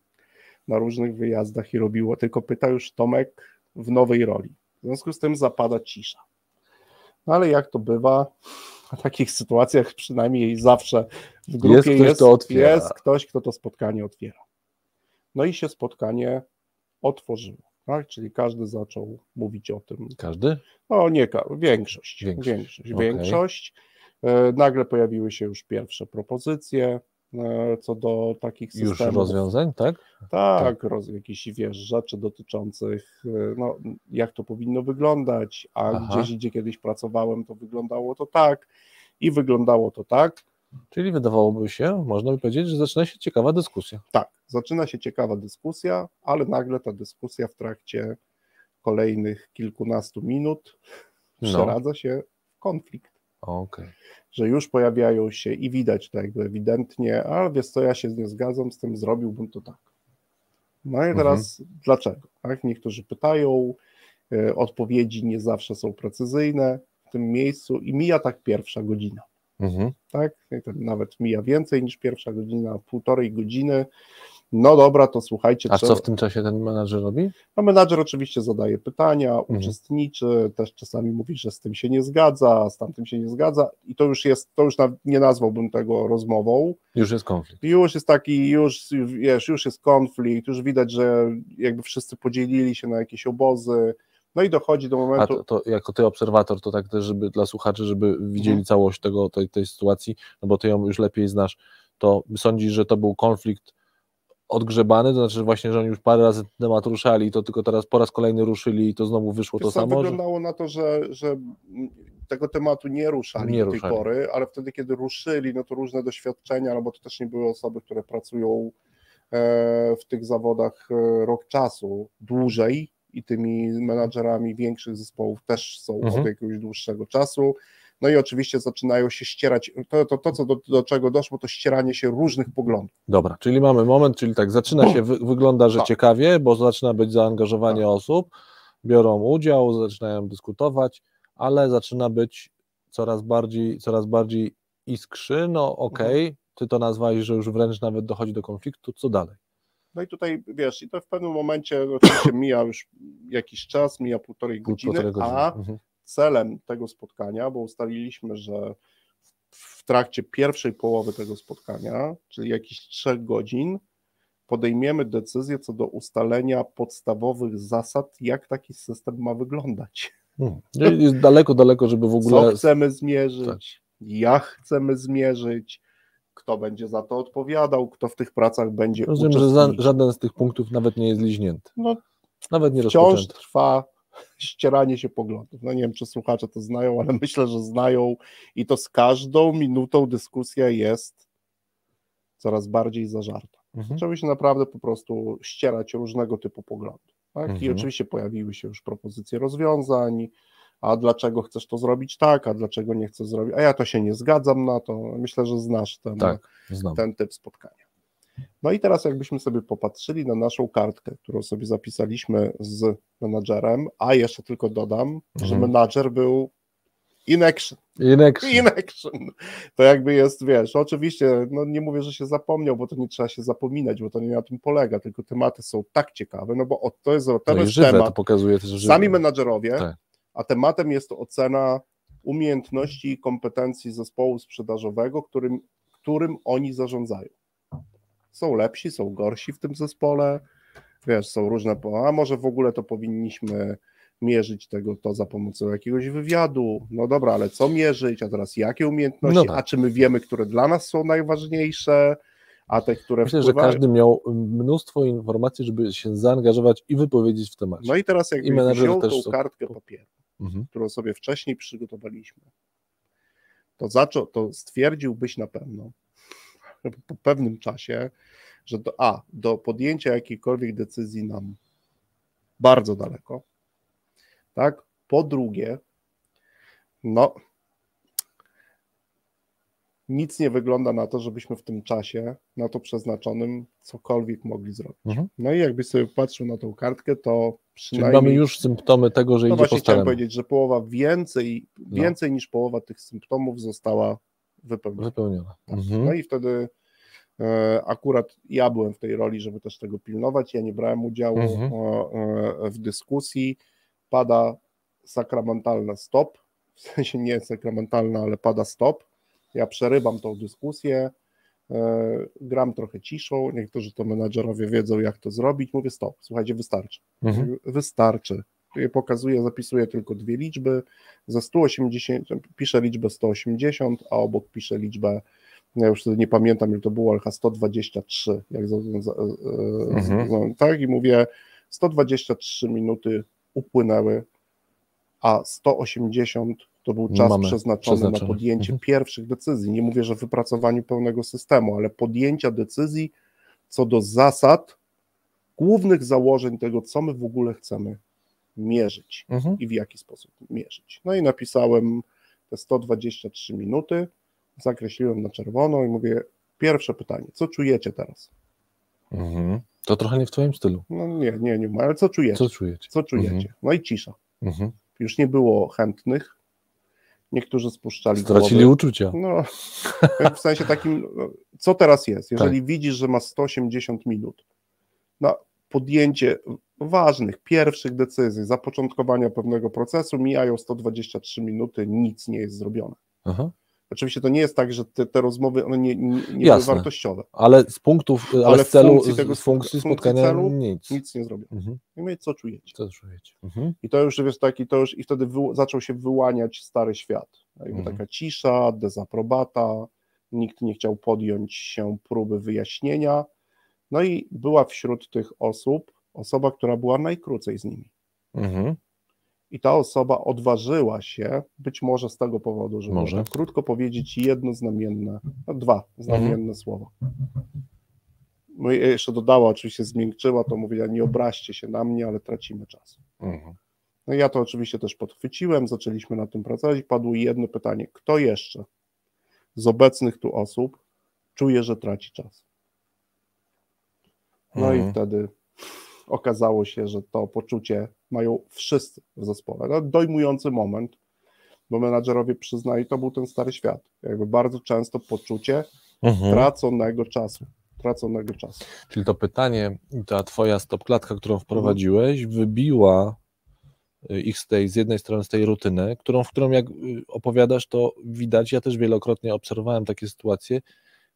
na różnych wyjazdach i robiło, tylko pyta już Tomek w nowej roli. W związku z tym zapada cisza. No ale jak to bywa, w takich sytuacjach przynajmniej zawsze w grupie Jest ktoś, jest, kto otwiera. jest ktoś, kto to spotkanie otwiera. No i się spotkanie otworzyło. Tak? Czyli każdy zaczął mówić o tym, Każdy? no nie, większość. Większość, Większość. okej. większość. E, Nagle pojawiły się już pierwsze propozycje co do takich systemów. Już rozwiązań, tak? Tak, roz, jakieś wiesz, rzeczy dotyczących, e, no, jak to powinno wyglądać, a Aha. gdzieś, gdzie kiedyś pracowałem, to wyglądało to tak i wyglądało to tak. Czyli wydawałoby się, można by powiedzieć, że zaczyna się ciekawa dyskusja. Tak, zaczyna się ciekawa dyskusja, ale nagle ta dyskusja w trakcie kolejnych kilkunastu minut No. przeradza się w konflikt. Okej. Że już pojawiają się i widać to jakby ewidentnie, ale wiesz co, ja się nie zgadzam z tym, zrobiłbym to tak. No i teraz dlaczego? Tak? Niektórzy pytają, e, odpowiedzi nie zawsze są precyzyjne w tym miejscu i mija tak pierwsza godzina. Mhm. Tak? Nawet mija więcej niż pierwsza godzina, półtorej godziny. No dobra, to słuchajcie, A trzeba- co w tym czasie ten menadżer robi? no, menadżer oczywiście zadaje pytania, Mhm. uczestniczy, też czasami mówi, że z tym się nie zgadza, z tamtym się nie zgadza i to już jest, to już nie nazwałbym tego rozmową. Już jest konflikt. Już jest taki, już wiesz, już jest konflikt, już widać, że jakby wszyscy podzielili się na jakieś obozy, no i dochodzi do A momentu, to, to jako ty obserwator, to tak też, żeby dla słuchaczy, żeby widzieli Mhm. całość tego, tej, tej sytuacji, no bo ty ją już lepiej znasz, to sądzisz, że to był konflikt odgrzebany, to znaczy właśnie, że oni już parę razy temat ruszali, to tylko teraz po raz kolejny ruszyli i to znowu wyszło to Wiesz co, samo? Że... wyglądało na to, że, że tego tematu nie ruszali Nie do tej ruszali. pory, ale wtedy, kiedy ruszyli, no to różne doświadczenia, no bo to też nie były osoby, które pracują e, w tych zawodach e, rok czasu dłużej i tymi menadżerami większych zespołów też są Mhm. od jakiegoś dłuższego czasu. No i oczywiście zaczynają się ścierać, to, to, to co do, do czego doszło, to ścieranie się różnych poglądów. Dobra, czyli mamy moment, czyli tak, zaczyna się, wy, wygląda, że Tak. ciekawie, bo zaczyna być zaangażowanie osób, biorą udział, zaczynają dyskutować, ale zaczyna być coraz bardziej, coraz bardziej iskrzy, no okej, Mhm. ty to nazwałeś, że już wręcz nawet dochodzi do konfliktu, co dalej? No i tutaj wiesz, i to w pewnym momencie oczywiście mija już jakiś czas, mija półtorej Pół- godziny, półtorej godziny. a Mhm. Celem tego spotkania, bo ustaliliśmy, że w trakcie pierwszej połowy tego spotkania, czyli jakichś trzech godzin, podejmiemy decyzję co do ustalenia podstawowych zasad, jak taki system ma wyglądać. Hmm. Jest daleko, daleko, żeby w ogóle. Co chcemy zmierzyć, tak. jak chcemy zmierzyć, kto będzie za to odpowiadał, kto w tych pracach będzie Rozumiem, że żaden z tych punktów nawet nie jest liźnięty. No, nawet nie wciąż trwa ścieranie się poglądów. No nie wiem, czy słuchacze to znają, ale [LAUGHS] myślę, że znają i to z każdą minutą dyskusja jest coraz bardziej zażarta. Mhm. Zaczęły się naprawdę po prostu ścierać różnego typu poglądów. Tak? Mhm. I oczywiście pojawiły się już propozycje rozwiązań, a dlaczego chcesz to zrobić tak, a dlaczego nie chcesz zrobić, a ja to się nie zgadzam na to. Myślę, że znasz ten, tak, ten typ spotkania. No i teraz jakbyśmy sobie popatrzyli na naszą kartkę, którą sobie zapisaliśmy z menadżerem, a jeszcze tylko dodam, mhm. że menadżer był in action. In action. In action. To jakby jest, wiesz, oczywiście, no nie mówię, że się zapomniał, bo to nie trzeba się zapominać, bo to nie na tym polega, tylko tematy są tak ciekawe, no bo to jest, to no jest żywe, temat. To pokazuje też, że Sami menadżerowie, tak. a tematem jest to ocena umiejętności i kompetencji zespołu sprzedażowego, którym, którym oni zarządzają. Są lepsi, są gorsi w tym zespole, wiesz, są różne, a może w ogóle to powinniśmy mierzyć tego to za pomocą jakiegoś wywiadu. No dobra, ale co mierzyć, a teraz jakie umiejętności, no tak. a czy my wiemy, które dla nas są najważniejsze, a te, które Myślę, wpływają... że każdy miał mnóstwo informacji, żeby się zaangażować i wypowiedzieć w temacie. No i teraz jak wziął tą są... kartkę papieru, mhm. którą sobie wcześniej przygotowaliśmy, to, zaczął, to stwierdziłbyś na pewno po pewnym czasie, że do, a, do podjęcia jakiejkolwiek decyzji nam bardzo daleko, tak? Po drugie, no, nic nie wygląda na to, żebyśmy w tym czasie, na to przeznaczonym, cokolwiek mogli zrobić. Mhm. No i jakbyś sobie patrzył na tą kartkę, to przynajmniej... Czyli mamy już symptomy tego, że no idzie właśnie chciałem powiedzieć, że połowa więcej, no. więcej niż połowa tych symptomów została wypełniona. wypełniona. Tak. Mhm. No i wtedy e, akurat ja byłem w tej roli, żeby też tego pilnować, ja nie brałem udziału mhm. e, w dyskusji, pada sakramentalne stop, w sensie nie sakramentalne, ale pada stop. Ja przerywam tą dyskusję, e, gram trochę ciszą, niektórzy to menadżerowie wiedzą, jak to zrobić. Mówię stop, słuchajcie, wystarczy. Mhm. Wystarczy. Ja pokazuję, zapisuję tylko dwie liczby. Za 180 piszę liczbę 180, a obok piszę liczbę, ja już nie pamiętam, ile to było, ale 123. Jak za, za, mhm. tak, i mówię 123 minuty upłynęły, a 180 to był czas Mamy przeznaczony, przeznaczony na podjęcie mhm. pierwszych decyzji. Nie mówię, że wypracowaniu pełnego systemu, ale podjęcia decyzji co do zasad, głównych założeń tego, co my w ogóle chcemy mierzyć mhm. i w jaki sposób mierzyć. No i napisałem te 123 minuty, zakreśliłem na czerwono i mówię, pierwsze pytanie, co czujecie teraz? Mhm. To trochę nie w twoim stylu. No nie, nie, nie, ale co czujecie? Co czujecie? Co czujecie? Mhm. No i cisza. Mhm. Już nie było chętnych. Niektórzy spuszczali Stracili głowy. uczucia. No, w sensie takim, no, co teraz jest? Jeżeli tak. widzisz, że ma 180 minut na podjęcie ważnych, pierwszych decyzji, zapoczątkowania pewnego procesu, mijają 123 minuty, nic nie jest zrobione. Aha. Oczywiście to nie jest tak, że te, te rozmowy one nie, nie, nie były wartościowe. Ale z punktów, ale, ale z celu, funkcji tego, z funkcji spotkania celu, nic. Nic nie zrobią. Mhm. I my co czujecie? Co czujecie? Mhm. I to już wiesz taki, to już i wtedy wy, zaczął się wyłaniać stary świat. Jakby mhm. taka cisza, dezaprobata, nikt nie chciał podjąć się próby wyjaśnienia. No i była wśród tych osób osoba, która była najkrócej z nimi. Mhm i ta osoba odważyła się, być może z tego powodu, że może tak krótko powiedzieć jedno znamienne, no dwa znamienne mhm. słowa. No i jeszcze dodała, oczywiście zmiękczyła, to mówiła, nie obraźcie się na mnie, ale tracimy czas. Mhm. No i ja to oczywiście też podchwyciłem, zaczęliśmy na tym pracować, padło jedno pytanie, kto jeszcze z obecnych tu osób czuje, że traci czas? No mhm. i wtedy okazało się, że to poczucie mają wszyscy w zespole. No, dojmujący moment, bo menadżerowie przyznali, to był ten stary świat. Jakby bardzo często poczucie mhm. traconego czasu. Traconego czasu. Czyli to pytanie, ta twoja stopklatka, którą wprowadziłeś, mhm. wybiła y, ich z tej, z jednej strony z tej rutyny, którą, w którą jak y, opowiadasz, to widać, ja też wielokrotnie obserwowałem takie sytuacje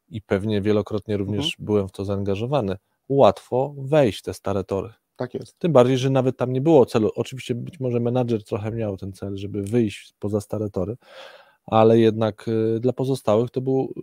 i pewnie wielokrotnie również mhm. byłem w to zaangażowany. Łatwo wejść w te stare tory Tak jest. Tym bardziej, że nawet tam nie było celu. Oczywiście być może menadżer trochę miał ten cel, żeby wyjść poza stare tory, ale jednak y, dla pozostałych to był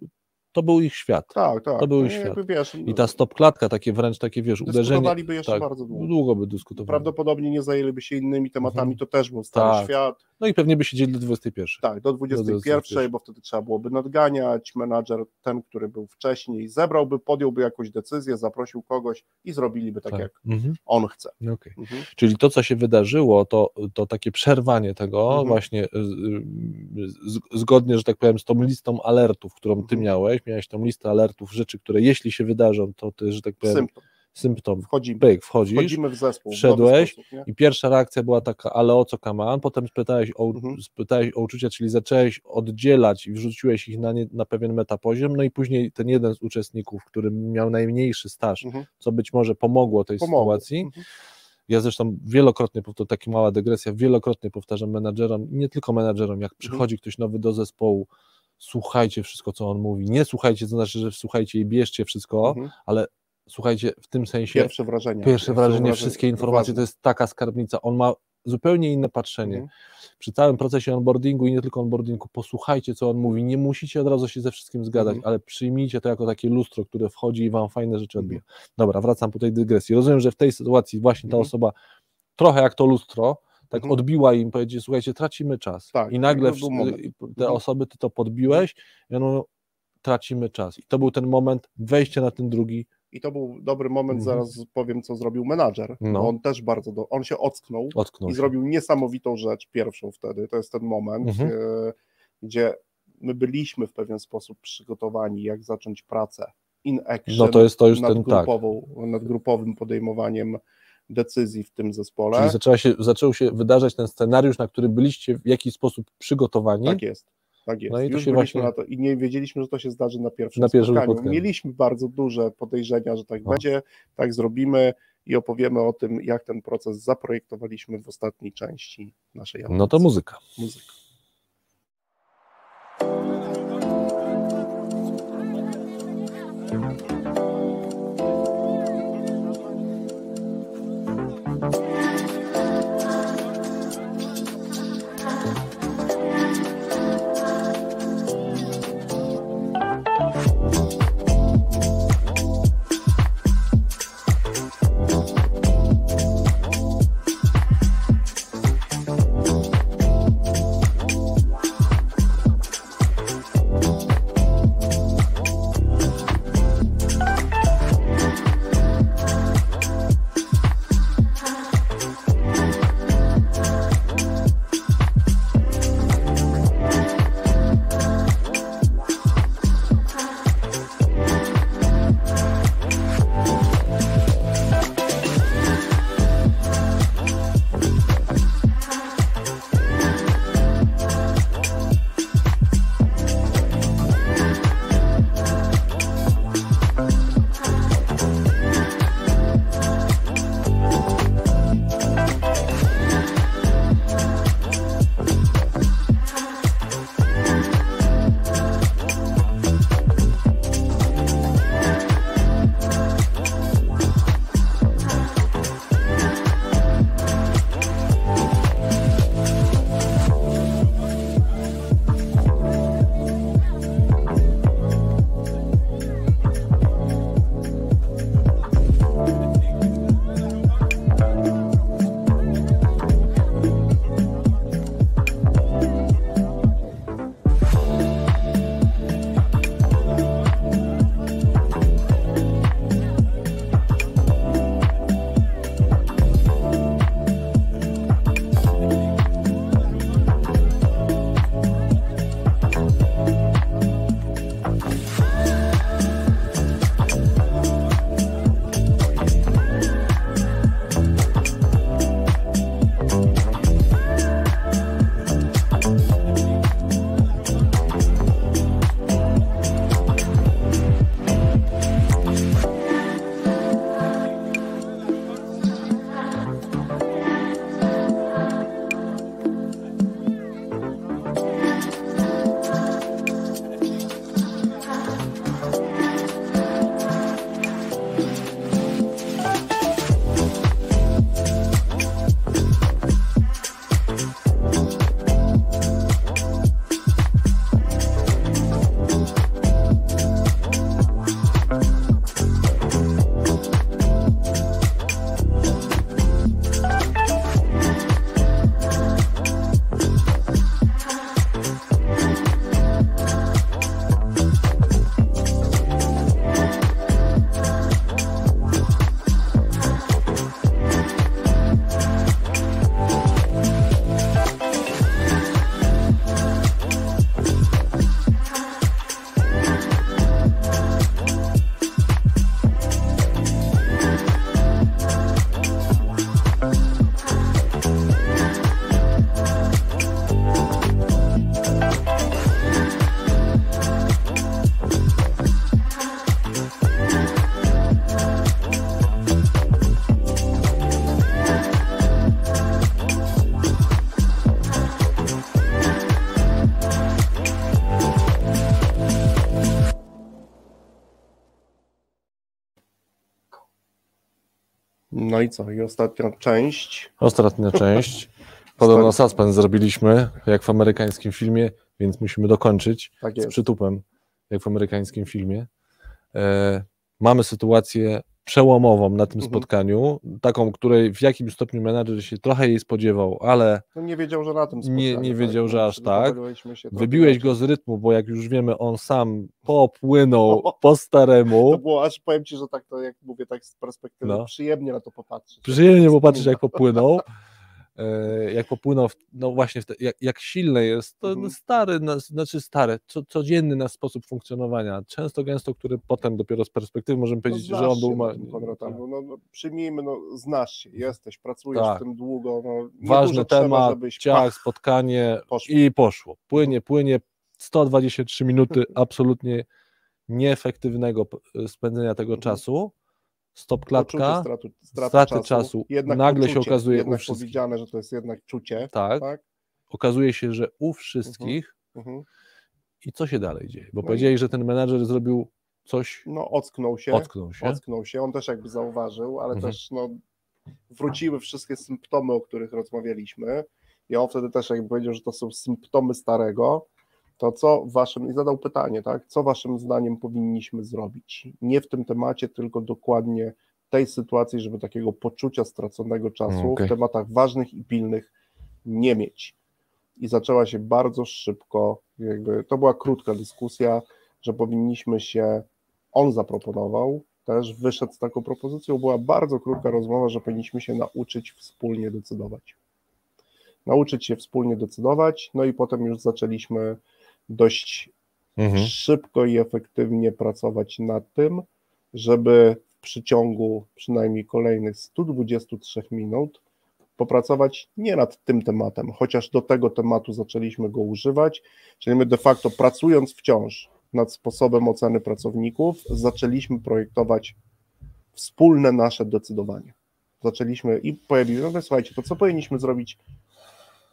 to był ich świat. Tak, tak. To był No ich i świat. wiesz, I ta stop klatka, takie wręcz takie, wiesz, uderzenie. dyskutowaliby jeszcze tak, bardzo długo. Długo by dyskutowali. Prawdopodobnie nie zajęliby się innymi tematami, Mhm. to też był stary Tak. świat. No i pewnie by siedzieli do 21. Tak, do 21, 21, bo wtedy trzeba byłoby nadganiać. Menadżer, ten, który był wcześniej, zebrałby, podjąłby jakąś decyzję, zaprosił kogoś i zrobiliby tak, jak Mhm. on chce. No okej. Mhm. Czyli to, co się wydarzyło, to, to takie przerwanie tego, Mhm. właśnie y, y, z, zgodnie, że tak powiem, z tą listą alertów, którą ty Mhm. Miałeś, miałeś tą listę alertów, rzeczy, które jeśli się wydarzą, to ty, że tak powiem, Symptom. symptom, Wchodzimy. pyk, wchodzisz Wchodzimy w zespół. w wszedłeś nowy sposób, i pierwsza reakcja była taka, ale o co kaman, potem spytałeś o, Mhm. spytałeś o uczucia, czyli zacząłeś oddzielać i wrzuciłeś ich na, nie, na pewien metapoziom, no i później ten jeden z uczestników, który miał najmniejszy staż, Mhm. co być może pomogło tej Pomogło. sytuacji, Mhm. ja zresztą wielokrotnie, to taka mała dygresja, wielokrotnie powtarzam menadżerom, nie tylko menadżerom, jak przychodzi ktoś nowy do zespołu, słuchajcie wszystko, co on mówi. Nie słuchajcie, to znaczy, że słuchajcie i bierzcie wszystko, Mhm. ale słuchajcie w tym sensie, Pierwsze wrażenia. pierwsze wrażenie, wrażenie- wszystkie informacje, to jest taka skarbnica, on ma zupełnie inne patrzenie. Mhm. Przy całym procesie onboardingu i nie tylko onboardingu, posłuchajcie, co on mówi. Nie musicie od razu się ze wszystkim zgadzać, Mhm. ale przyjmijcie to jako takie lustro, które wchodzi i wam fajne rzeczy Mhm. odbija. Dobra, wracam po tej dygresji. Rozumiem, że w tej sytuacji właśnie ta Mhm. osoba trochę jak to lustro, tak Mhm. odbiła im, powiedzieć, słuchajcie, tracimy czas. Tak, I nagle wsz- moment. te Mhm. osoby, ty to podbiłeś i mówią, tracimy czas. I to był ten moment wejścia na ten drugi. I to był dobry moment, Mhm. zaraz powiem, co zrobił menadżer. No. On też bardzo, do... on się ocknął Otknął i się. zrobił niesamowitą rzecz, pierwszą wtedy. To jest ten moment, Mhm. e, gdzie my byliśmy w pewien sposób przygotowani, jak zacząć pracę in action No to jest to już nad, ten tak. nad grupowym podejmowaniem decyzji w tym zespole. Czyli zaczęła się, zaczął się wydarzać ten scenariusz, na który byliście w jakiś sposób przygotowani. Tak jest. Tak jest. No i to Już się byliśmy właśnie- na to i nie wiedzieliśmy, że to się zdarzy na pierwszym, Na pierwszym spotkaniu. spotkaniu. Mieliśmy bardzo duże podejrzenia, że tak No. będzie, tak zrobimy i opowiemy o tym, jak ten proces zaprojektowaliśmy w ostatniej części naszej audycji. No to muzyka. muzyka. No i co? I ostatnia część. Ostatnia [LAUGHS] część. Podobno suspens zrobiliśmy, jak w amerykańskim filmie, więc musimy dokończyć Tak z przytupem, jak w amerykańskim filmie. E, mamy sytuację przełomową na tym Mhm. spotkaniu, taką, której w jakimś stopniu menadżer się trochę jej spodziewał, ale No nie wiedział, że na tym Nie- spotkaniu, nie tak? wiedział, że No, aż tak. wybiłeś go z rytmu, bo jak już wiemy, on sam popłynął O. [LAUGHS] po To staremu. było, aż powiem Ci, że tak to, jak mówię, tak z perspektywy, No. przyjemnie na to popatrzeć. Przyjemnie popatrzeć, jak popłynął. [LAUGHS] E, Jak popłynął, no właśnie, te, jak, jak silny jest, to Mhm. stary, znaczy stary, co, codzienny nasz sposób funkcjonowania, często gęsto, który potem dopiero z perspektywy możemy No, powiedzieć, znasz że on był... Ma... Konrad, tak. no, no, no, przyjmijmy, no, znasz się, jesteś, pracujesz Tak. w tym długo. No, Ważny trzeba, temat, żebyś ciach, pach, spotkanie poszło. i poszło. Płynie, płynie, 123 minuty absolutnie nieefektywnego spędzenia tego Mhm. czasu, stop klatka, straty straty czasu, czasu. Nagle się okazuje u jednak wszystkich. powiedziane, że to jest jednak czucie, tak, tak? okazuje się, że u wszystkich Mhm. i co się dalej dzieje, bo No i- powiedzieli, że ten menadżer zrobił coś, No ocknął się, ocknął się, ocknął się, on też jakby zauważył, ale Mhm. też no, wróciły wszystkie symptomy, o których rozmawialiśmy i on wtedy też jakby powiedział, że to są symptomy starego, to co waszym, i zadał pytanie, tak, co waszym zdaniem powinniśmy zrobić? Nie w tym temacie, tylko dokładnie tej sytuacji, żeby takiego poczucia straconego czasu Okej. w tematach ważnych i pilnych nie mieć. I zaczęła się bardzo szybko, jakby to była krótka dyskusja, że powinniśmy się, on zaproponował, też wyszedł z taką propozycją, była bardzo krótka rozmowa, że powinniśmy się nauczyć wspólnie decydować. Nauczyć się wspólnie decydować, no i potem już zaczęliśmy dość mhm. szybko i efektywnie pracować nad tym, żeby w przeciągu przynajmniej kolejnych 123 minut popracować nie nad tym tematem, chociaż do tego tematu zaczęliśmy go używać, czyli my de facto pracując wciąż nad sposobem oceny pracowników, zaczęliśmy projektować wspólne nasze decydowanie. Zaczęliśmy i pojawiły, no to słuchajcie, to co powinniśmy zrobić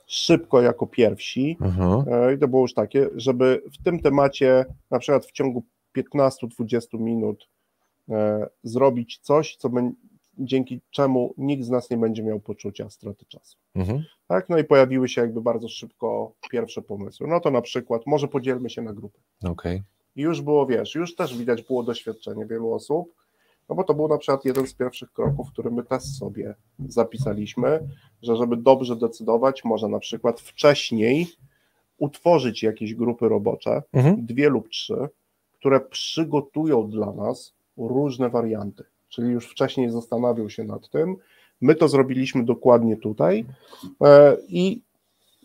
szybko jako pierwsi, Aha. E, I to było już takie, żeby w tym temacie na przykład w ciągu 15-20 minut e, zrobić coś, co dzięki czemu nikt z nas nie będzie miał poczucia straty czasu. Mhm. Tak? No i pojawiły się jakby bardzo szybko pierwsze pomysły. No to na przykład może podzielmy się na grupy. Okej. I już było, wiesz, już też widać było doświadczenie wielu osób, no bo to był na przykład jeden z pierwszych kroków, który my też sobie zapisaliśmy, że żeby dobrze decydować, można na przykład wcześniej utworzyć jakieś grupy robocze, Mhm. dwie lub trzy, które przygotują dla nas różne warianty, czyli już wcześniej zastanawiał się nad tym. My to zrobiliśmy dokładnie tutaj e, i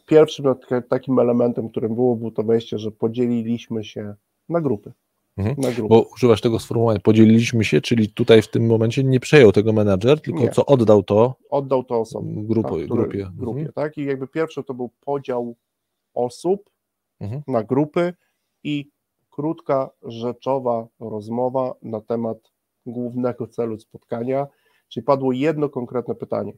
pierwszym tak- takim elementem, którym było, było to wejście, że podzieliliśmy się na grupy. Mhm. Na grupy. Bo używasz tego sformułowania, podzieliliśmy się, czyli tutaj w tym momencie nie przejął tego menadżer, tylko Nie. co oddał to Oddał to osobom. grupo, tak, grupie. grupie Mhm. tak? I jakby pierwszy to był podział osób Mhm. na grupy i krótka, rzeczowa rozmowa na temat głównego celu spotkania, czyli padło jedno konkretne pytanie.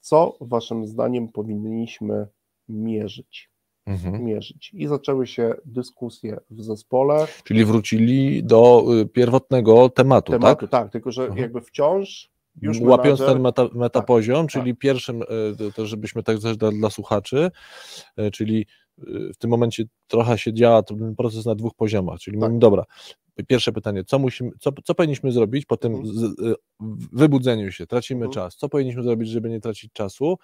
Co waszym zdaniem powinniśmy mierzyć? Mhm. mierzyć? I zaczęły się dyskusje w zespole Czyli wrócili do y, pierwotnego tematu, tematu, tak? tak, tylko że Mhm. jakby wciąż już Łapiąc ten meta, metapoziom, tak. czyli pierwszym, y, to- żebyśmy tak też dla, dla słuchaczy, y, czyli w tym momencie trochę się działa ten proces na dwóch poziomach, czyli Tak. mówimy, dobra, pierwsze pytanie, co, musimy, co, co powinniśmy zrobić po tym Mhm. z, wybudzeniu się, tracimy Mhm. czas, co powinniśmy zrobić, żeby nie tracić czasu?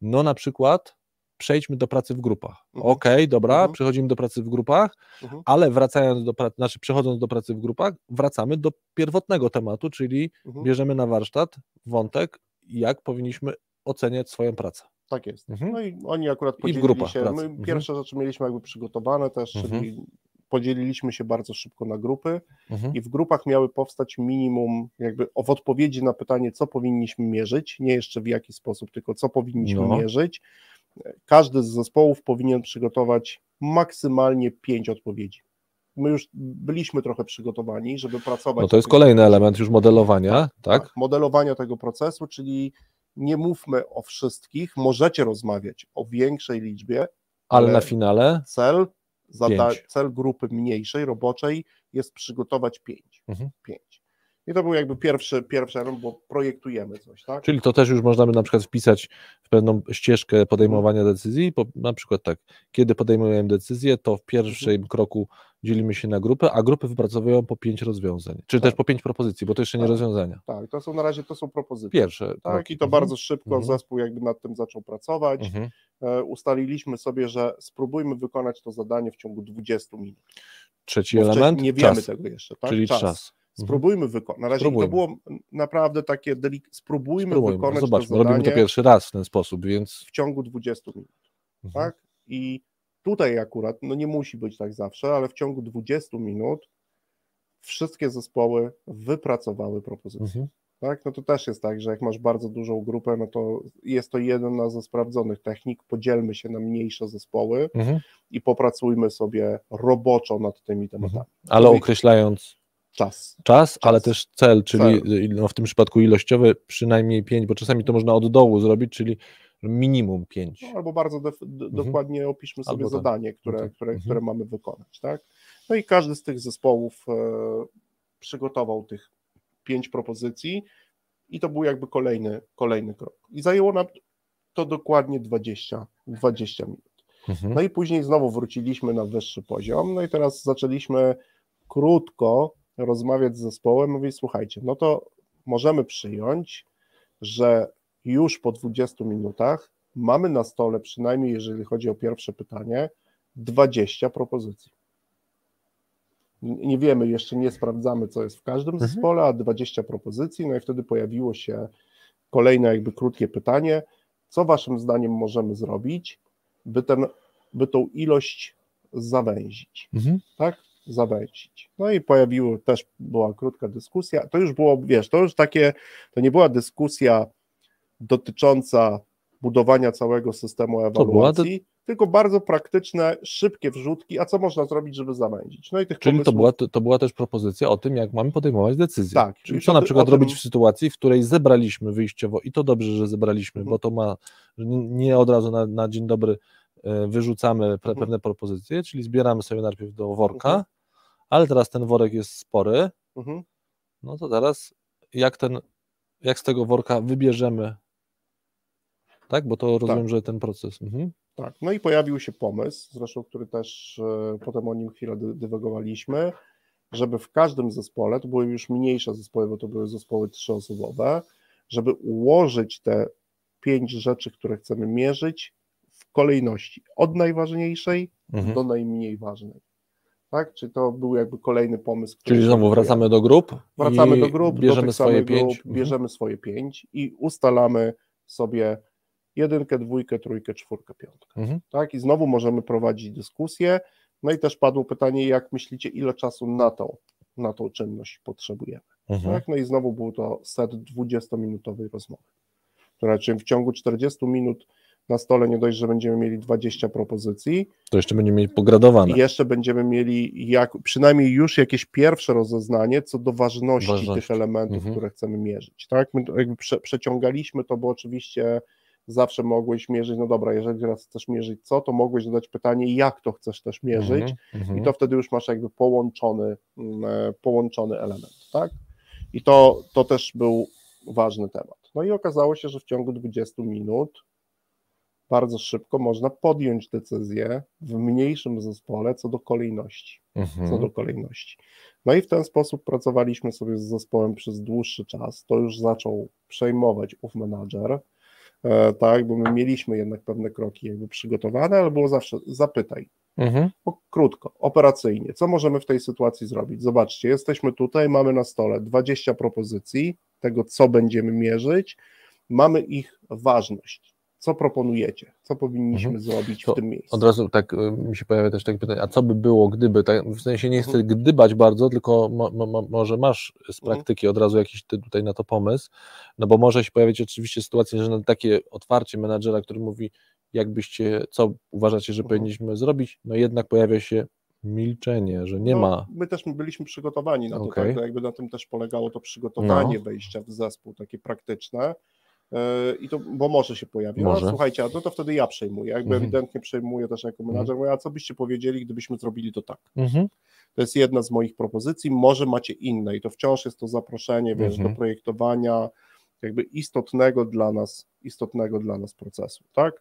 No na przykład przejdźmy do pracy w grupach. Mhm. Okej, dobra, Mhm. przechodzimy do pracy w grupach, Mhm. ale wracając do pracy, znaczy przechodząc do pracy w grupach, wracamy do pierwotnego tematu, czyli Mhm. bierzemy na warsztat wątek, jak powinniśmy oceniać swoją pracę. Tak jest. Mhm. No i oni akurat I w podzielili grupach się. pracy. My Mhm. pierwsze rzeczy mieliśmy jakby przygotowane też, czyli podzieliliśmy się bardzo szybko na grupy Mhm. i w grupach miały powstać minimum jakby w odpowiedzi na pytanie, co powinniśmy mierzyć, nie jeszcze w jaki sposób, tylko co powinniśmy No. mierzyć. Każdy z zespołów powinien przygotować maksymalnie pięć odpowiedzi. My już byliśmy trochę przygotowani, żeby pracować. No to jest kolejny element już modelowania, tak? modelowania tego procesu, czyli nie mówmy o wszystkich, możecie rozmawiać o większej liczbie, Ale ale- na finale cel, zada, cel grupy mniejszej, roboczej jest przygotować pięć. Mhm. pięć. I to był jakby pierwszy, pierwszy element, bo projektujemy coś, tak? Czyli to też już można by na przykład wpisać w pewną ścieżkę podejmowania decyzji, po, na przykład tak, kiedy podejmujemy decyzję, to w pierwszym Mhm. kroku dzielimy się na grupy, a grupy wypracowują po pięć rozwiązań, czy Tak. też po pięć propozycji, bo to jeszcze nie Tak. rozwiązania. Tak, to są na razie to są propozycje. Pierwsze. Tak, kroki. i to Mhm. bardzo szybko Mhm. zespół jakby nad tym zaczął pracować. Mhm. E, ustaliliśmy sobie, że spróbujmy wykonać to zadanie w ciągu 20 minut. Trzeci Bo element, nie wiemy czas, tego jeszcze, tak? czyli czas. Mhm. Spróbujmy wykonać. Na razie Spróbujmy. to było naprawdę takie delik... spróbujmy, Spróbujmy, wykonać zobaczmy, to robimy to pierwszy raz w ten sposób, więc... w ciągu 20 minut, Mhm. tak? I tutaj akurat, no nie musi być tak zawsze, ale w ciągu 20 minut wszystkie zespoły wypracowały propozycję. Mhm. Tak? No to też jest tak, że jak masz bardzo dużą grupę, no to jest to jedna ze sprawdzonych technik. Podzielmy się na mniejsze zespoły Mhm. i popracujmy sobie roboczo nad tymi tematami. Ale Czyli- określając Czas. czas, ale też cel, czyli Cel. no w tym przypadku ilościowy przynajmniej 5, bo czasami to można od dołu zrobić, czyli minimum 5. No, albo bardzo def- d- dokładnie opiszmy sobie Mhm. Albo tak. zadanie, które, tak. które, Mhm. które mamy wykonać. Tak? No i każdy z tych zespołów e, przygotował tych pięć propozycji i to był jakby kolejny, kolejny krok. I zajęło nam to dokładnie 20, 20 minut. Mhm. No i później znowu wróciliśmy na wyższy poziom, no i teraz zaczęliśmy krótko rozmawiać z zespołem, mówić, słuchajcie, no to możemy przyjąć, że już po 20 minutach mamy na stole, przynajmniej jeżeli chodzi o pierwsze pytanie, 20 propozycji. Nie wiemy, jeszcze nie sprawdzamy, co jest w każdym Mhm. zespole, a 20 propozycji, no i wtedy pojawiło się kolejne jakby krótkie pytanie, co waszym zdaniem możemy zrobić, by, ten, by tą ilość zawęzić, Mhm. tak? Zawęzić. No i pojawiło też, była krótka dyskusja, to już było, wiesz, to już takie, to nie była dyskusja dotycząca budowania całego systemu ewaluacji, tylko bardzo praktyczne, szybkie wrzutki, a co można zrobić, żeby zawęzić. No i tych Czyli to pomysłów- była, to, to była też propozycja o tym, jak mamy podejmować decyzje. Tak, Czyli co na tym- przykład o robić tym- w sytuacji, w której zebraliśmy wyjściowo i to dobrze, że zebraliśmy, Mhm. bo to ma, nie od razu na, na dzień dobry e, wyrzucamy Mhm. pewne propozycje, czyli zbieramy sobie najpierw do worka, Mhm. Ale teraz ten worek jest spory, Mhm. no to teraz jak ten, jak z tego worka wybierzemy, tak, bo to rozumiem, że ten proces. Mhm. Tak, no i pojawił się pomysł, zresztą, który też e, potem o nim chwilę dy- dywagowaliśmy, żeby w każdym zespole, to były już mniejsze zespoły, bo to były zespoły trzyosobowe, żeby ułożyć te pięć rzeczy, które chcemy mierzyć w kolejności, od najważniejszej Mhm. do najmniej ważnej. Tak? Czy to był jakby kolejny pomysł, który Czyli znowu wracamy do grup. Wracamy do grup, bierzemy do swoje pięć. grup, bierzemy swoje pięć i ustalamy sobie jedynkę, dwójkę, trójkę, czwórkę, piątkę. Mhm. Tak? I znowu możemy prowadzić dyskusję. No i też padło pytanie, jak myślicie, ile czasu na tą, na tą czynność potrzebujemy. Mhm. Tak? No i znowu był to set 20-minutowej rozmowy, która czym w ciągu 40 minut na stole nie dość, że będziemy mieli 20 propozycji, To jeszcze będziemy mieli pogradowane. i jeszcze będziemy mieli jak, przynajmniej już jakieś pierwsze rozeznanie co do ważności, Ważności. tych elementów, Mhm. które chcemy mierzyć. Tak? My jakby prze, przeciągaliśmy to, bo oczywiście zawsze mogłeś mierzyć, no dobra, jeżeli teraz chcesz mierzyć co, to mogłeś zadać pytanie, jak to chcesz też mierzyć Mhm. Mhm. i to wtedy już masz jakby połączony, mm, e, połączony element, tak? I to, to też był ważny temat. No i okazało się, że w ciągu 20 minut bardzo szybko można podjąć decyzję w mniejszym zespole co do kolejności. Mhm. Co do kolejności. No i w ten sposób pracowaliśmy sobie z zespołem przez dłuższy czas. To już zaczął przejmować ów menadżer, e, tak, bo my mieliśmy jednak pewne kroki jakby przygotowane, ale było zawsze zapytaj, Mhm. o, krótko, operacyjnie. Co możemy w tej sytuacji zrobić? Zobaczcie, jesteśmy tutaj, mamy na stole 20 propozycji tego, co będziemy mierzyć, mamy ich ważność. Co proponujecie? Co powinniśmy Mhm. zrobić To w tym miejscu? Od razu tak y, mi się pojawia też takie pytanie, a co by było, gdyby, tak, w sensie nie chcę Mhm. gdybać bardzo, tylko mo, mo, mo, może masz z Mhm. praktyki od razu jakiś ty tutaj na to pomysł, no bo może się pojawić oczywiście sytuacja, że na takie otwarcie menadżera, który mówi, jakbyście, co uważacie, że Mhm. powinniśmy zrobić, no jednak pojawia się milczenie, że nie no, ma. My też byliśmy przygotowani na to, Okej. tak? No jakby na tym też polegało to przygotowanie No. wejścia w zespół, takie praktyczne, E, I to, bo może się pojawi. No, słuchajcie, a no to wtedy ja przejmuję. Jakby mhm. ewidentnie przejmuję też jako menadżer. Mhm. Mówię, a co byście powiedzieli, gdybyśmy zrobili to tak? Mhm. To jest jedna z moich propozycji. Może macie inne i to wciąż jest to zaproszenie, wiesz, do projektowania jakby istotnego dla nas, istotnego dla nas procesu, tak?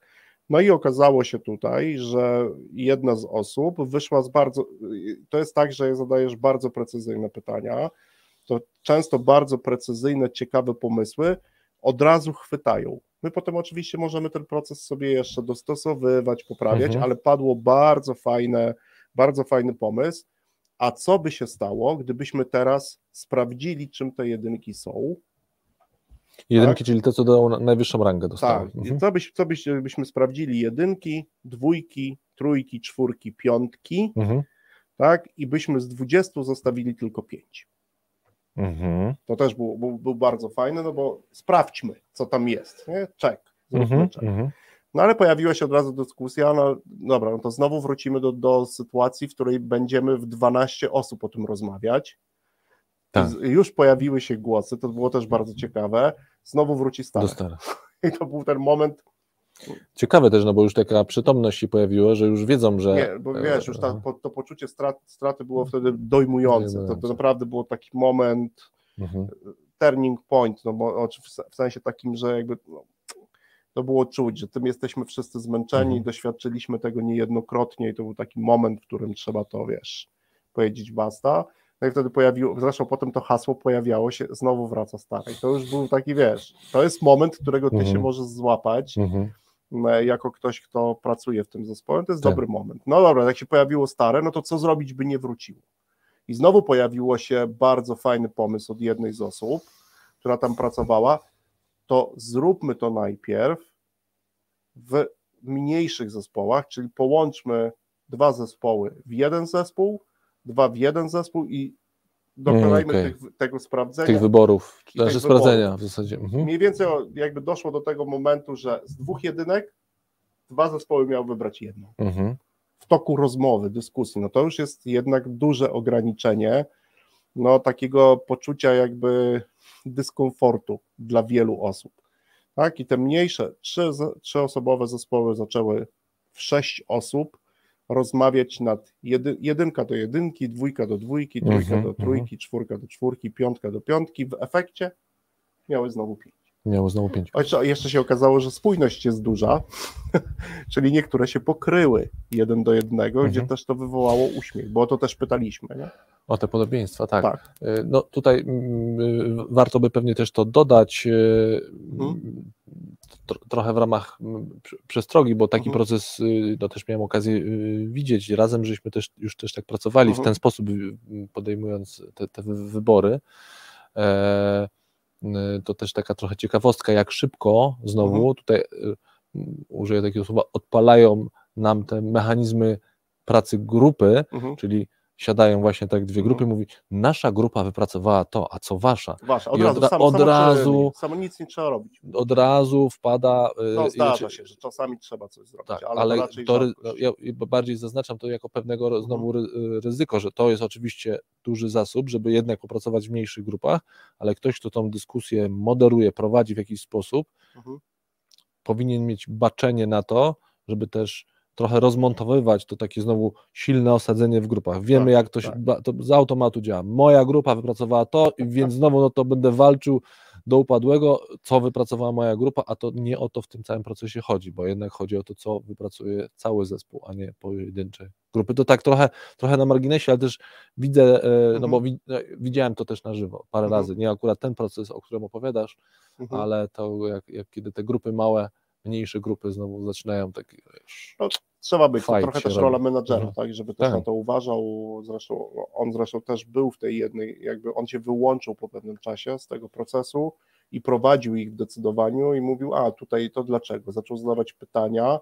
No i okazało się tutaj, że jedna z osób wyszła z bardzo. To jest tak, że zadajesz bardzo precyzyjne pytania, to często bardzo precyzyjne, ciekawe pomysły od razu chwytają. My potem oczywiście możemy ten proces sobie jeszcze dostosowywać, poprawiać, mhm. ale padło bardzo fajne, bardzo fajny pomysł. A co by się stało, gdybyśmy teraz sprawdzili, czym te jedynki są, Jedynki, tak? czyli te, co dają najwyższą rangę dostały. Tak, mhm. co, byś, co byś, byśmy sprawdzili? Jedynki, dwójki, trójki, czwórki, piątki, mhm. tak? I byśmy z 20 zostawili tylko 5. Mhm. To też był, był, był, bardzo fajne, no bo sprawdźmy, co tam jest. Nie? Czek, mhm. mhm. No ale pojawiła się od razu dyskusja, no dobra, no to znowu wrócimy do, do sytuacji, w której będziemy w 12 osób o tym rozmawiać. Tak. Już pojawiły się głosy, to było też bardzo ciekawe. Znowu wróci stare. [LAUGHS] I to był ten moment. Ciekawe też, no bo już taka przytomność się pojawiła, że już wiedzą, że. Nie, bo wiesz, już ta, to poczucie strat, straty było wtedy dojmujące. To, to naprawdę było taki moment, mhm. turning point, no bo w sensie takim, że jakby. No, to było czuć, że tym jesteśmy wszyscy zmęczeni, mhm. doświadczyliśmy tego niejednokrotnie i to był taki moment, w którym trzeba to, wiesz, powiedzieć basta. No i wtedy pojawiło, zresztą potem to hasło pojawiało się, znowu wraca stare. I to już był taki, wiesz, to jest moment, którego ty mhm. się możesz złapać mhm. E, jako ktoś, kto pracuje w tym zespole, to jest tak. dobry moment. No dobra, jak się pojawiło stare, no to co zrobić, by nie wróciło? I znowu pojawiło się bardzo fajny pomysł od jednej z osób, która tam pracowała, to zróbmy to najpierw w mniejszych zespołach, czyli połączmy dwa zespoły w jeden zespół, dwa w jeden zespół i dokonajmy okay. tych, tego sprawdzenia. Tych wyborów, znaczy sprawdzenia w zasadzie. Mhm. Mniej więcej jakby doszło do tego momentu, że z dwóch jedynek dwa zespoły miały wybrać jedną. Mhm. W toku rozmowy, dyskusji, no to już jest jednak duże ograniczenie no takiego poczucia jakby dyskomfortu dla wielu osób. Tak, i te mniejsze, trzy, trzyosobowe zespoły zaczęły w sześć osób, rozmawiać nad jedy, jedynka do jedynki, dwójka do dwójki, trójka mm -hmm, do trójki, mm -hmm. czwórka do czwórki, piątka do piątki. W efekcie miały znowu pięć. Miało znowu pięć. Jeszcze się okazało, że spójność jest duża, [LAUGHS] czyli niektóre się pokryły jeden do jednego, mm -hmm. gdzie mhm. też to wywołało uśmiech, bo o to też pytaliśmy. Nie? O te podobieństwa, tak. tak. Y, no tutaj y, warto by pewnie też to dodać. Y, mhm trochę w ramach przestrogi, bo taki mhm. proces no, też miałem okazję widzieć. Razem żeśmy też już też tak pracowali mhm. w ten sposób, podejmując te, te wybory. E, to też taka trochę ciekawostka, jak szybko znowu mhm. tutaj użyję takiego słowa, odpalają nam te mechanizmy pracy grupy, mhm. czyli siadają właśnie tak dwie grupy, mhm. mówi, nasza grupa wypracowała to, a co wasza? Wasza, od I razu, od, sam, od razu, samo nic nie trzeba robić. Od razu wpada... Y, no zdarza się, że czasami trzeba coś zrobić, tak, ale, ale to, to ja bardziej zaznaczam to jako pewnego mhm. znowu ryzyko, że to jest oczywiście duży zasób, żeby jednak opracować w mniejszych grupach, ale ktoś, kto tą dyskusję moderuje, prowadzi w jakiś sposób, mhm. powinien mieć baczenie na to, żeby też trochę rozmontowywać to takie znowu silne osadzenie w grupach. Wiemy, tak, jak to, się, tak. to z automatu działa. Moja grupa wypracowała to, więc znowu no to będę walczył do upadłego, co wypracowała moja grupa, a to nie o to w tym całym procesie chodzi, bo jednak chodzi o to, co wypracuje cały zespół, a nie pojedyncze grupy. To tak trochę, trochę na marginesie, ale też widzę, mhm. no bo mhm. wi no, widziałem to też na żywo parę mhm. razy, nie akurat ten proces, o którym opowiadasz, mhm. ale to jak, jak kiedy te grupy małe mniejsze grupy znowu zaczynają tak już... No, trzeba być, to trochę też rola menadżera, mhm. tak, żeby też tak. na to uważał, zresztą on zresztą też był w tej jednej, jakby on się wyłączył po pewnym czasie z tego procesu i prowadził ich w decydowaniu i mówił, a tutaj to dlaczego, zaczął zadawać pytania,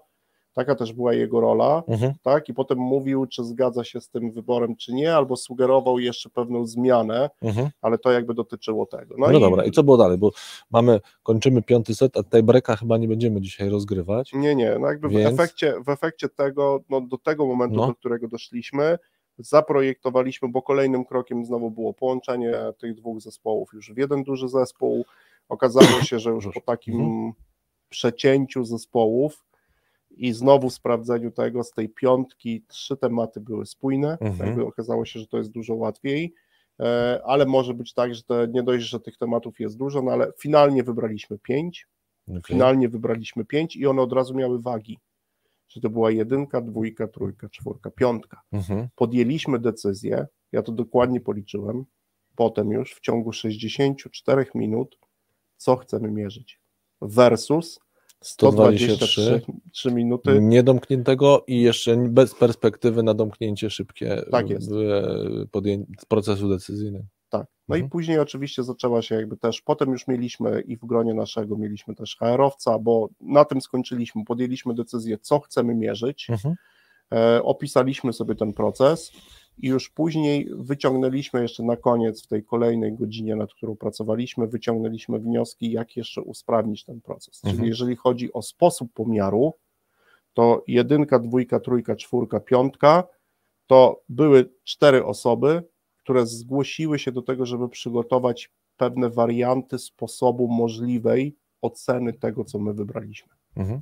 Taka też była jego rola, mhm. tak? I potem mówił, czy zgadza się z tym wyborem, czy nie, albo sugerował jeszcze pewną zmianę, mhm. ale to jakby dotyczyło tego. No, no i... dobra, i co było dalej? Bo mamy, kończymy piąty set, a tej breka chyba nie będziemy dzisiaj rozgrywać. Nie, nie, no jakby więc... w, efekcie, w efekcie tego, no do tego momentu, no. do którego doszliśmy, zaprojektowaliśmy, bo kolejnym krokiem znowu było połączenie tych dwóch zespołów już w jeden duży zespół, Okazało się, że już po takim Mhm. przecięciu zespołów i znowu sprawdzeniu tego z tej piątki trzy tematy były spójne. Mhm. Jakby okazało się, że to jest dużo łatwiej, e, ale może być tak, że to nie dość, że tych tematów jest dużo, no ale finalnie wybraliśmy pięć, Okej. finalnie wybraliśmy pięć i one od razu miały wagi. Że to była jedynka, dwójka, trójka, czwórka, piątka. Mhm. Podjęliśmy decyzję, ja to dokładnie policzyłem, potem już w ciągu 64 minut, co chcemy mierzyć. Versus 123 123 minuty Niedomkniętego i jeszcze bez perspektywy na domknięcie szybkie Tak jest. podję- procesu decyzyjnego. Tak. No i Mhm. później oczywiście zaczęła się jakby też, potem już mieliśmy i w gronie naszego mieliśmy też HR-owca, bo na tym skończyliśmy, podjęliśmy decyzję, co chcemy mierzyć, Mhm. e, opisaliśmy sobie ten proces i już później wyciągnęliśmy jeszcze na koniec, w tej kolejnej godzinie, nad którą pracowaliśmy, wyciągnęliśmy wnioski, jak jeszcze usprawnić ten proces. Czyli Mhm. jeżeli chodzi o sposób pomiaru, to jedynka, dwójka, trójka, czwórka, piątka, to były cztery osoby, które zgłosiły się do tego, żeby przygotować pewne warianty sposobu możliwej oceny tego, co my wybraliśmy. Mhm.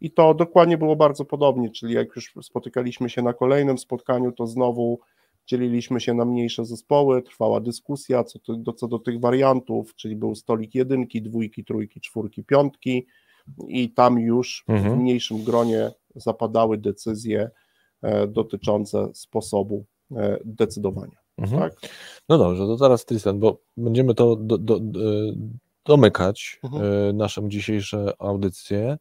I to dokładnie było bardzo podobnie, czyli jak już spotykaliśmy się na kolejnym spotkaniu, to znowu dzieliliśmy się na mniejsze zespoły, trwała dyskusja co, do, co do tych wariantów, czyli był stolik jedynki, dwójki, trójki, czwórki, piątki i tam już Mhm. w mniejszym gronie zapadały decyzje e, dotyczące sposobu e, decydowania. Mhm. Tak? No dobrze, to teraz Tristan, bo będziemy to do, do, e, domykać, Mhm. e, naszą dzisiejszą audycję.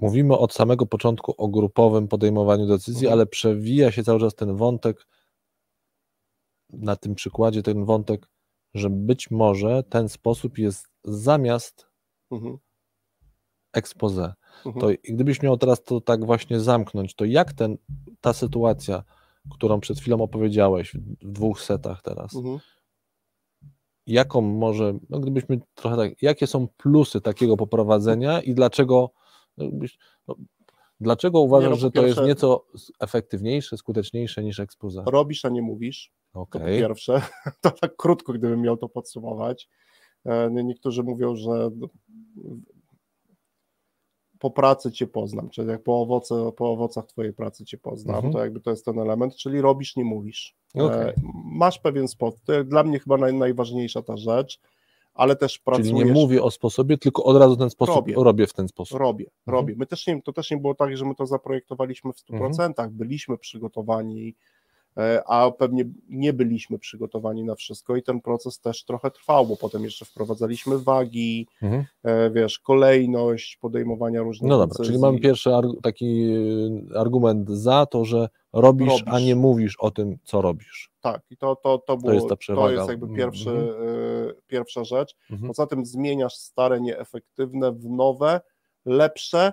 Mówimy od samego początku o grupowym podejmowaniu decyzji, Mhm. ale przewija się cały czas ten wątek, na tym przykładzie ten wątek, że być może ten sposób jest zamiast Mhm. expose. Mhm. To gdybyś miał teraz to tak właśnie zamknąć, to jak ten, ta sytuacja, którą przed chwilą opowiedziałeś w w dwóch setach teraz, Mhm. jaką może, no gdybyśmy trochę tak, jakie są plusy takiego poprowadzenia i dlaczego, no, no, dlaczego uważasz, no, po że to jest nieco efektywniejsze, skuteczniejsze niż expose? Robisz, a nie mówisz. To po pierwsze, [LAUGHS] to tak krótko, gdybym miał to podsumować. E, nie- Niektórzy mówią, że po pracy cię poznam, czyli jak po, owoce, po owocach twojej pracy cię poznam, Mhm. to jakby to jest ten element, czyli robisz, nie mówisz. E, Okej. Masz pewien sposób, dla mnie chyba naj, najważniejsza ta rzecz, ale też pracujesz. Czyli nie mówię o sposobie, tylko od razu ten sposób Robię. robię, w ten sposób. Robię, Mhm. robię. My też nie, to też nie było tak, że my to zaprojektowaliśmy w 100%, byliśmy przygotowani, a pewnie nie byliśmy przygotowani na wszystko i ten proces też trochę trwał, bo potem jeszcze wprowadzaliśmy wagi, Mhm. e, wiesz, kolejność podejmowania różnych No dobra, decyzji. czyli mamy pierwszy taki y, argument za to, że robisz, Robisz. a nie mówisz o tym, co robisz. Tak, i to, to, to, było, jest ta przewaga. jest jakby pierwszy, Mhm. e, pierwsza rzecz. Mhm. Poza tym zmieniasz stare, nieefektywne w nowe, lepsze,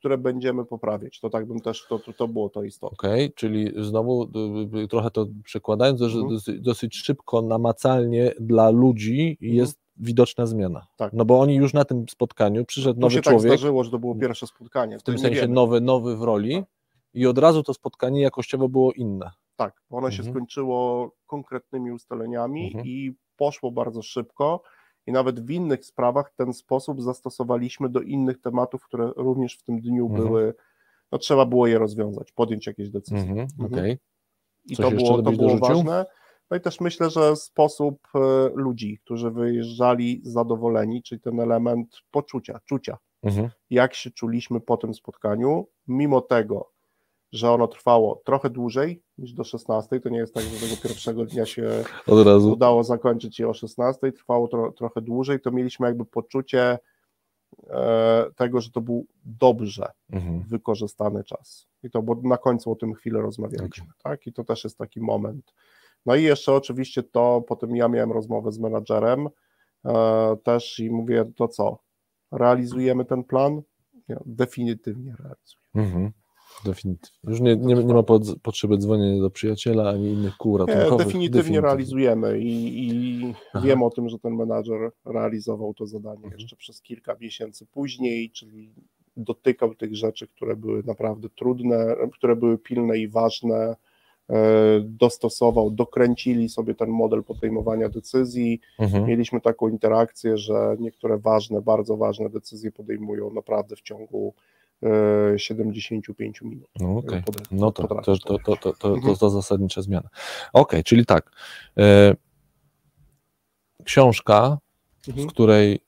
które będziemy poprawiać. To tak bym też, to, to, to było to istotne. Okej, czyli znowu y, y, trochę to przekładając, że Mhm. dosyć, dosyć szybko, namacalnie dla ludzi jest widoczna zmiana. Tak. No bo oni już na tym spotkaniu przyszedł To nowy się tak człowiek, zdarzyło, że to było pierwsze spotkanie. w tym sensie wiemy. nowy, nowy w roli i od razu to spotkanie jakościowo było inne. Tak, ono się Mhm. skończyło konkretnymi ustaleniami Mhm. i poszło bardzo szybko. I nawet w innych sprawach ten sposób zastosowaliśmy do innych tematów, które również w tym dniu Mhm. były, no trzeba było je rozwiązać, podjąć jakieś decyzje. Mhm. Mhm. Okej. I Coś to było, to było ważne. No i też myślę, że sposób e, ludzi, którzy wyjeżdżali zadowoleni, czyli ten element poczucia, czucia, Mhm. jak się czuliśmy po tym spotkaniu, mimo tego, że ono trwało trochę dłużej niż do 16, to nie jest tak, że tego pierwszego dnia się udało zakończyć je o 16, trwało tro, trochę dłużej, to mieliśmy jakby poczucie e, tego, że to był dobrze Mhm. wykorzystany czas. I to, bo na końcu o tym chwilę rozmawialiśmy, tak? I to też jest taki moment. No i jeszcze oczywiście to, potem ja miałem rozmowę z menadżerem e, też i mówię, to co, realizujemy ten plan? Nie, definitywnie realizujemy. Mhm. Definitywnie. Już nie, nie, nie ma pod, potrzeby dzwonienia do przyjaciela ani innych kół Nie, ratunkowych. definitywnie realizujemy i, i wiem o tym, że ten menadżer realizował to zadanie Mhm. jeszcze przez kilka miesięcy później, czyli dotykał tych rzeczy, które były naprawdę trudne, które były pilne i ważne dostosował, dokręcili sobie ten model podejmowania decyzji. Mhm. Mieliśmy taką interakcję, że niektóre ważne, bardzo ważne decyzje podejmują naprawdę w ciągu 75 minut. No, okay. pod, no to, to, to, to, to, to, to, mhm. to zasadnicza zmiana. Ok, czyli tak. E, książka, mhm. z której,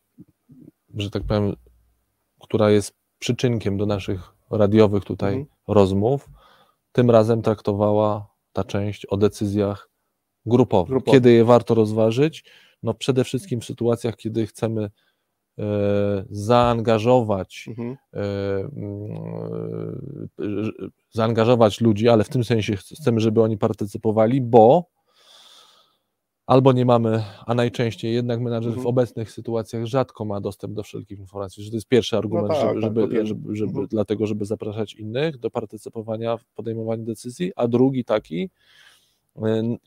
że tak powiem, która jest przyczynkiem do naszych radiowych tutaj mhm. rozmów, tym razem traktowała ta część o decyzjach grupowych. Grupowe. Kiedy je warto rozważyć? No przede wszystkim w sytuacjach, kiedy chcemy e, zaangażować mhm. e, e, zaangażować ludzi, ale w tym sensie chcemy, żeby oni partycypowali, bo albo nie mamy, a najczęściej jednak menadżer mhm. w obecnych sytuacjach rzadko ma dostęp do wszelkich informacji, że to jest pierwszy argument, no tak, żeby, tak, żeby, żeby, żeby mhm. dlatego, żeby zapraszać innych do partycypowania w podejmowaniu decyzji, a drugi taki,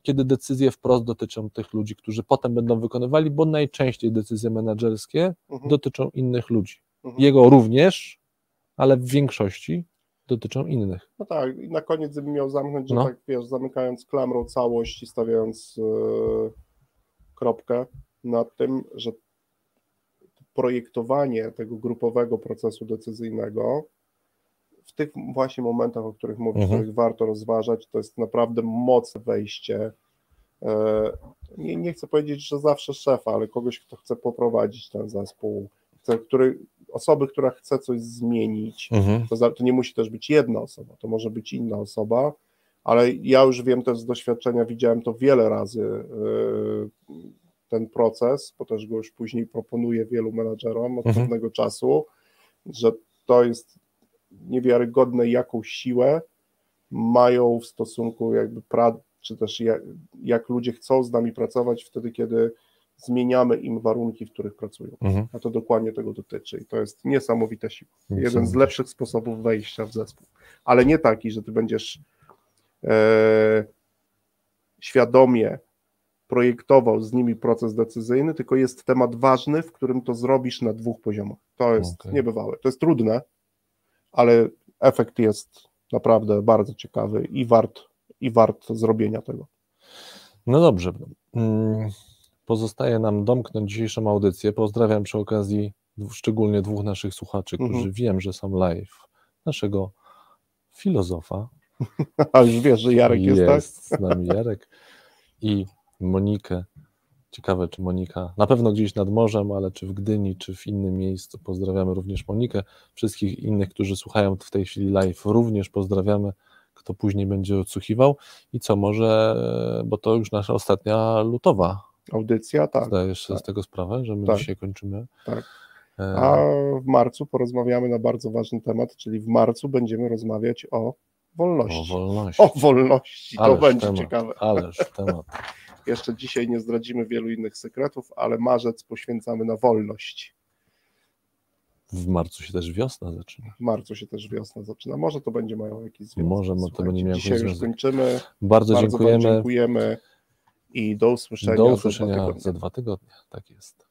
kiedy decyzje wprost dotyczą tych ludzi, którzy potem będą wykonywali, bo najczęściej decyzje menedżerskie mhm. dotyczą innych ludzi. Mhm. Jego również, ale w większości dotyczą innych. No tak, i na koniec bym miał zamknąć, że no. tak wiesz, zamykając klamrą całość i stawiając yy, kropkę nad tym, że projektowanie tego grupowego procesu decyzyjnego w tych właśnie momentach, o których mówisz, mhm. których warto rozważać, to jest naprawdę mocne wejście. E, nie, nie chcę powiedzieć, że zawsze szefa, ale kogoś, kto chce poprowadzić ten zespół, który osoby, która chce coś zmienić, mhm. to, to nie musi też być jedna osoba, to może być inna osoba, ale ja już wiem też z doświadczenia, widziałem to wiele razy, yy, ten proces, bo też go już później proponuję wielu menadżerom od mhm. pewnego czasu, że to jest niewiarygodne, jaką siłę mają w stosunku jakby pra, czy też jak, jak ludzie chcą z nami pracować wtedy, kiedy zmieniamy im warunki, w których pracują. Mhm. A to dokładnie tego dotyczy. I to jest niesamowita siła. Jeden z lepszych sposobów wejścia w zespół. Ale nie taki, że ty będziesz e, świadomie projektował z nimi proces decyzyjny, tylko jest temat ważny, w którym to zrobisz na dwóch poziomach. To jest okay. niebywałe. To jest trudne, ale efekt jest naprawdę bardzo ciekawy i wart, i wart zrobienia tego. No dobrze. Mm, Pozostaje nam domknąć dzisiejszą audycję. Pozdrawiam przy okazji szczególnie dwóch naszych słuchaczy, którzy mhm. wiem, że są live. Naszego filozofa. [LAUGHS] A już wiesz, że Jarek jest, jest tak? Jest z nami Jarek i Monikę. Ciekawe, czy Monika, na pewno gdzieś nad morzem, ale czy w Gdyni, czy w innym miejscu. Pozdrawiamy również Monikę. Wszystkich innych, którzy słuchają w tej chwili live, również pozdrawiamy. Kto później będzie odsłuchiwał. I co, może, bo to już nasza ostatnia lutowa Audycja, tak. Zdajesz sobie tak. z tego sprawę, że my tak. dzisiaj kończymy? Tak. E, A w marcu porozmawiamy na bardzo ważny temat, czyli w marcu będziemy rozmawiać o wolności. O wolności. O wolności, to będzie temat, ciekawe. Ależ temat. [LAUGHS] Jeszcze dzisiaj nie zdradzimy wielu innych sekretów, ale marzec poświęcamy na wolność. W marcu się też wiosna zaczyna. W marcu się też wiosna zaczyna. Może to będzie mają jakiś związek. Może to będzie miało Dzisiaj już kończymy. Bardzo, bardzo dziękujemy. dziękujemy i do usłyszenia, do usłyszenia za, dwa za dwa tygodnie. Tak jest.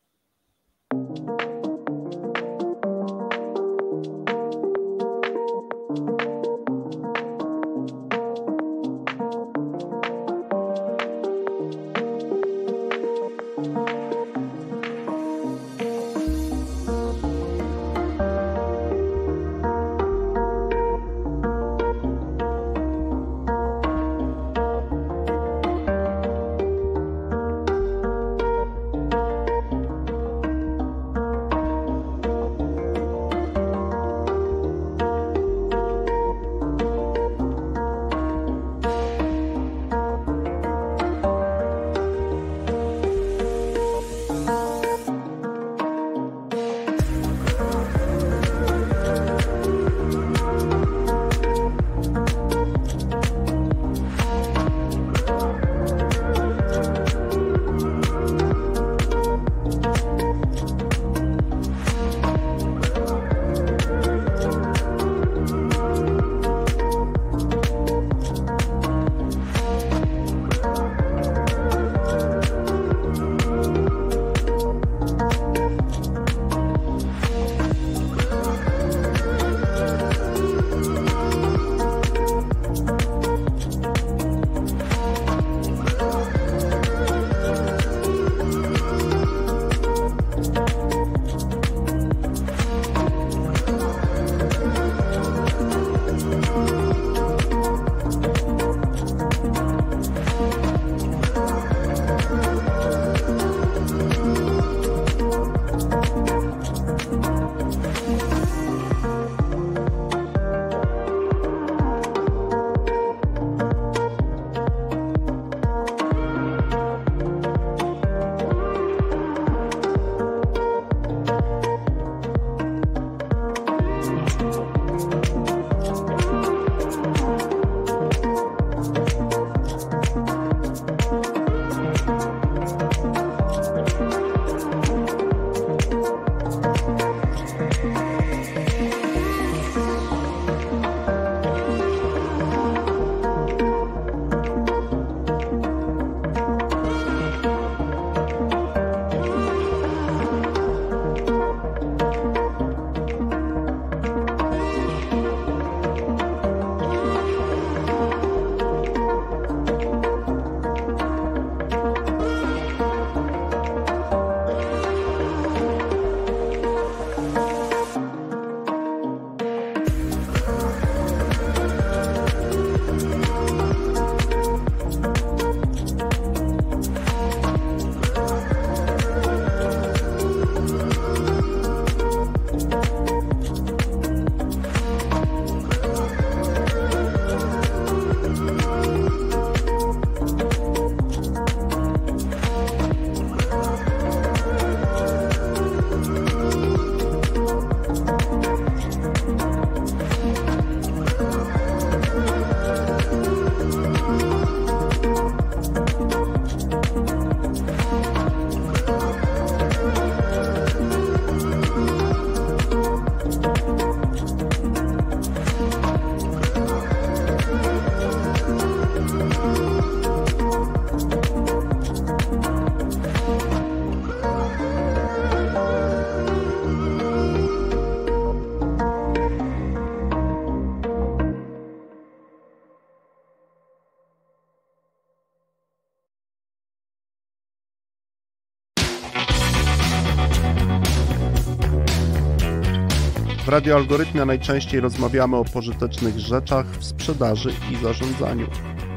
Radio Algorytmia najczęściej rozmawiamy o pożytecznych rzeczach w sprzedaży i zarządzaniu.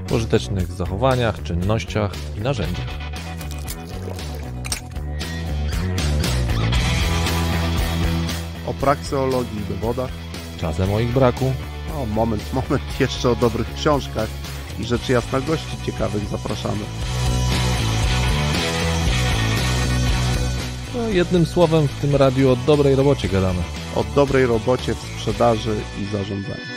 Pożytecznych zachowaniach, czynnościach i narzędziach. O prakseologii i dowodach. Czasem o ich braku. O, moment, moment, [LAUGHS] jeszcze o dobrych książkach i rzecz jasna gości ciekawych zapraszamy. No, jednym słowem w tym radiu o dobrej robocie gadamy. O dobrej robocie w sprzedaży i zarządzaniu.